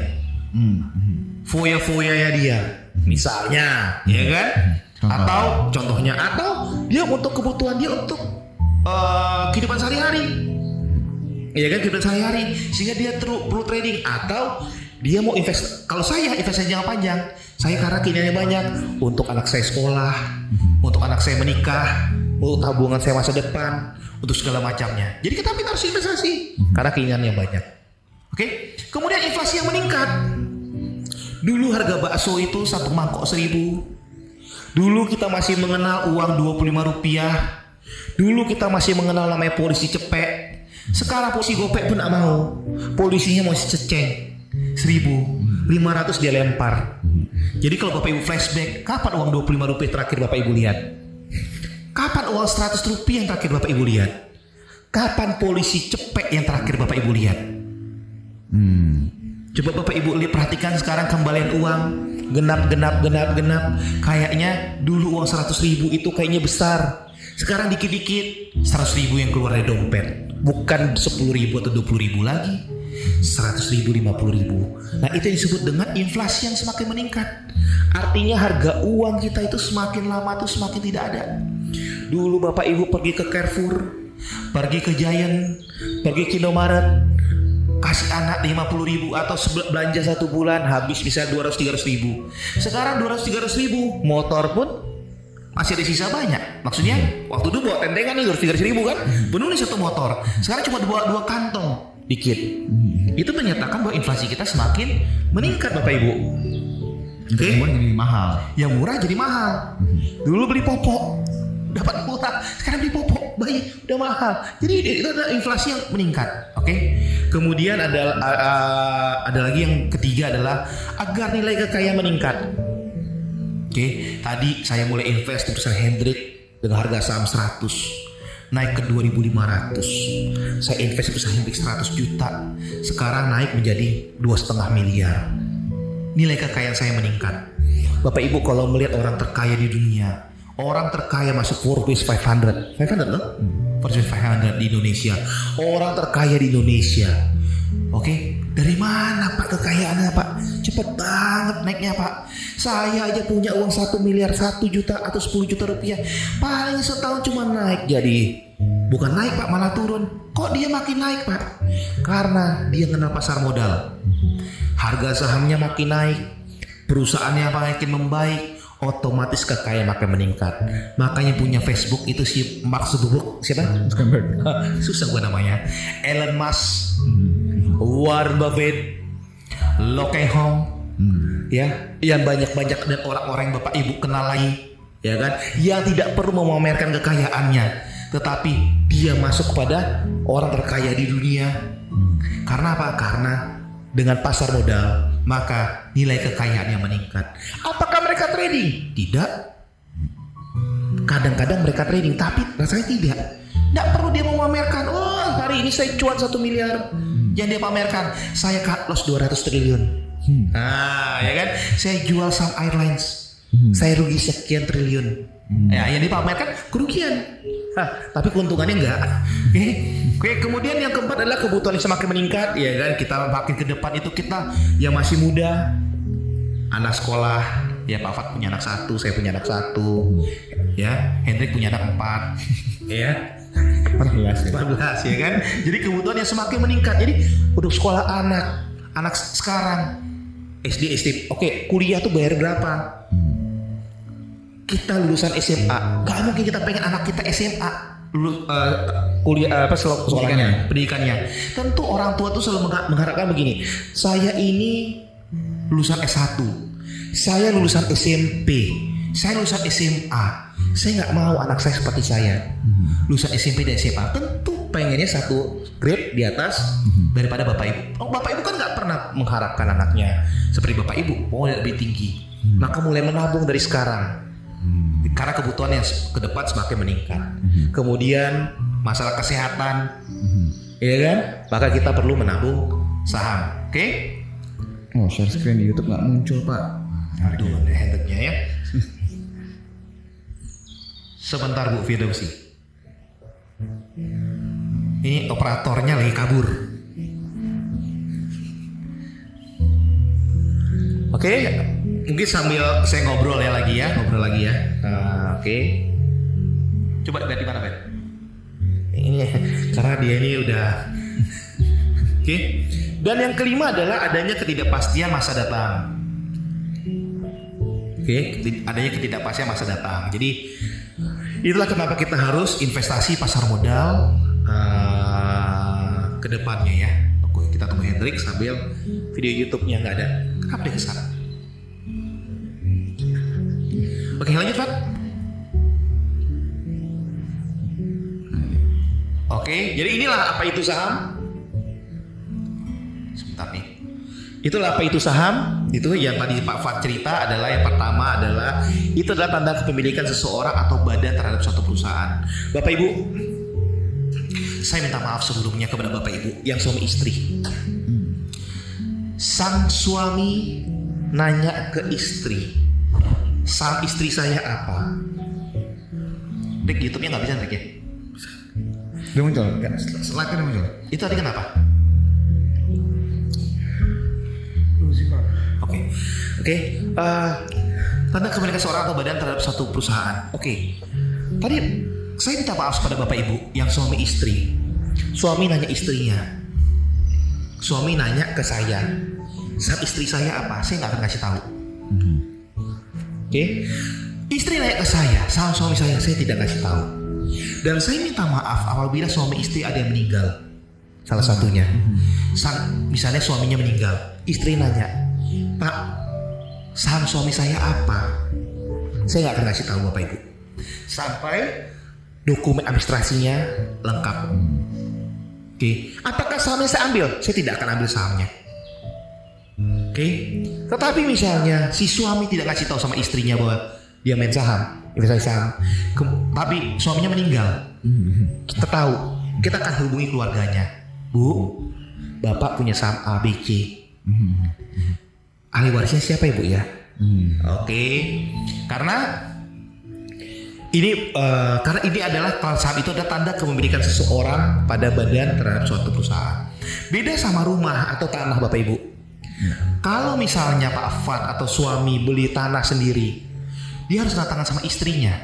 Foya-foyanya dia. Misalnya, ya kan? Atau contohnya atau dia untuk kebutuhan dia untuk eh, kehidupan sehari-hari. Iya kan kehidupan sehari-hari. Sehingga dia terus perlu trading atau dia mau invest. Kalau saya investasi jangka panjang. Saya karena keinginannya banyak. Untuk anak saya sekolah. Untuk anak saya menikah. Untuk tabungan saya masa depan. Untuk segala macamnya. Jadi kita kita harus investasi. Karena keinginannya banyak. Oke? Kemudian inflasi yang meningkat. Dulu harga bakso itu satu mangkok seribu. Dulu kita masih mengenal uang 25 rupiah. Dulu kita masih mengenal namanya polisi cepek. Sekarang polisi gopek pun gak mau. Polisinya mau ceceng. 1500 dia lempar. Jadi kalau Bapak Ibu flashback, kapan uang 25 rupiah terakhir Bapak Ibu lihat? Kapan uang 100 rupiah yang terakhir Bapak Ibu lihat? Kapan polisi cepek yang terakhir Bapak Ibu lihat? Coba Bapak Ibu lihat perhatikan sekarang kembalian uang genap genap genap genap kayaknya dulu uang 100 ribu itu kayaknya besar sekarang dikit-dikit 100 ribu yang keluar dari dompet bukan 10 ribu atau 20 ribu lagi. 100 ribu 50 ribu. Nah itu yang disebut dengan inflasi yang semakin meningkat. Artinya harga uang kita itu semakin lama tuh semakin tidak ada. Dulu Bapak Ibu pergi ke Carrefour pergi ke Giant pergi ke Indomaret kasih anak 50 ribu atau belanja satu bulan habis bisa 200 300 ribu. Sekarang 200 300 ribu motor pun masih ada sisa banyak. Maksudnya waktu itu bawa tendengan nih harus tiga ribu kan, penuh nih satu motor. Sekarang cuma dua dua kantong, dikit. Itu menyatakan bahwa inflasi kita semakin meningkat Bapak Ibu. Oke, Semua jadi mahal. yang murah jadi mahal. Dulu beli popok dapat murah, sekarang beli popok bayi udah mahal. Jadi itu adalah inflasi yang meningkat. Oke. Kemudian ada uh, ada lagi yang ketiga adalah agar nilai kekayaan meningkat. Oke, tadi saya mulai invest di perusahaan Hendrik dengan harga saham 100 naik ke 2500. Saya invest di perusahaan Hendrik 100 juta. Sekarang naik menjadi dua setengah miliar. Nilai kekayaan saya meningkat. Bapak Ibu kalau melihat orang terkaya di dunia, orang terkaya masuk Forbes 500. 500 loh? Forbes 500 di Indonesia. Orang terkaya di Indonesia. Oke, dari mana Pak kekayaannya Pak? Cepet banget naiknya Pak. Saya aja punya uang 1 miliar 1 juta atau 10 juta rupiah. Paling setahun cuma naik jadi. Bukan naik Pak malah turun. Kok dia makin naik Pak? Karena dia kenal pasar modal. Harga sahamnya makin naik. Perusahaannya makin membaik. Otomatis kekayaan makin meningkat. Makanya punya Facebook itu si Mark Zuckerberg siapa? Zuckerberg. Susah gua namanya. Elon Musk, Warren Buffett, Loke Hong, ya, yang banyak-banyak dan orang-orang yang bapak ibu kenal lagi, ya kan, yang tidak perlu memamerkan kekayaannya, tetapi dia masuk kepada orang terkaya di dunia. Karena apa? Karena dengan pasar modal maka nilai kekayaannya meningkat. Apakah mereka trading? Tidak. Kadang-kadang mereka trading, tapi rasanya tidak. Tidak perlu dia memamerkan. Oh, hari ini saya cuan satu miliar. Yang dia pamerkan, saya cut loss 200 triliun. Ah, ya kan? Saya jual saham airlines. Saya rugi sekian triliun. Ya, yang dipamerkan kerugian. Hah, tapi keuntungannya enggak. Oke. Oke, kemudian yang keempat adalah kebutuhan yang semakin meningkat, ya kan? Kita makin ke depan itu kita yang masih muda, anak sekolah, ya Pak Fat punya anak satu, saya punya anak satu, ya Hendrik punya anak empat, ya 14 ya. 14 ya kan. Jadi kebutuhan yang semakin meningkat. Jadi untuk sekolah anak, anak sekarang SD SD, oke kuliah tuh bayar berapa? Kita lulusan SMA, gak mungkin kita pengen anak kita SMA lulus eh, kuliah apa sekolahnya pendidikannya. Tentu orang tua tuh selalu mengha- mengharapkan begini. Saya ini lulusan S1, saya lulusan SMP, saya lulusan SMA. Saya nggak mau anak saya seperti saya lulusan SMP dan SMA. Tentu pengennya satu grade di atas daripada bapak ibu. Oh, bapak ibu kan nggak pernah mengharapkan anaknya seperti bapak ibu mau lebih tinggi. Maka mulai menabung dari sekarang. Karena kebutuhan yang ke depan semakin meningkat. Kemudian masalah kesehatan, ya kan? Maka kita perlu menabung saham. Oke? Oh, share screen di YouTube nggak muncul pak. Aduh, ada ya. Sebentar Bu Firdausi. Ini operatornya lagi kabur. Oke, mungkin sambil saya ngobrol ya lagi ya, ngobrol lagi ya. Ah, Oke. Coba lihat di mana, Bet? Ini karena dia ini udah Oke. Dan yang kelima adalah adanya ketidakpastian masa datang. Oke, keti- adanya ketidakpastian masa datang. Jadi itulah kenapa kita harus investasi pasar modal uh, ke depannya ya. Oke, kita tunggu Hendrik sambil video YouTube-nya nggak ada. Kenapa dia ke sana? Oke, lanjut Fat. Oke, jadi inilah apa itu saham. Sebentar nih. Itulah apa itu saham? Itu yang tadi Pak Fat cerita adalah yang pertama adalah itu adalah tanda kepemilikan seseorang atau badan terhadap suatu perusahaan. Bapak Ibu, saya minta maaf sebelumnya kepada Bapak Ibu yang suami istri. Sang suami nanya ke istri, sang istri saya apa? Dek, YouTube-nya nggak bisa Dek ya? Udah muncul? Ya, slide-nya muncul. Itu tadi kenapa? Oke, oke. eh, tanda kepemilikan seorang atau badan terhadap satu perusahaan. Oke. Tadi saya minta maaf kepada bapak ibu yang suami istri. Suami nanya istrinya. Suami nanya ke saya. Saat istri saya apa? Saya nggak akan kasih tahu. Oke. Istri nanya ke saya, sama suami saya, saya tidak kasih tahu. Dan saya minta maaf apabila suami istri ada yang meninggal. Salah satunya. Sang, misalnya suaminya meninggal. Istri nanya, Pak, saham suami saya apa? Saya nggak akan kasih tahu Bapak Ibu. Sampai dokumen administrasinya lengkap. Oke, apakah sahamnya saya ambil? Saya tidak akan ambil sahamnya. Oke, tetapi misalnya si suami tidak kasih tahu sama istrinya bahwa dia main saham, investasi saham, Ke- tapi suaminya meninggal, kita tahu, kita akan hubungi keluarganya, bu, bapak punya saham ABC, ahli warisnya siapa ya bu ya? Oke, karena ini eh, karena ini adalah kalau saham itu adalah tanda kepemilikan seseorang pada badan terhadap suatu perusahaan. Beda sama rumah atau tanah Bapak Ibu. Kalau misalnya Pak Fat atau suami beli tanah sendiri, dia harus tangan sama istrinya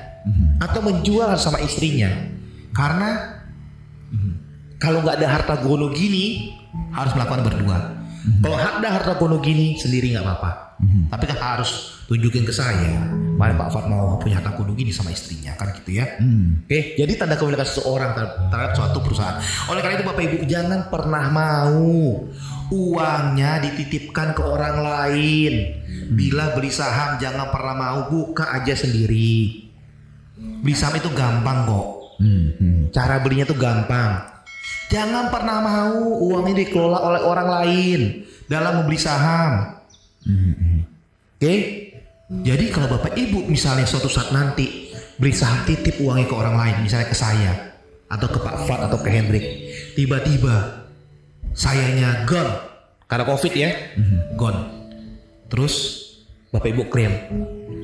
atau menjual sama istrinya. Karena kalau nggak ada harta gono gini harus melakukan berdua. Kalau ada harta gono gini sendiri nggak apa-apa. Tapi kan harus tunjukin ke saya. Mana Pak Fat mau punya harta gono gini sama istrinya kan gitu ya. Oke, jadi tanda kepemilikan seseorang terhadap terhadap suatu perusahaan. Oleh karena itu Bapak Ibu jangan pernah mau uangnya dititipkan ke orang lain. Bila beli saham jangan pernah mau buka aja sendiri. Beli saham itu gampang kok. Cara belinya tuh gampang. Jangan pernah mau uangnya dikelola oleh orang lain dalam membeli saham. Oke? Jadi kalau Bapak Ibu misalnya suatu saat nanti beli saham titip uangnya ke orang lain, misalnya ke saya atau ke Pak Fat atau ke Hendrik, tiba-tiba sayanya gone karena Covid ya, gone. Terus Bapak Ibu klaim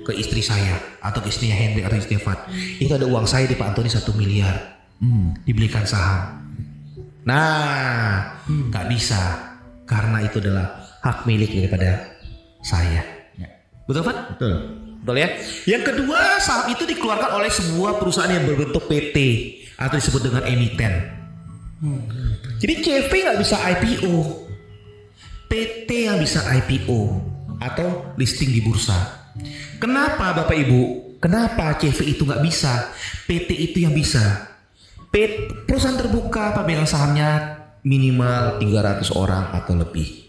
ke istri saya atau ke istrinya Hendrik atau istrinya Fat, itu ada uang saya di Pak Antoni satu miliar, dibelikan saham. Nah, nggak bisa karena itu adalah hak milik daripada saya. Betul, Pak? Betul. Betul ya. Yang kedua, saham itu dikeluarkan oleh sebuah perusahaan yang berbentuk PT atau disebut dengan emiten. Jadi CV nggak bisa IPO, PT yang bisa IPO atau listing di bursa. Kenapa Bapak Ibu? Kenapa CV itu nggak bisa? PT itu yang bisa. PT, perusahaan terbuka pemegang sahamnya minimal 300 orang atau lebih.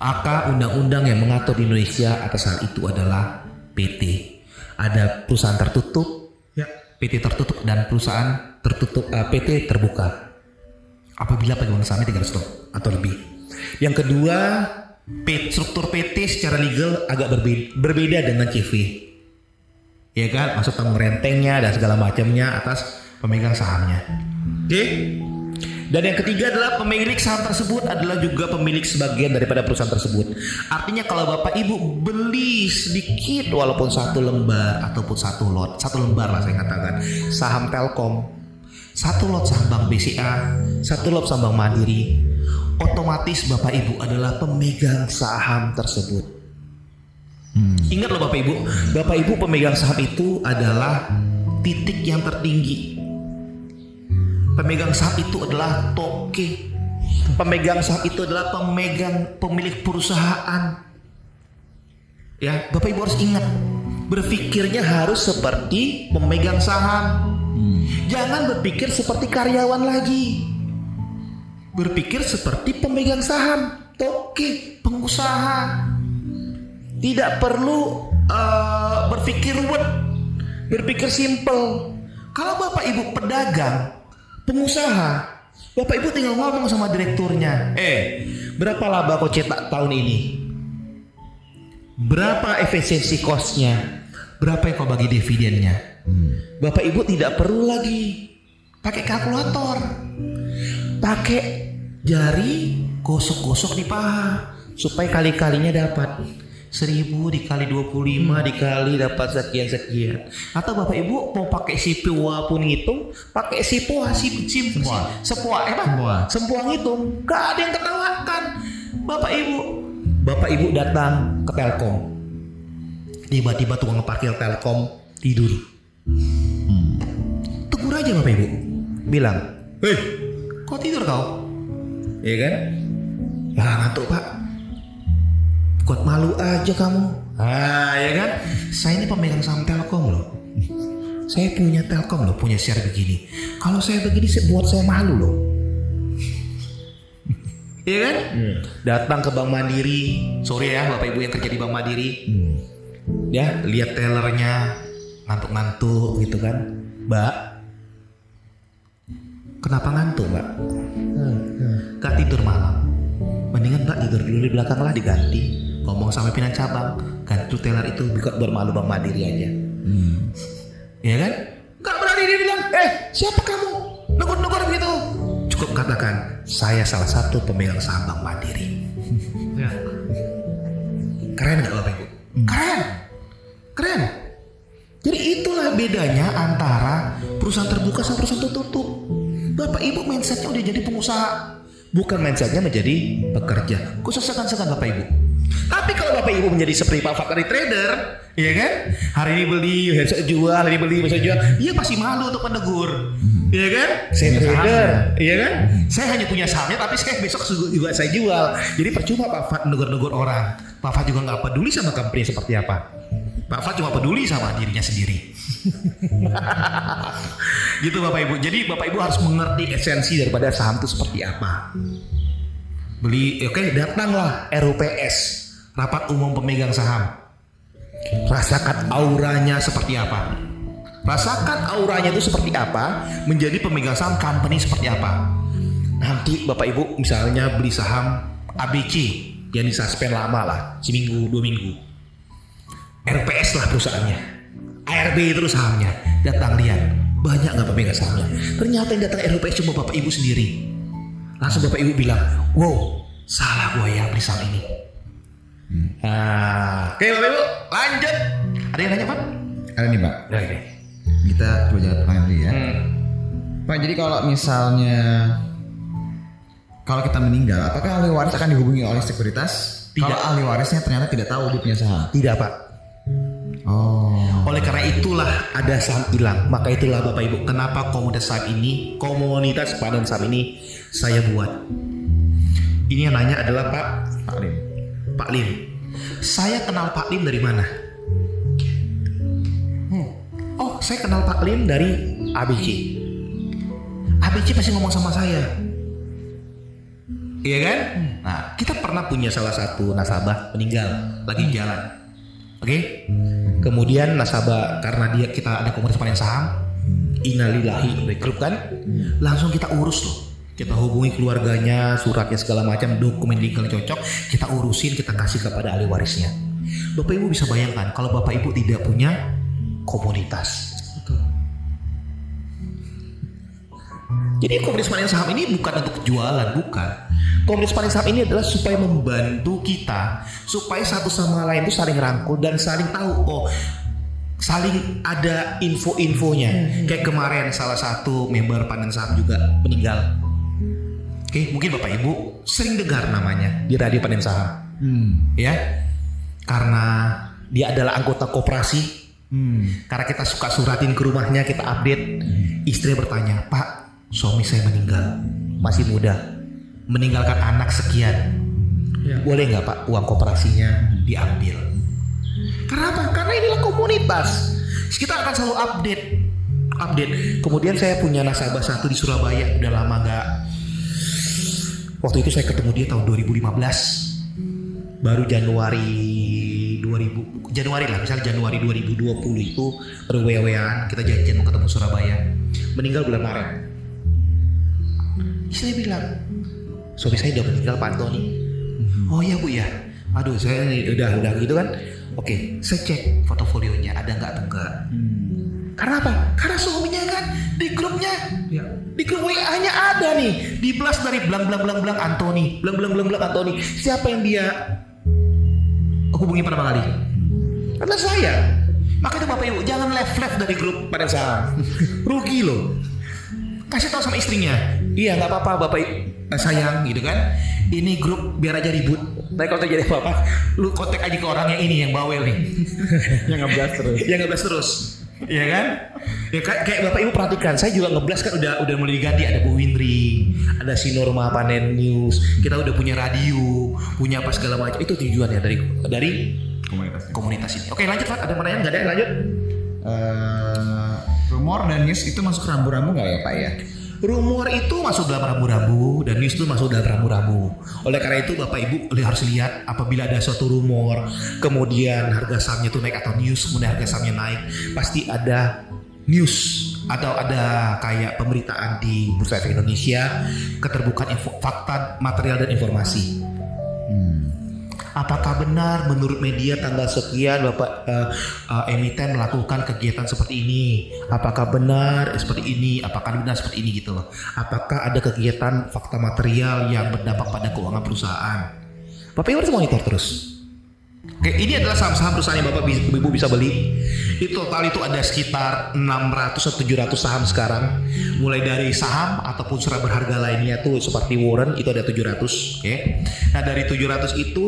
Maka undang-undang yang mengatur di Indonesia atas hal itu adalah PT. Ada perusahaan tertutup, ya, PT tertutup dan perusahaan tertutup eh, PT terbuka. Apabila pemegang sahamnya 300 atau lebih. Yang kedua, struktur PT secara legal agak berbeda, berbeda dengan CV. Ya kan, maksud tanggung rentengnya dan segala macamnya atas pemegang sahamnya. Oke? Dan yang ketiga adalah pemilik saham tersebut adalah juga pemilik sebagian daripada perusahaan tersebut. Artinya kalau Bapak Ibu beli sedikit walaupun satu lembar ataupun satu lot, satu lembar lah saya katakan, saham Telkom, satu lot saham Bank BCA, satu lot saham Bank Mandiri, otomatis Bapak Ibu adalah pemegang saham tersebut. Ingat loh Bapak Ibu, Bapak Ibu pemegang saham itu adalah titik yang tertinggi. Pemegang saham itu adalah toke. Pemegang saham itu adalah pemegang pemilik perusahaan. Ya, Bapak Ibu harus ingat, berpikirnya harus seperti pemegang saham. Jangan berpikir seperti karyawan lagi. Berpikir seperti pemegang saham, toke, pengusaha. Tidak perlu eh, berpikir ruwet, berpikir simple. Kalau Bapak Ibu pedagang, pengusaha, Bapak Ibu tinggal ngomong sama direkturnya, eh berapa laba kau cetak tahun ini? Berapa efisiensi costnya? Berapa yang kau bagi dividennya? Bapak Ibu tidak perlu lagi pakai kalkulator, pakai jari gosok-gosok di paha supaya kali-kalinya dapat seribu dikali 25 dikali dapat sekian sekian atau bapak ibu mau pakai sipua pun ngitung pakai sipua sip sim Semua. sepua eh Pak? Semua. ngitung. Gak ada yang ketawakan. Bapak ibu. Bapak ibu datang ke Telkom. Tiba-tiba tukang parkir Telkom tidur. Tegur aja bapak ibu. Bilang hei. Kok tidur kau? Iya kan? Lah ngantuk pak Kuat malu aja kamu. Ah, ya kan? Saya ini pemegang saham Telkom loh. Saya punya Telkom loh, punya share begini. Kalau saya begini, saya buat saya malu loh. Iya kan? Datang ke Bank Mandiri. Sorry ya, Bapak Ibu yang kerja di Bank Mandiri. Ya, lihat tellernya ngantuk-ngantuk gitu kan. Mbak, kenapa ngantuk mbak? Gak tidur malam. Mendingan mbak tidur dulu di belakang lah diganti. Ngomong sama pimpinan cabang, ganti tuh teller itu buat bermalu Bank Mandiri aja. Iya kan? Gak berani dia bilang, eh siapa kamu? Negur-negur begitu. Cukup katakan, saya salah satu pemegang saham Bank Mandiri. Ya. Keren gak Bapak Ibu? Keren. Keren. Jadi itulah bedanya antara perusahaan terbuka sama perusahaan tertutup. Bapak Ibu mindsetnya udah jadi pengusaha. Bukan mindsetnya menjadi pekerja. Khusus sekan-sekan Bapak Ibu. Tapi kalau Bapak Ibu menjadi seperti Pak Fakari trader, ya kan? Hari ini beli, besok jual, hari ini beli, besok jual. Dia pasti malu untuk menegur. Iya kan? Saya trader, iya kan? Saya hanya punya sahamnya tapi saya besok juga saya jual. Jadi percuma Pak Fat negur-negur orang. Pak Fat juga nggak peduli sama company seperti apa. Pak Fat cuma peduli sama dirinya sendiri. gitu Bapak Ibu. Jadi Bapak Ibu harus mengerti esensi daripada saham itu seperti apa. Beli, oke datanglah RUPS, rapat umum pemegang saham. Rasakan auranya seperti apa. Rasakan auranya itu seperti apa, menjadi pemegang saham company seperti apa. Nanti Bapak Ibu misalnya beli saham ABC yang disuspend lama lah, seminggu, dua minggu. RPS lah perusahaannya. ARB terus sahamnya. Datang lihat, banyak nggak pemegang sahamnya. Ternyata yang datang RPS cuma Bapak Ibu sendiri. Langsung Bapak Ibu bilang, wow, salah gua ya beli saham ini. Nah, oke Bapak Ibu, lanjut. Ada yang nanya Pak? Ada nih pak. Oke. Kita coba jawab pertanyaan dulu ya. Hmm. Pak, jadi kalau misalnya kalau kita meninggal, apakah ahli waris akan dihubungi oleh sekuritas? Tidak. Kalau ahli warisnya ternyata tidak tahu dia punya saham. Tidak Pak. Oh. Oleh karena itulah ada saham hilang. Maka itulah Bapak Ibu, kenapa komunitas saham ini, komunitas padan saham ini saya buat. Ini yang nanya adalah Pak Pak Lim. Pak Lim. Saya kenal Pak Lim dari mana? Hmm. Oh, saya kenal Pak Lim dari ABC. ABC pasti ngomong sama saya. Iya kan? Nah, kita pernah punya salah satu nasabah meninggal lagi jalan. Oke? Kemudian nasabah karena dia kita ada komunitas panen saham, innalillahi wa grup kan? Langsung kita urus loh. Kita hubungi keluarganya, suratnya segala macam, dokumen legal cocok, kita urusin, kita kasih kepada ahli warisnya. Bapak Ibu bisa bayangkan kalau Bapak Ibu tidak punya komunitas. Jadi komunitas panen saham ini bukan untuk jualan, bukan. Komunitas panen saham ini adalah supaya membantu kita supaya satu sama lain itu saling rangkul dan saling tahu oh saling ada info-infonya. Kayak kemarin salah satu member panen saham juga meninggal. Oke, mungkin Bapak Ibu sering dengar namanya di radio panen saham. Hmm. Ya. Karena dia adalah anggota koperasi Hmm. karena kita suka suratin ke rumahnya, kita update. Istri bertanya, Pak, suami saya meninggal, masih muda, meninggalkan anak sekian. Ya. Boleh nggak Pak uang koperasinya diambil? Kenapa? Karena inilah komunitas. Kita akan selalu update, update. Kemudian saya punya nasabah satu di Surabaya, udah lama nggak. Waktu itu saya ketemu dia tahun 2015 baru Januari 2000 Januari lah misal Januari 2020 itu baru wewean kita janjian mau ketemu Surabaya. Meninggal bulan Maret. Istri bilang suami saya udah meninggal Pak Antoni. Oh iya bu ya aduh saya udah udah gitu kan? Oke saya cek portofolionya ada nggak atau enggak karena apa? Karena suaminya kan? Di grupnya Ya. di grup WA-nya ada nih. Di blast dari belang belang belang belang Antoni. Belang belang belang belang Antoni. Siapa yang dia hubungi pertama kali? Adalah saya. Maka itu bapak ibu jangan left left dari grup pada saham rugi loh. Kasih tahu sama istrinya. Iya nggak apa-apa bapak ibu eh, sayang gitu kan? Ini grup biar aja ribut. Tapi kalau terjadi apa-apa. Lu kontak aja ke orang yang ini yang bawel nih. Yang ngeblas terus. yang ngeblas terus Iya kan? Ya kayak, kayak Bapak Ibu perhatikan, saya juga ngeblas kan udah udah mulai diganti ada Bu Winri, ada si Norma Panen News, kita udah punya radio, punya apa segala macam. Itu tujuannya dari dari Komunitasnya. komunitas ini. Oke lanjut Pak, ada pertanyaan nggak ada lanjut? Eh, rumor dan news itu masuk rambu-rambu nggak ya Pak ya? Rumor itu masuk dalam rambu-rambu dan news itu masuk dalam rambu-rambu. Oleh karena itu Bapak Ibu harus lihat apabila ada suatu rumor, kemudian harga sahamnya itu naik atau news, kemudian harga sahamnya naik, pasti ada news atau ada kayak pemberitaan di Bursa Efek Indonesia, keterbukaan info, fakta, material dan informasi. Apakah benar menurut media tanggal sekian Bapak eh, eh, emiten melakukan kegiatan seperti ini? Apakah benar seperti ini? Apakah benar seperti ini gitu loh? Apakah ada kegiatan fakta material yang berdampak pada keuangan perusahaan? Bapak Ibu harus monitor terus. Oke, ini adalah saham-saham perusahaan yang Bapak Ibu bisa beli. Itu total itu ada sekitar 600 atau 700 saham sekarang. Mulai dari saham ataupun surat berharga lainnya tuh seperti Warren itu ada 700, oke. Nah, dari 700 itu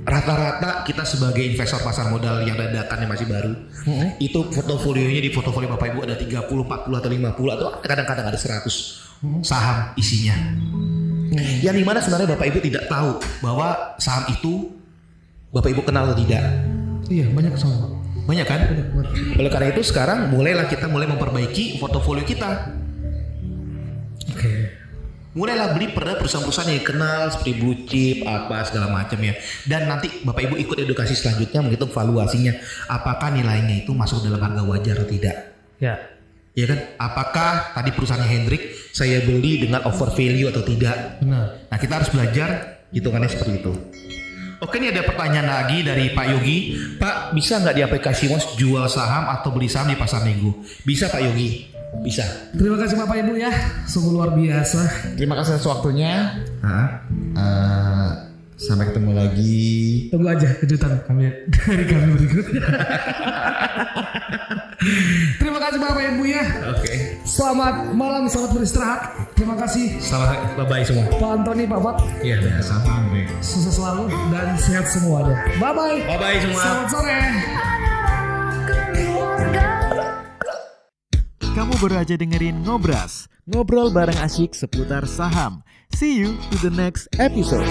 rata-rata kita sebagai investor pasar modal yang dadakan yang masih baru itu portofolionya di portofolio Bapak Ibu ada 30, 40 atau 50 atau kadang-kadang ada 100 saham isinya. Yang di mana sebenarnya Bapak Ibu tidak tahu bahwa saham itu Bapak Ibu kenal atau tidak. Iya banyak. Pak. Banyak kan? Oleh karena itu sekarang mulailah kita mulai memperbaiki portofolio kita. Oke. Mulailah beli pada perusahaan-perusahaan yang kenal seperti blue chip apa segala macam ya. Dan nanti Bapak Ibu ikut edukasi selanjutnya menghitung valuasinya apakah nilainya itu masuk dalam harga wajar atau tidak. Ya. Ya kan? Apakah tadi perusahaannya Hendrik saya beli dengan over value atau tidak? Benar. Nah kita harus belajar hitungannya seperti itu. Oke ini ada pertanyaan lagi dari Pak Yogi. Pak bisa nggak di aplikasi Mos jual saham atau beli saham di pasar minggu? Bisa Pak Yogi. Bisa. Terima kasih Bapak Ibu ya. Sungguh luar biasa. Terima kasih atas waktunya. Hah? Eh, sampai ketemu lagi. Tunggu aja kejutan kami dari kami berikutnya. Terima kasih Bapak Ibu ya. Oke. Selamat malam, selamat beristirahat. Terima kasih Selamat bye bye semua. Pak Antoni, Pak Fat. Iya biasa. Sukses selalu dan sehat semuanya. Bye bye. Bye bye semua. Selamat sore. Kamu baru aja dengerin Ngobras, ngobrol bareng asyik seputar saham. See you to the next episode.